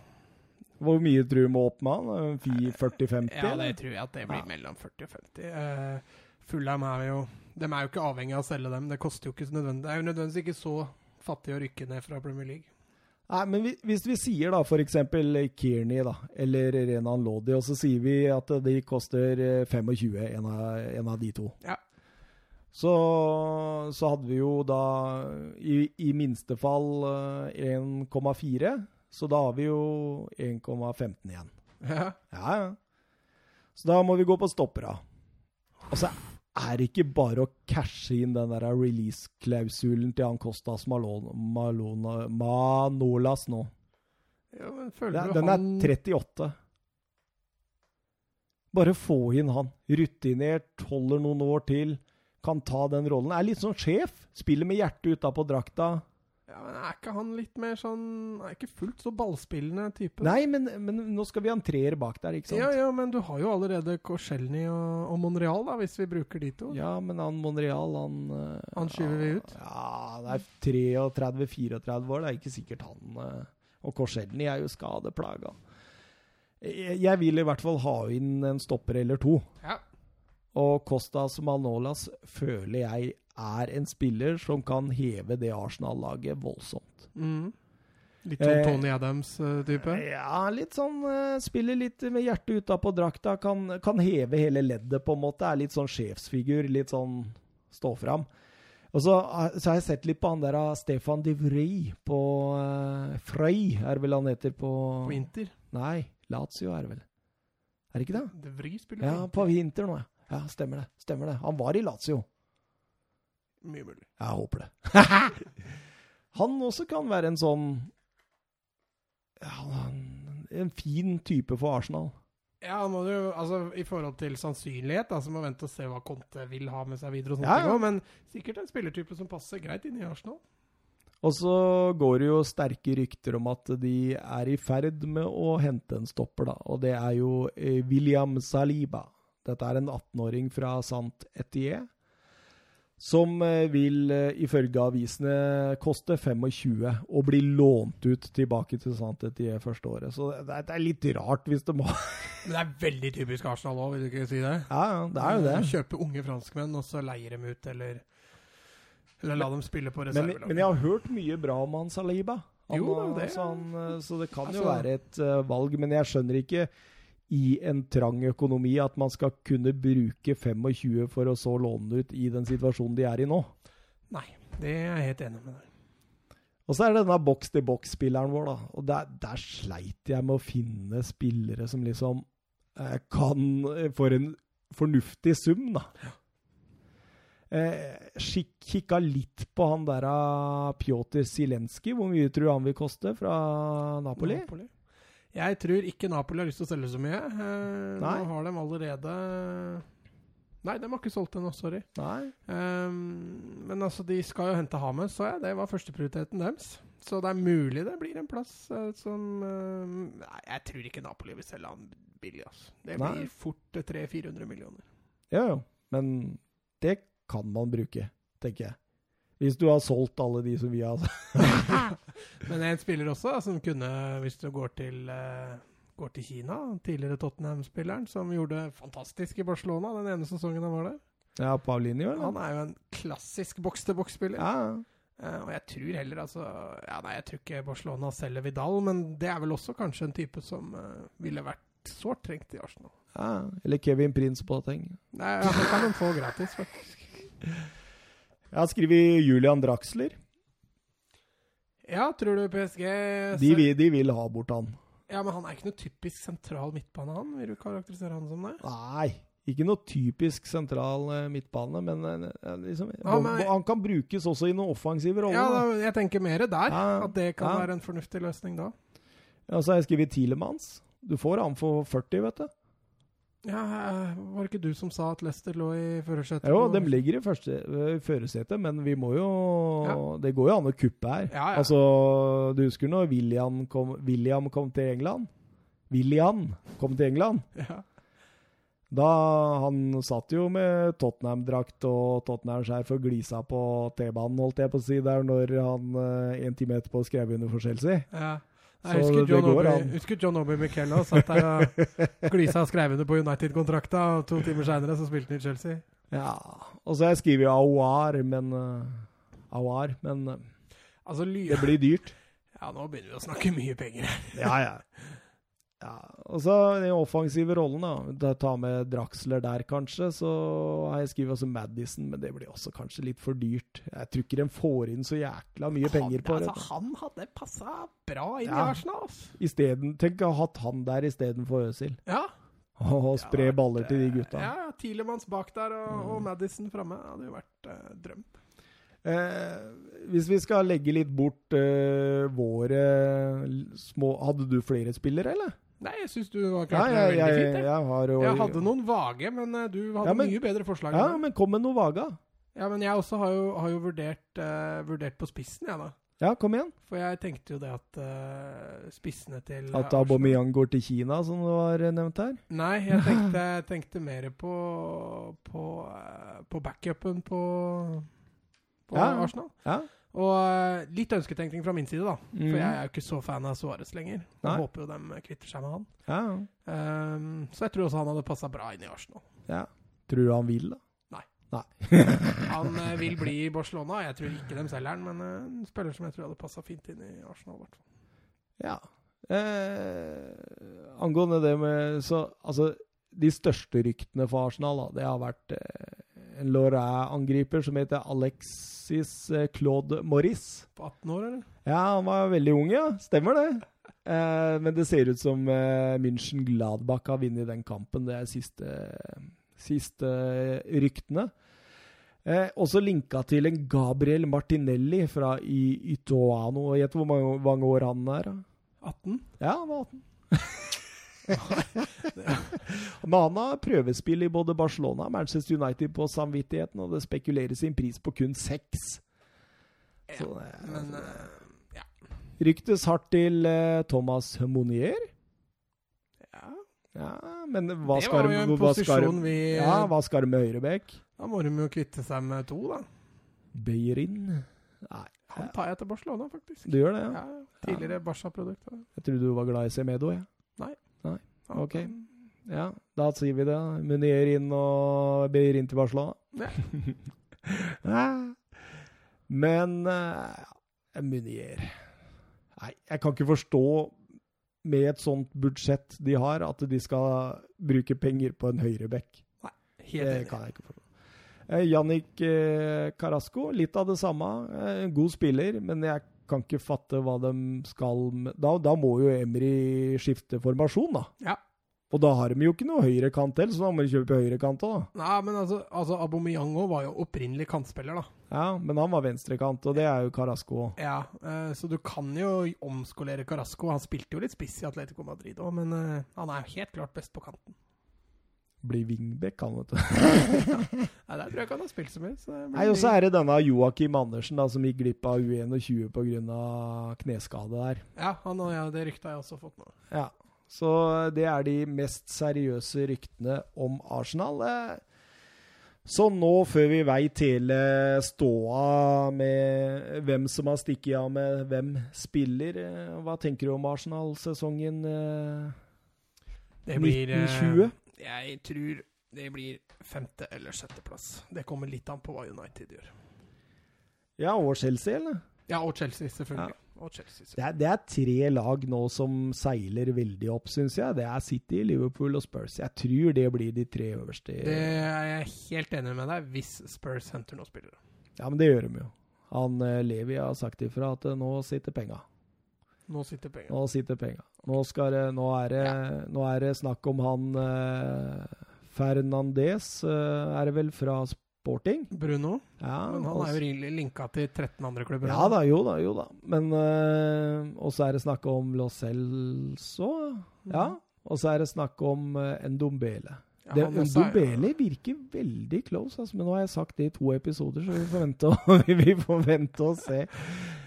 Hvor mye tror du må opp med han? 40-50? Ja, det tror jeg at det blir Ja. mellom 40 og 50. Uh, Fullheim er jo De er jo ikke avhengig av å selge dem. Det koster jo ikke så nødvendig Det er jo nødvendigvis ikke så fattig å rykke ned fra Premier League. Nei, men vi- hvis vi sier da f.eks. Kearney da, eller Renan Lodi, og så sier vi at de koster eh, 25, en av, en av de to. Ja. Så, så hadde vi jo da i, i minste fall eh, 1,4, så da har vi jo 1,15 igjen. Ja. Ja, ja. Så da må vi gå på stoppera. Og så er ikke bare å cashe inn den release-klausulen til han Kostas Malone, Malone, Manolas nå. ja, men føler du den er 38. Bare få inn han. Rutinert, holder noen år til. Kan ta den rollen. Er litt sånn sjef. Spiller med hjertet utapå drakta. Ja, men Er ikke han litt mer sånn Er ikke fullt så ballspillende type? Nei, men, men nå skal vi ha en treer bak der, ikke sant? Ja, ja, men du har jo allerede Korselny og, og Monreal, da, hvis vi bruker de to. Ja, men han Monreal, han eh, Han skyver vi ut? Ja, det er 33-34 år. Det er ikke sikkert han eh, Og Korselny er jo skadeplaga. Jeg, jeg vil i hvert fall ha inn en stopper eller to. Ja. Og Kostas Manolas føler jeg er en spiller som kan heve det Arsenal-laget voldsomt. Mm. Litt sånn Eh, Tony Adams-type? Ja, litt sånn eh, Spiller litt med hjertet utapå drakta. Kan, kan heve hele leddet, på en måte. Er litt sånn sjefsfigur. Litt sånn stå fram. Og så, eh, så har jeg sett litt på han der eh, Stefan de Vrij på eh, Frøy, er vel han heter på På Inter? Nei, Lazio er det vel. Er det ikke det? De Vrij spiller Ja, på på Inter. Inter nå, ja. Ja, stemmer det. Stemmer det. Han var i Lazio. Mye mulig. Jeg håper det. han også kan være en sånn ja, En fin type for Arsenal. Ja, må jo, altså I forhold til sannsynlighet, da, så må vi vente og se hva Conte vil ha med seg videre. og sånt Ja, ja. også, Men sikkert en spillertype som passer greit inn i Arsenal. Og så går det jo sterke rykter om at de er i ferd med å hente en stopper, da. Og det er jo eh, William Saliba. Dette er en 18-åring fra Sant Etier. Som eh, vil, eh, ifølge avisene, koste 25 og bli lånt ut tilbake til Santet i første året. Så det er, litt rart hvis det må Men det er veldig typisk Arsenal òg, vil du ikke si det? Ja, ja, det er jo det. Kjøpe unge franskmenn, og så leier dem ut, eller Eller la dem spille på Men, reservelag. men jeg har hørt mye bra om han Saliba. Han, Jo det, det- så, han, eh, så det kan jo altså- være et uh, valg, men jeg skjønner ikke i en trang økonomi at man skal kunne bruke 25 for å så låne ut i den situasjonen de er i nå. Nei, det er jeg helt enig med deg. Og så er det denne boks-til-boks-spilleren vår, da. Og der, der sleit jeg med å finne spillere som liksom eh, kan eh, For en fornuftig sum, da. Eh, skik- Kikka litt på han der av Pjotr Zilenskyj, Hvor mye tror du han vil koste fra Napoli? Jeg tror ikke Napoli har lyst til å selge så mye. Eh, Nei. Nå har de allerede Nei, de har ikke solgt ennå, sorry. Nei. Um, men altså, de skal jo hente Hames, så jeg. Det var førsteprioriteten deres. Så det er mulig det blir en plass uh, som uh, Nei, jeg tror ikke Napoli vil selge han billig, altså. Det Nei. blir fort eh, 300-400 millioner. Ja, ja. Men det kan man bruke, tenker jeg. Hvis du har solgt alle de som vi har Men en spiller også som kunne, hvis du går til, eh, går til Kina, tidligere Tottenham-spilleren, som gjorde fantastisk i Barcelona den ene sesongen han var der. Ja, Paulinho, eller? Han er jo en klassisk boks-til-boks-spiller. Ja, Eh, og jeg tror heller altså Ja, nei, jeg tror ikke Barcelona selger Vidal, men det er vel også kanskje en type som eh, ville vært sårt trengt i Arsenal. ja. Eller Kevin Prince Boateng. Nei, ja, Det kan de få gratis, faktisk. Jeg har skrevet Julian Draxler. Ja, tror du PSG De, vil- de vil ha bort han. Ja, men han er ikke noe typisk sentral midtbane, han. Vil du karakterisere han som det? Nei, ikke noe typisk sentral eh, midtbane, men eh, liksom, Ja, men- han kan brukes også i noen offensive roller. Ja, da, jeg tenker mer der. Ja, At det kan ja. være en fornuftig løsning da. Ja, så har jeg skrevet Tilemans. Du får han for 40, vet du. Ja, eh, Var det ikke du som sa at Leicester lå i førersetet? Jo, de ligger i øh, førersetet, men vi må jo Ja. Det går jo an å kuppe her. Ja, ja. Altså, du husker når William kom, William kom til England? William kom til England. Ja. Da Han satt jo med Tottenham-drakt og Tottenham-skjerf og glisa på T-banen, holdt jeg på å si, der når han øh, en time etterpå skrev under for Chelsea. ja. Jeg husker John, går Aubrey, husker John Obi òg. satt der og glisa og skrev under på United-kontrakta, og to timer seinere så spilte han i Chelsea. Ja. Og så har jeg skrevet Awar, men uh, Awar, men uh, Altså, det blir dyrt. Ja, nå begynner vi å snakke mye penger. Ja, ja. Ja. Og så den offensive rollen, da. Ta med Draxler der, kanskje. Så har jeg skrevet også Madison, men det blir også kanskje litt for dyrt. Jeg tror ikke de får inn så jækla mye penger på det. altså, han hadde passa bra inn Ja. i Arsenal. Altså. Isteden, tenk å ha hatt han der istedenfor Øzil. Ja. Og spre vært, baller til de gutta. Ja, Tilemanns bak der og, og Mm. Madison framme. Det hadde jo vært eh, drøm. Eh, hvis vi skal legge litt bort eh, våre små Hadde du flere spillere, eller? Nei, jeg syns du Ja, klart det veldig fint. Jeg. jeg har jo jeg hadde noen vage, men eh, du hadde Ja, men- mye bedre forslag. Ja, men kom med noe vaga. ja, men jeg også har jo, har jo vurdert, uh, vurdert på spissen, jeg, da. Ja, kom igjen. For jeg tenkte jo det at uh, spissene til At Aubameyang går til Kina, som det var nevnt her. Nei, jeg tenkte, tenkte mer på på, uh, på backupen på, på Ja. Arsenal. Ja. Og eh, litt ønsketenkning fra min side, da. For Mhm. jeg er jo ikke så fan av Suárez lenger. Jeg Nei. håper jo de kvitter seg med han. Ja, Um, så jeg tror også han hadde passa bra inn i Arsenal. ja. Tror du han vil, da? Nei. Nei. Han uh, vil bli i Barcelona. Jeg tror ikke dem selger han, men en spiller som jeg tror hadde passa fint inn i Arsenal. i hvert fall. Ja. Eh, angående det med Så altså, de største ryktene for Arsenal, da, det har vært eh, en Lorraine-angriper som heter Alexis eh, Claude Morris. På 18 år, eller? Ja, han var veldig ung, ja. Stemmer det. Eh, men det ser ut som eh, München Gladbach har vunnet den kampen. Det er siste, siste ryktene. Eh, også linka til en Gabriel Martinelli fra I Itoano. Gjett hvor mange, mange år han er? da? 18? Ja, han var 18. Men har prøvespill i både Barcelona og Manchester United på samvittigheten, og det spekuleres i en pris på kun seks. Ja, Så det er- men ja. Ryktes hardt til uh, Thomas Monier. ja. Ja, men hva Det skal de en hva skal vi Ja, hva skal de med høyrebekk? Da må de jo kvitte seg med to, da. Beirin? Nei, Han tar jeg til Barcelona, faktisk. du gjør det, ja? Ja, tidligere Barca-produkt. Jeg trodde du var glad i Semedo, jeg. Han Ok. Ja, da sier vi det. Munier inn og Beirin til Barcelona. Men uh, Munier Nei, jeg kan ikke forstå med et sånt budsjett de har, at de skal bruke penger på en høyreback. Helt Det kan jeg ikke forstå. Eh, Jannik eh, Carasco, litt av det samme. Eh, en god spiller, men jeg kan ikke fatte hva de skal med. Da, da må jo Emry skifte formasjon, da. Ja. Og da har de jo ikke noe høyrekant til, så da må de kjøpe høyrekant òg, da. Nei, men altså, altså Aubameyang var jo opprinnelig kantspiller, da. Ja, men han var venstrekant, og det er jo Carasco òg. Ja, eh, så du kan jo omskolere Carasco. Han spilte jo litt spiss i Atletico Madrid òg, men eh, han er jo helt klart best på kanten. Blir wingback, han, vet du. Nei, Der tror jeg ikke han har spilt så mye. Så Nei, Og så er det denne Joakim Andersen da, som gikk glipp av U21 pga. kneskade der. Ja, han og jeg, det ryktet har jeg også fått nå. Ja, Så det er de mest seriøse ryktene om Arsenal. Eh, Så nå, før vi veit hele ståa med hvem som har stikket av med hvem spiller, eh, hva tenker du om Arsenal-sesongen eh, Det blir eh, 1920? Jeg tror det blir femte- eller sjetteplass. Det kommer litt an på hva United gjør. Ja, og Chelsea, eller? Ja, og Chelsea, selvfølgelig. Og Chelsea, Det er, det er tre lag nå som seiler veldig opp, syns jeg. Det er City, Liverpool og Spurs. Jeg tror det blir de tre øverste. Det er jeg helt enig med deg, hvis Spurs henter noen spillere. Ja, men det gjør de jo. Han eh, Levi har sagt ifra at eh, nå sitter penga. Nå sitter penga. Nå sitter penga. Nå, nå, det, nå er det snakk om han eh, Fernandez, eh, er det vel, fra Sporting? Bruno, Ja, men han også, er jo linka til 13 andre klubber. Ja da, jo da, jo da. Men eh, Og så er det snakk om Lo Celso. Ja. Og så er det snakk om uh, Ndombele. Det, ja, Ndombele virker veldig close, altså, men nå har jeg sagt det i to episoder, så vi får vente vi får vente og se.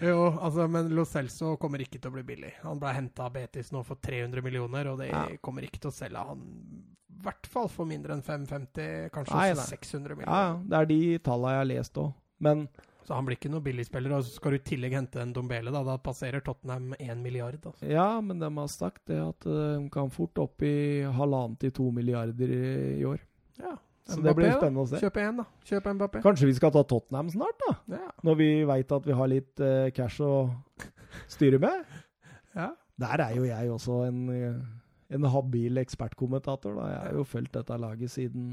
Jo, altså, men Lo Celso kommer ikke til å bli billig. Han ble henta av Betis nå for 300 millioner, og det Ja. kommer ikke til å selge han i hvert fall for mindre enn 550, kanskje Nei, nei. 600 Ja, millioner. ja, det er de tallene jeg har lest òg. Men Så han blir ikke noen billigspiller. Og så skal du i tillegg hente en Dombele, da. Da passerer Tottenham 1 milliard. Altså. ja, men de har sagt det at eh, de kan fort opp i halvannen til to milliarder i, i år. Ja. Så det blir Mbappé, spennende å se. Kjøp én, da. Kjøp Mbappé. Kanskje vi skal ta Tottenham snart, da? Ja. Når vi veit at vi har litt uh, cash å styre med? ja. Der er jo jeg også en, eh, en habil ekspertkommentator. da. Jeg har jo fulgt dette laget siden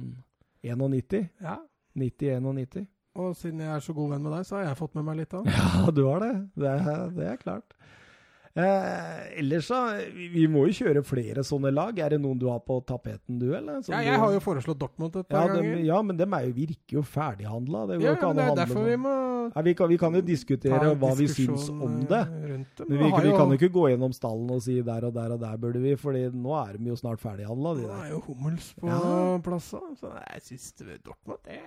91. ja. 90-91. Og siden jeg er så god venn med deg, så har jeg fått med meg litt òg. Ja, du har det. Det er, det er klart. Eh, ellers, så vi, vi må jo kjøre flere sånne lag. Er det noen du har på tapeten, du, eller? Som Ja, jeg har jo foreslått Dortmund et par ja, dem, ganger. ja, men dem er jo, virker jo ferdighandla. Det går Ja, ikke an det å handle vi må ja, vi, kan, vi kan jo diskutere hva vi syns om det. Men vi, vi jo- kan jo ikke gå gjennom stallen og si der og der og der burde vi, Fordi nå er de jo snart ferdighandla, de der. er jo Hummels på Ja. plassa. så jeg syns Dortmund det,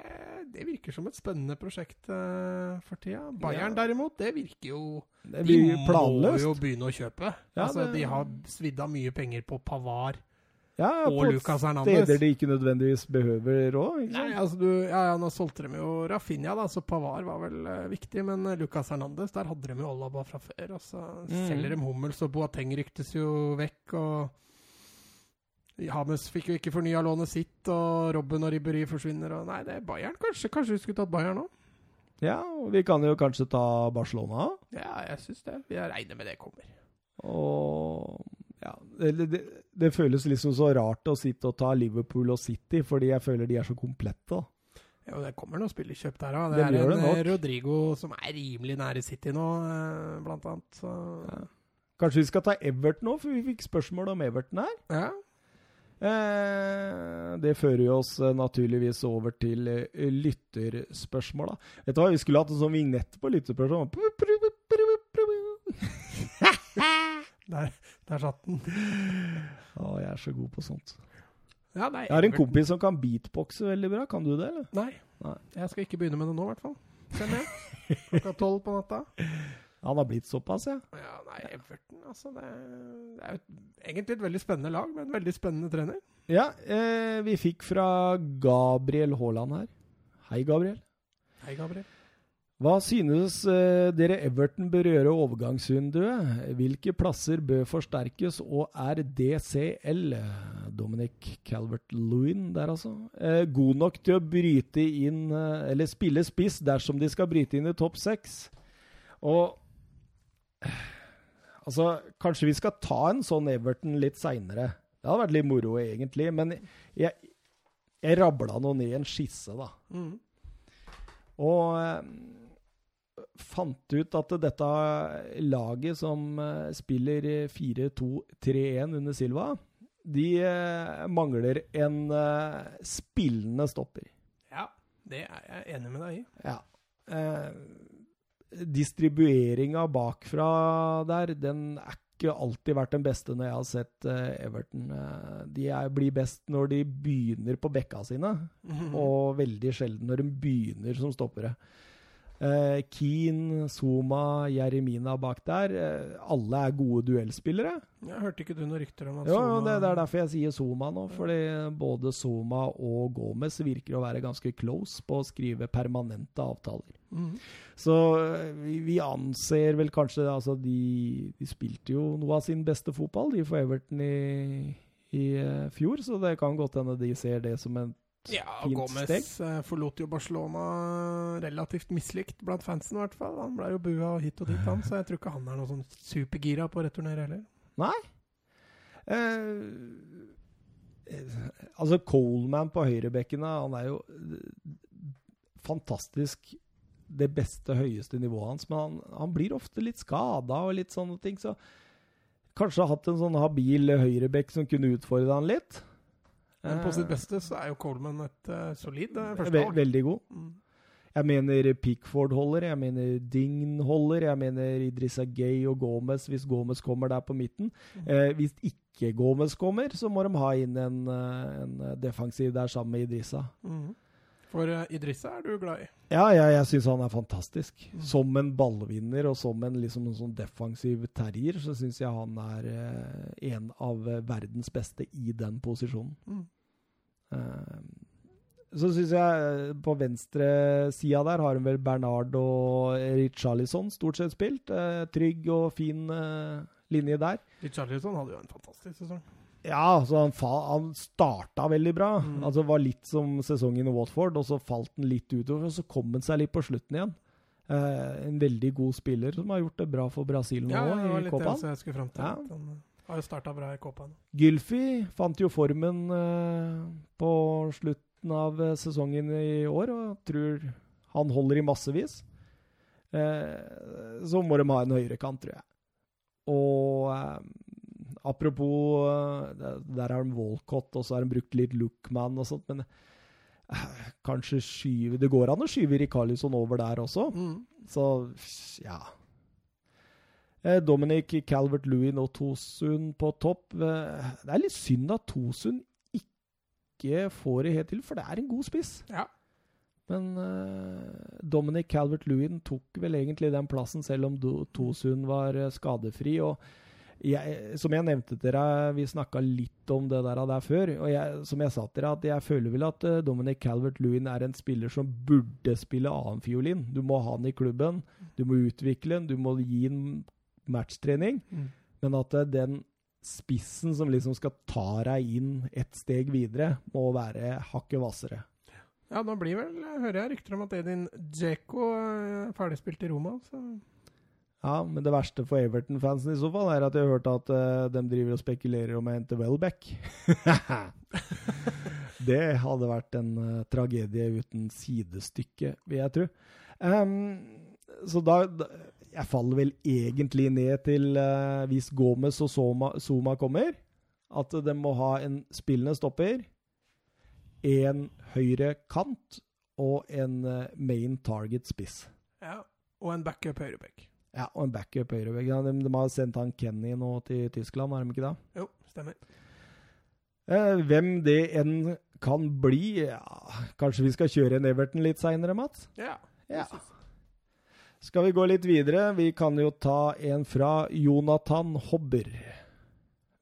det virker som et spennende prosjekt eh, for tida. Bayern derimot, det virker jo Det De blir må jo begynne å kjøpe. Ja, altså, det- De har svidd av mye penger på Pavar Ja, og på Lucas Hernandez. steder de ikke nødvendigvis behøver òg, altså du, ja, ja, Nå solgte de jo Rafinha, da, så Pavar var vel uh, viktig. Men eh, Lucas Hernandez, der hadde de jo Alaba fra før. Og så Mm. selger de Hummels, og Boateng ryktes jo vekk. og Hames fikk jo ikke fornya lånet sitt, og Robben og Ribberi forsvinner. og Nei, det er Bayern. Kanskje, kanskje vi skulle tatt Bayern nå? Ja, og vi kan jo kanskje ta Barcelona. Ja, jeg syns det. Jeg regner med det kommer. Og ja, det, det, det føles liksom så rart å sitte og ta Liverpool og City, fordi jeg føler de er så komplette. Jo, det kommer noen spillerkjøp der òg. Det det, er en det eh, Rodrigo som er rimelig nære City nå, eh, blant annet. Ja. Kanskje vi skal ta Everton nå, for vi fikk spørsmål om Everton her. ja. Eh, det fører jo oss eh, naturligvis over til eh, lytterspørsmål. da. Vet du hva, Vi skulle hatt en sånn vignett på lytterspørsmål. Der, der satt den. Å, jeg er så god på sånt. Ja, nei, Jeg har en kompis som kan beatboxe veldig bra. Kan du det, eller? Nei. Nei. Jeg skal ikke begynne med det nå, i hvert fall. Klokka tolv på natta. Han har blitt såpass, ja. Ja, nei, Everton, altså. Det, det er jo et- egentlig et veldig spennende lag, med en veldig spennende trener. Ja, eh, vi fikk fra Gabriel Haaland her. Hei, Gabriel. Hei, Gabriel. Hva synes eh, dere Everton bør gjøre overgangsvinduet? Hvilke plasser bør forsterkes, og er DCL, Dominic Calvert-Lewin der altså, eh, god nok til å bryte inn, eh, eller spille spiss dersom de skal bryte inn i topp seks? Og Altså, kanskje vi skal ta en sånn Everton litt seinere. Det hadde vært litt moro, egentlig. Men jeg, jeg rabla nå ned en skisse, da. Mm. Og eh, fant ut at dette laget som eh, spiller 4-2-3-1 under Silva, de eh, mangler en eh, spillende stopper. Ja, det er jeg enig med deg i. Ja. Distribueringa bakfra der, den er ikke alltid vært den beste når jeg har sett eh, Everton. Eh, de er, blir best når de begynner på bekka sine, Mhm. og veldig sjelden når de begynner som stoppere. Eh, Keane, Zuma, Jeremina bak der, eh, alle er gode duellspillere. Jeg hørte ikke du noen rykter om at Jo, jo, det, det er derfor jeg sier Zuma nå. Fordi både Zuma og Gomez virker å være ganske close på å skrive permanente avtaler. Mm. Så øh, vi, vi anser vel kanskje Altså, de, de spilte jo noe av sin beste fotball, de for Everton i, i eh, fjor, så det kan godt hende de ser det som en Ja, fint Gomez eh, forlot jo Barcelona relativt mislikt blant fansen, i hvert fall. Han ble jo bua hit og dit, han, så jeg tror ikke han er noe sånn supergira på å returnere heller. Nei. Eh, eh, altså, Coleman på høyrebekkene, han er jo eh, fantastisk det beste, høyeste nivået hans, men han, han blir ofte litt skada og litt sånne ting, så kanskje hatt en sånn habil høyrebekk som kunne utfordre han litt. Men på sitt Eh, beste så er jo Coleman et uh, solid uh, ve førstevalg. veldig god. Mm. Jeg mener Pickford holder, jeg mener Dign holder, jeg mener Idrissa Gay og Gomez hvis Gomez kommer der på midten. Eh, hvis ikke Gomez kommer, så må de ha inn en, eh, en defensiv der sammen med Idrissa. Mhm. For uh, Idrissa er du glad i. Ja, jeg, jeg syns han er fantastisk. Mm. Som en ballvinner og som en, liksom, en sånn defensiv terrier, så syns jeg han er eh, en av eh, verdens beste i den posisjonen. Mm. Uh, så syns jeg på på venstresida der har hun vel Bernard og Richarlison stort sett spilt. Eh, trygg og fin eh, linje der. Richarlison hadde jo en fantastisk sesong. Ja, altså han, han starta veldig bra. Mm. Altså var litt som sesongen i Watford, og så falt han litt utover, og så kom han seg litt på slutten igjen. Eh, en veldig god spiller som har gjort det bra for Brasil nå Ja, det var i litt det jeg skulle fram til. Ja. Han uh, har jo starta bra i Copaen. Gylfi fant jo formen eh, på slutten av eh, sesongen i år, og tror han holder i massevis. Eh, så må de ha en høyrekant, tror jeg. Og eh, apropos eh, der- har de Walcott, og så har de brukt litt Lookman og sånt, men eh, kanskje skyve Det går an å skyve Rikarlison over der også. Mm. Så ja. Eh, Dominic Calvert-Lewin og Tosun på topp. Det er litt synd at Tosun ikke får det helt til, for det er en god spiss. Ja. Men Dominic Calvert-Lewin tok vel egentlig den plassen, selv om Tosun var skadefri. og jeg, som jeg nevnte til deg, vi snakka litt om det der, der før. og jeg, Som jeg sa til deg, at jeg føler vel at eh, Dominic Calvert-Lewin er en spiller som burde spille annenfiolin. Du må ha han i klubben, du må utvikle han, du må gi han matchtrening. Mm. Men at eh, den spissen som liksom skal ta deg inn et steg videre, må være hakket hvassere. Ja, nå blir vel, hører jeg rykter om at Edin Dzeko er ferdigspilt i Roma. Så Ja, men det verste for Everton-fansen i så fall er at jeg har hørt at uh, de driver og spekulerer om å hente Welbeck. det hadde vært en uh, tragedie uten sidestykke, vil jeg tro. Um, så da, da Jeg faller vel egentlig ned til, uh, hvis Gomez og Soma, Soma kommer, at de må ha en spillende stopper, en høyre kant og en main target spiss. ja. Og en backup høyreback. Ja, og en backup høyrebekk. De, de har sendt han Kenny nå til Tyskland, har de ikke det? Jo, stemmer. Eh, hvem det enn kan bli ja, Kanskje vi skal kjøre en Everton litt seinere, Mats? Ja. Ja. Skal vi gå litt videre? Vi kan jo ta en fra Jonathan Hobber.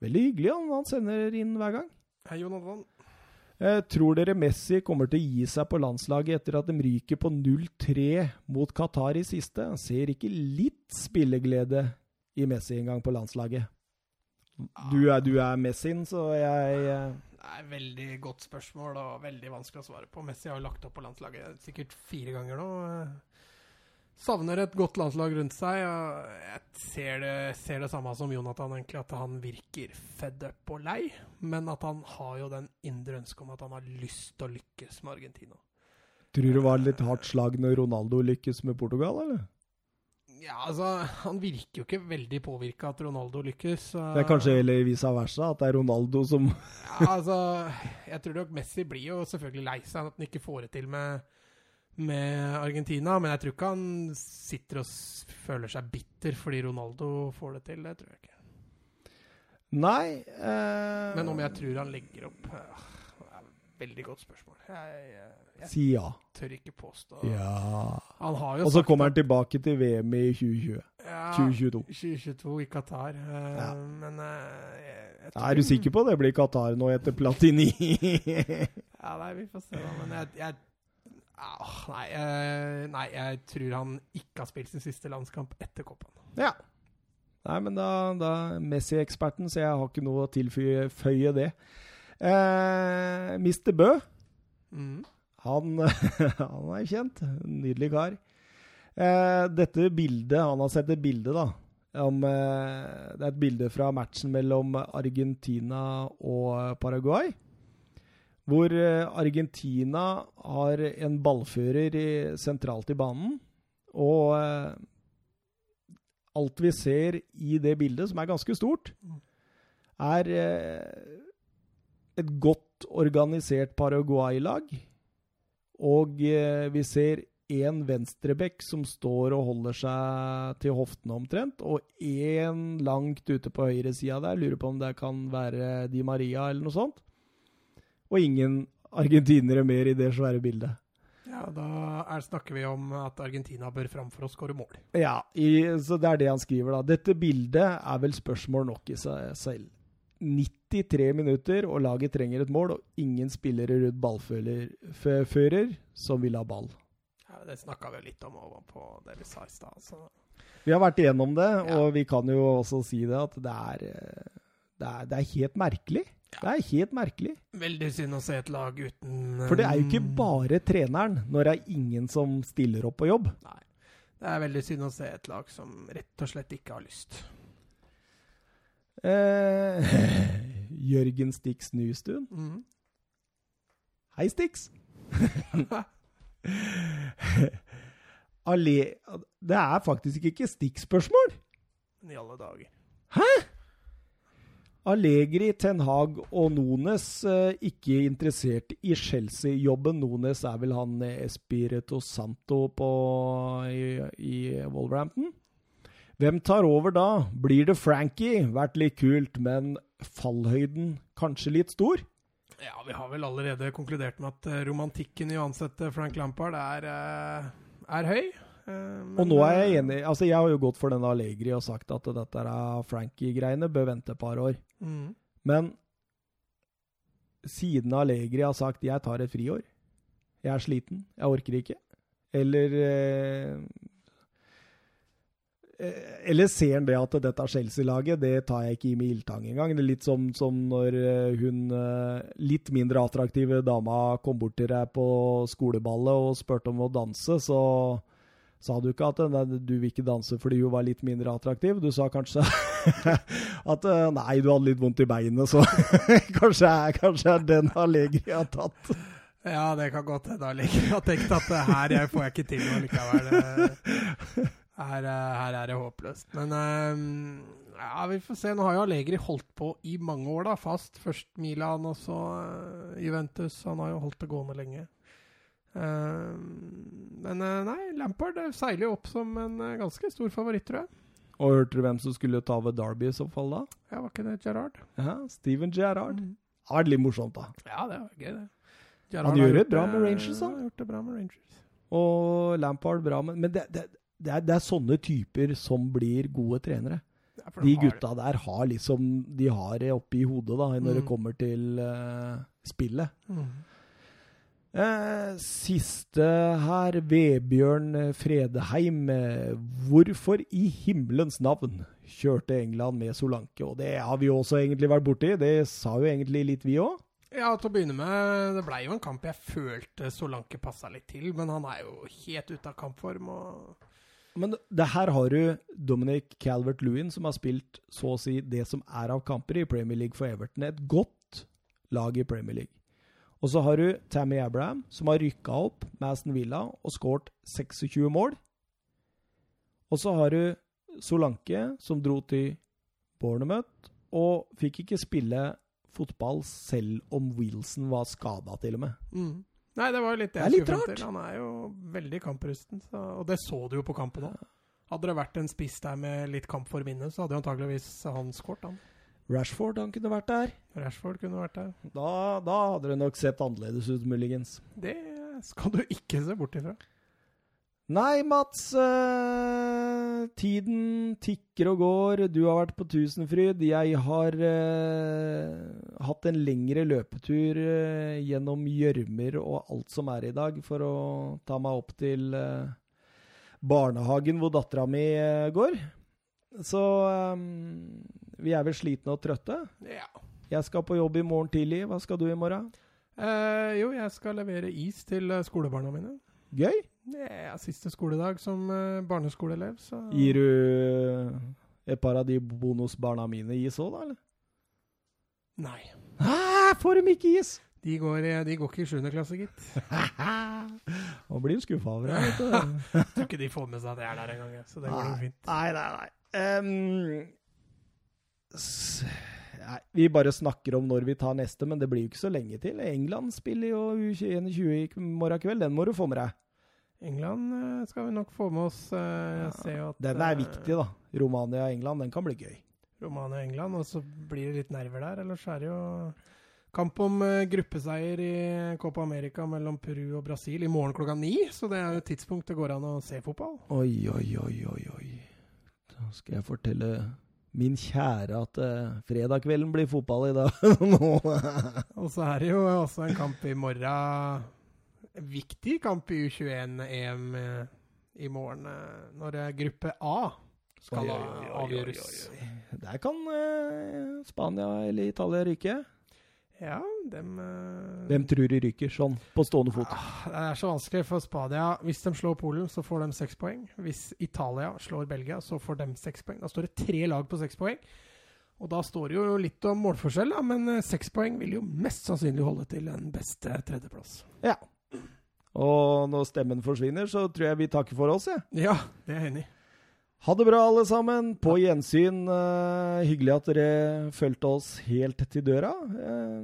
Veldig hyggelig, han. Han sender inn hver gang. Hei, Jonathan. Eh, tror dere Messi kommer til å gi seg på landslaget etter at de ryker på 0-3 mot Qatar i siste? Han ser ikke litt spilleglede i Messi engang på landslaget. Du er, du er Messin, så jeg eh, Det er et veldig godt spørsmål og veldig vanskelig å svare på. Messi har lagt opp på landslaget sikkert fire ganger nå. Savner et godt landslag rundt seg. og Jeg ser det, ser det samme som Jonathan, egentlig, at han virker fed up og lei. Men at han har jo den indre ønsket om at han har lyst til å lykkes med Argentina. Tror du det var litt hardt slag når Ronaldo lykkes med Portugal, eller? Ja, altså, Han virker jo ikke veldig påvirka at Ronaldo lykkes. Det er kanskje heller vice versa, at det er Ronaldo som Ja, altså, Jeg tror nok Messi blir jo selvfølgelig lei seg at han ikke får det til med, med Argentina. Men jeg tror ikke han sitter og føler seg bitter fordi Ronaldo får det til. Det tror jeg ikke. Nei eh, Men om jeg tror han legger opp eh, det er et Veldig godt spørsmål. Jeg, jeg, jeg Si ja. tør ikke påstå Ja. Han har jo Og så kommer han tilbake til VM i 2020. ja, 2022. 2022 i Qatar. eh, Ja. Men eh, Er du sikker på det blir Qatar nå etter Platini? Ja, nei, vi får se, da. Men jeg ah, nei, eh, nei, jeg tror han ikke har spilt sin siste landskamp etter Copaen. ja. Nei, men da, da Messi-eksperten, så jeg har ikke noe å tilføye det. Eh, Mr. Bø, Mm. han, han er kjent. Nydelig kar. Eh, dette bildet Han har sett et bilde, da. Om, eh, det er et bilde fra matchen mellom Argentina og Paraguay. Hvor eh, Argentina har en ballfører i, sentralt i banen. Og eh, alt vi ser i det bildet, som er ganske stort, er eh, et godt organisert Paraguay-lag. Og eh, vi ser én venstrebekk som står og holder seg til hoftene omtrent, og én langt ute på høyresida der. Lurer på om det kan være Di Maria eller noe sånt. Og ingen argentinere mer i det svære bildet. Ja, da er, snakker vi om at Argentina bør framfor å skåre mål. Ja, i, så det er det han skriver, da. Dette bildet er vel spørsmål nok i seg selv. 93 minutter, og laget trenger et mål, og ingen spillere rundt ballfører som vil ha ball. Ja, det snakka vi jo litt om over på det vi sa i stad. så- Vi har vært igjennom det, Ja. og vi kan jo også si det at det er, eh, det er, det er helt merkelig. Det er helt merkelig. Veldig synd å se et lag uten For det er jo ikke um, bare treneren når det er ingen som stiller opp på jobb. Nei. Det er veldig synd å se et lag som rett og slett ikke har lyst. Eh, Jørgen Stix Nystuen. Mm. Hei, Stix! Det er faktisk ikke stikkspørsmål. I alle dager. Allegri, Ten Hag og Nones eh, ikke interessert i Chelsea-jobben. Nones er vel han eh, Espirito Santo på, i, i Wolverhampton. Hvem tar over da? Blir det Frankie? Vært litt kult, men fallhøyden kanskje litt stor? Ja, vi har vel allerede konkludert med at eh, romantikken i å ansette Frank Lampard er, er høy. Men, Og nå er jeg enig. Altså, jeg har jo gått for denne Allegri og sagt at dette er Frankie-greiene bør vente et par år. Mm. Men siden Allegri har sagt 'jeg tar et friår', jeg er sliten, jeg orker ikke, eller eh, eh, Eller ser han det at dette Chelsea-laget, det tar jeg ikke i med ildtang engang. Det er litt som, som når eh, hun litt mindre attraktive dama kom bort til deg på skoleballet og spurte om å danse, så sa du ikke at nei, du vil ikke danse fordi hun var litt mindre attraktiv. Du sa kanskje at eh, nei, du hadde litt vondt i beinet, så kanskje, er, kanskje er den Allegri har tatt. Ja, det kan godt hende Allegri har tenkt at eh, her jeg får jeg ikke til noe likevel. Eh, Her, eh, her er det håpløst. Men eh, ja, vi får se. Nå har jo Allegri holdt på i mange år, da, fast. Først Milan, og så eh, Juventus. Han har jo holdt det gående lenge. Eh, men eh, nei, Lampard eh, seiler jo opp som en ganske stor favoritt, tror jeg. Og hørte du hvem som skulle ta over Derby i så fall da? Ja, Var ikke det Gerrard? Ja, Steven Gerrard. Mm. Det har vært litt morsomt, da. Ja, det var gøy, det. Han har gjør det bra med Rangers. Han gjort det bra med Rangers. Og Lampard bra, men, men det, det, det, er, det er sånne typer som blir gode trenere. Ja, de, De gutta der har liksom De har det oppi hodet da, når det Mm. kommer til uh, spillet. Mm. Eh, siste her, Vebjørn Fredheim. Eh, Hvorfor i himmelens navn kjørte England med Solanke? Og det har vi jo også egentlig vært borti. Det sa jo egentlig litt vi òg. Ja, til å begynne med, det blei jo en kamp jeg følte Solanke passa litt til, men han er jo helt ute av kampform. og Men det her har du Dominic Calvert-Lewin, som har spilt så å si det som er av kamper i Premier League for Everton. Et godt lag i Premier League. Og så har du Tammy Abraham, som har rykka opp med Aston Villa og skåret 26 mål. Og så har du Solanke, som dro til Bournemouth og fikk ikke spille fotball selv om Wilson var skada, til og med. Mm. Nei, det var jo litt det Det er jeg skulle frem til. Han er jo veldig kamprusten, så, og det så du jo på kampen òg. Hadde det vært en spiss der med litt kamp for å vinne, så hadde jo antageligvis han skåret, han. Rashford, han kunne vært der. Rashford kunne vært der. Da, da hadde det nok sett annerledes ut, muligens. Det skal du ikke se bort ifra. Nei, Mats. eh, tiden tikker og går. Du har vært på Tusenfryd. Jeg har eh, hatt en lengre løpetur eh, gjennom gjørmer og alt som er i dag, for å ta meg opp til eh, barnehagen hvor dattera mi eh, går. Så eh, vi er vel slitne og trøtte. Ja. Jeg skal på jobb i morgen tidlig. Hva skal du i morgen? Eh, jo, jeg skal levere is til eh, skolebarna mine. Gøy? Det er siste skoledag som eh, barneskoleelev, så Gir du et par av de bonusbarna mine is òg, da? eller? Nei. Hæ, får de ikke is? De går, de går ikke i 7. klasse, gitt. Nå blir du skuffa over det. Jeg tror ikke de får med seg at jeg er der engang, så det går Nei. fint. Nei, nei, nei. S- nei. Vi bare snakker om når vi tar neste, men det blir jo ikke så lenge til. England spiller jo U21-20 i morgen kveld. Den må du få med deg. England eh, skal vi nok få med oss. eh, Jeg ser jo at Den er eh, viktig, da. Romania-England, den kan bli gøy. Romania og England, og så blir det litt nerver der. Ellers er det jo kamp om gruppeseier i Copa America mellom Peru og Brasil i morgen klokka ni. Så det er jo et tidspunkt det går an å se fotball. Oi, oi, oi, oi, oi. Da skal jeg fortelle min kjære at uh, fredagskvelden blir fotball i dag. Og så er det jo også en kamp i morgen. En Viktig kamp i U21-EM eh, i morgen, eh, når eh, gruppe A skal Oi, oi, oi, avgjøres. Der kan uh, Spania eller Italia ryke. Ja, dem uh... Hvem tror de ryker, sånn på stående fot? Ah, Det er så vanskelig for Spadia. Hvis de slår Polen, så får de seks poeng. Hvis Italia slår Belgia, så får de seks poeng. Da står det tre lag på seks poeng. Og da står det jo litt om målforskjell, da, men eh, seks poeng vil jo mest sannsynlig holde til en beste tredjeplass. Ja. Og når stemmen forsvinner, så tror jeg vi takker for oss, jeg. Ja, det er jeg enig i. Ha det bra, alle sammen. På gjensyn. Uh, hyggelig at dere fulgte oss helt til døra. Uh,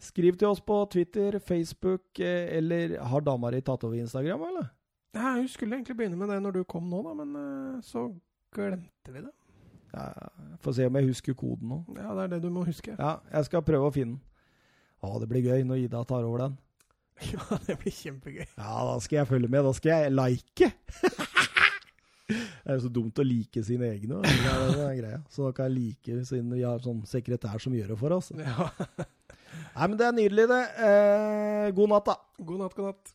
skriv til oss på Twitter, Facebook, uh, eller har dama di tatt over Instagram, eller? Ja, hun skulle egentlig begynne med det når du kom nå, da, men så glemte vi det. Ja, Får se om jeg husker koden nå. Ja, det er det du må huske. Ja, jeg skal prøve å finne den. Å, det blir gøy når Ida tar over den. Ja, det blir kjempegøy. Ja, da skal jeg følge med. Da skal jeg like. det er jo så dumt å like sine egne. Det er det er greia. Så da kan jeg like siden vi har sånn sekretær som gjør det for oss. Ja. Nei, men det er nydelig, det. Eh, god natt, da. God natt, god natt.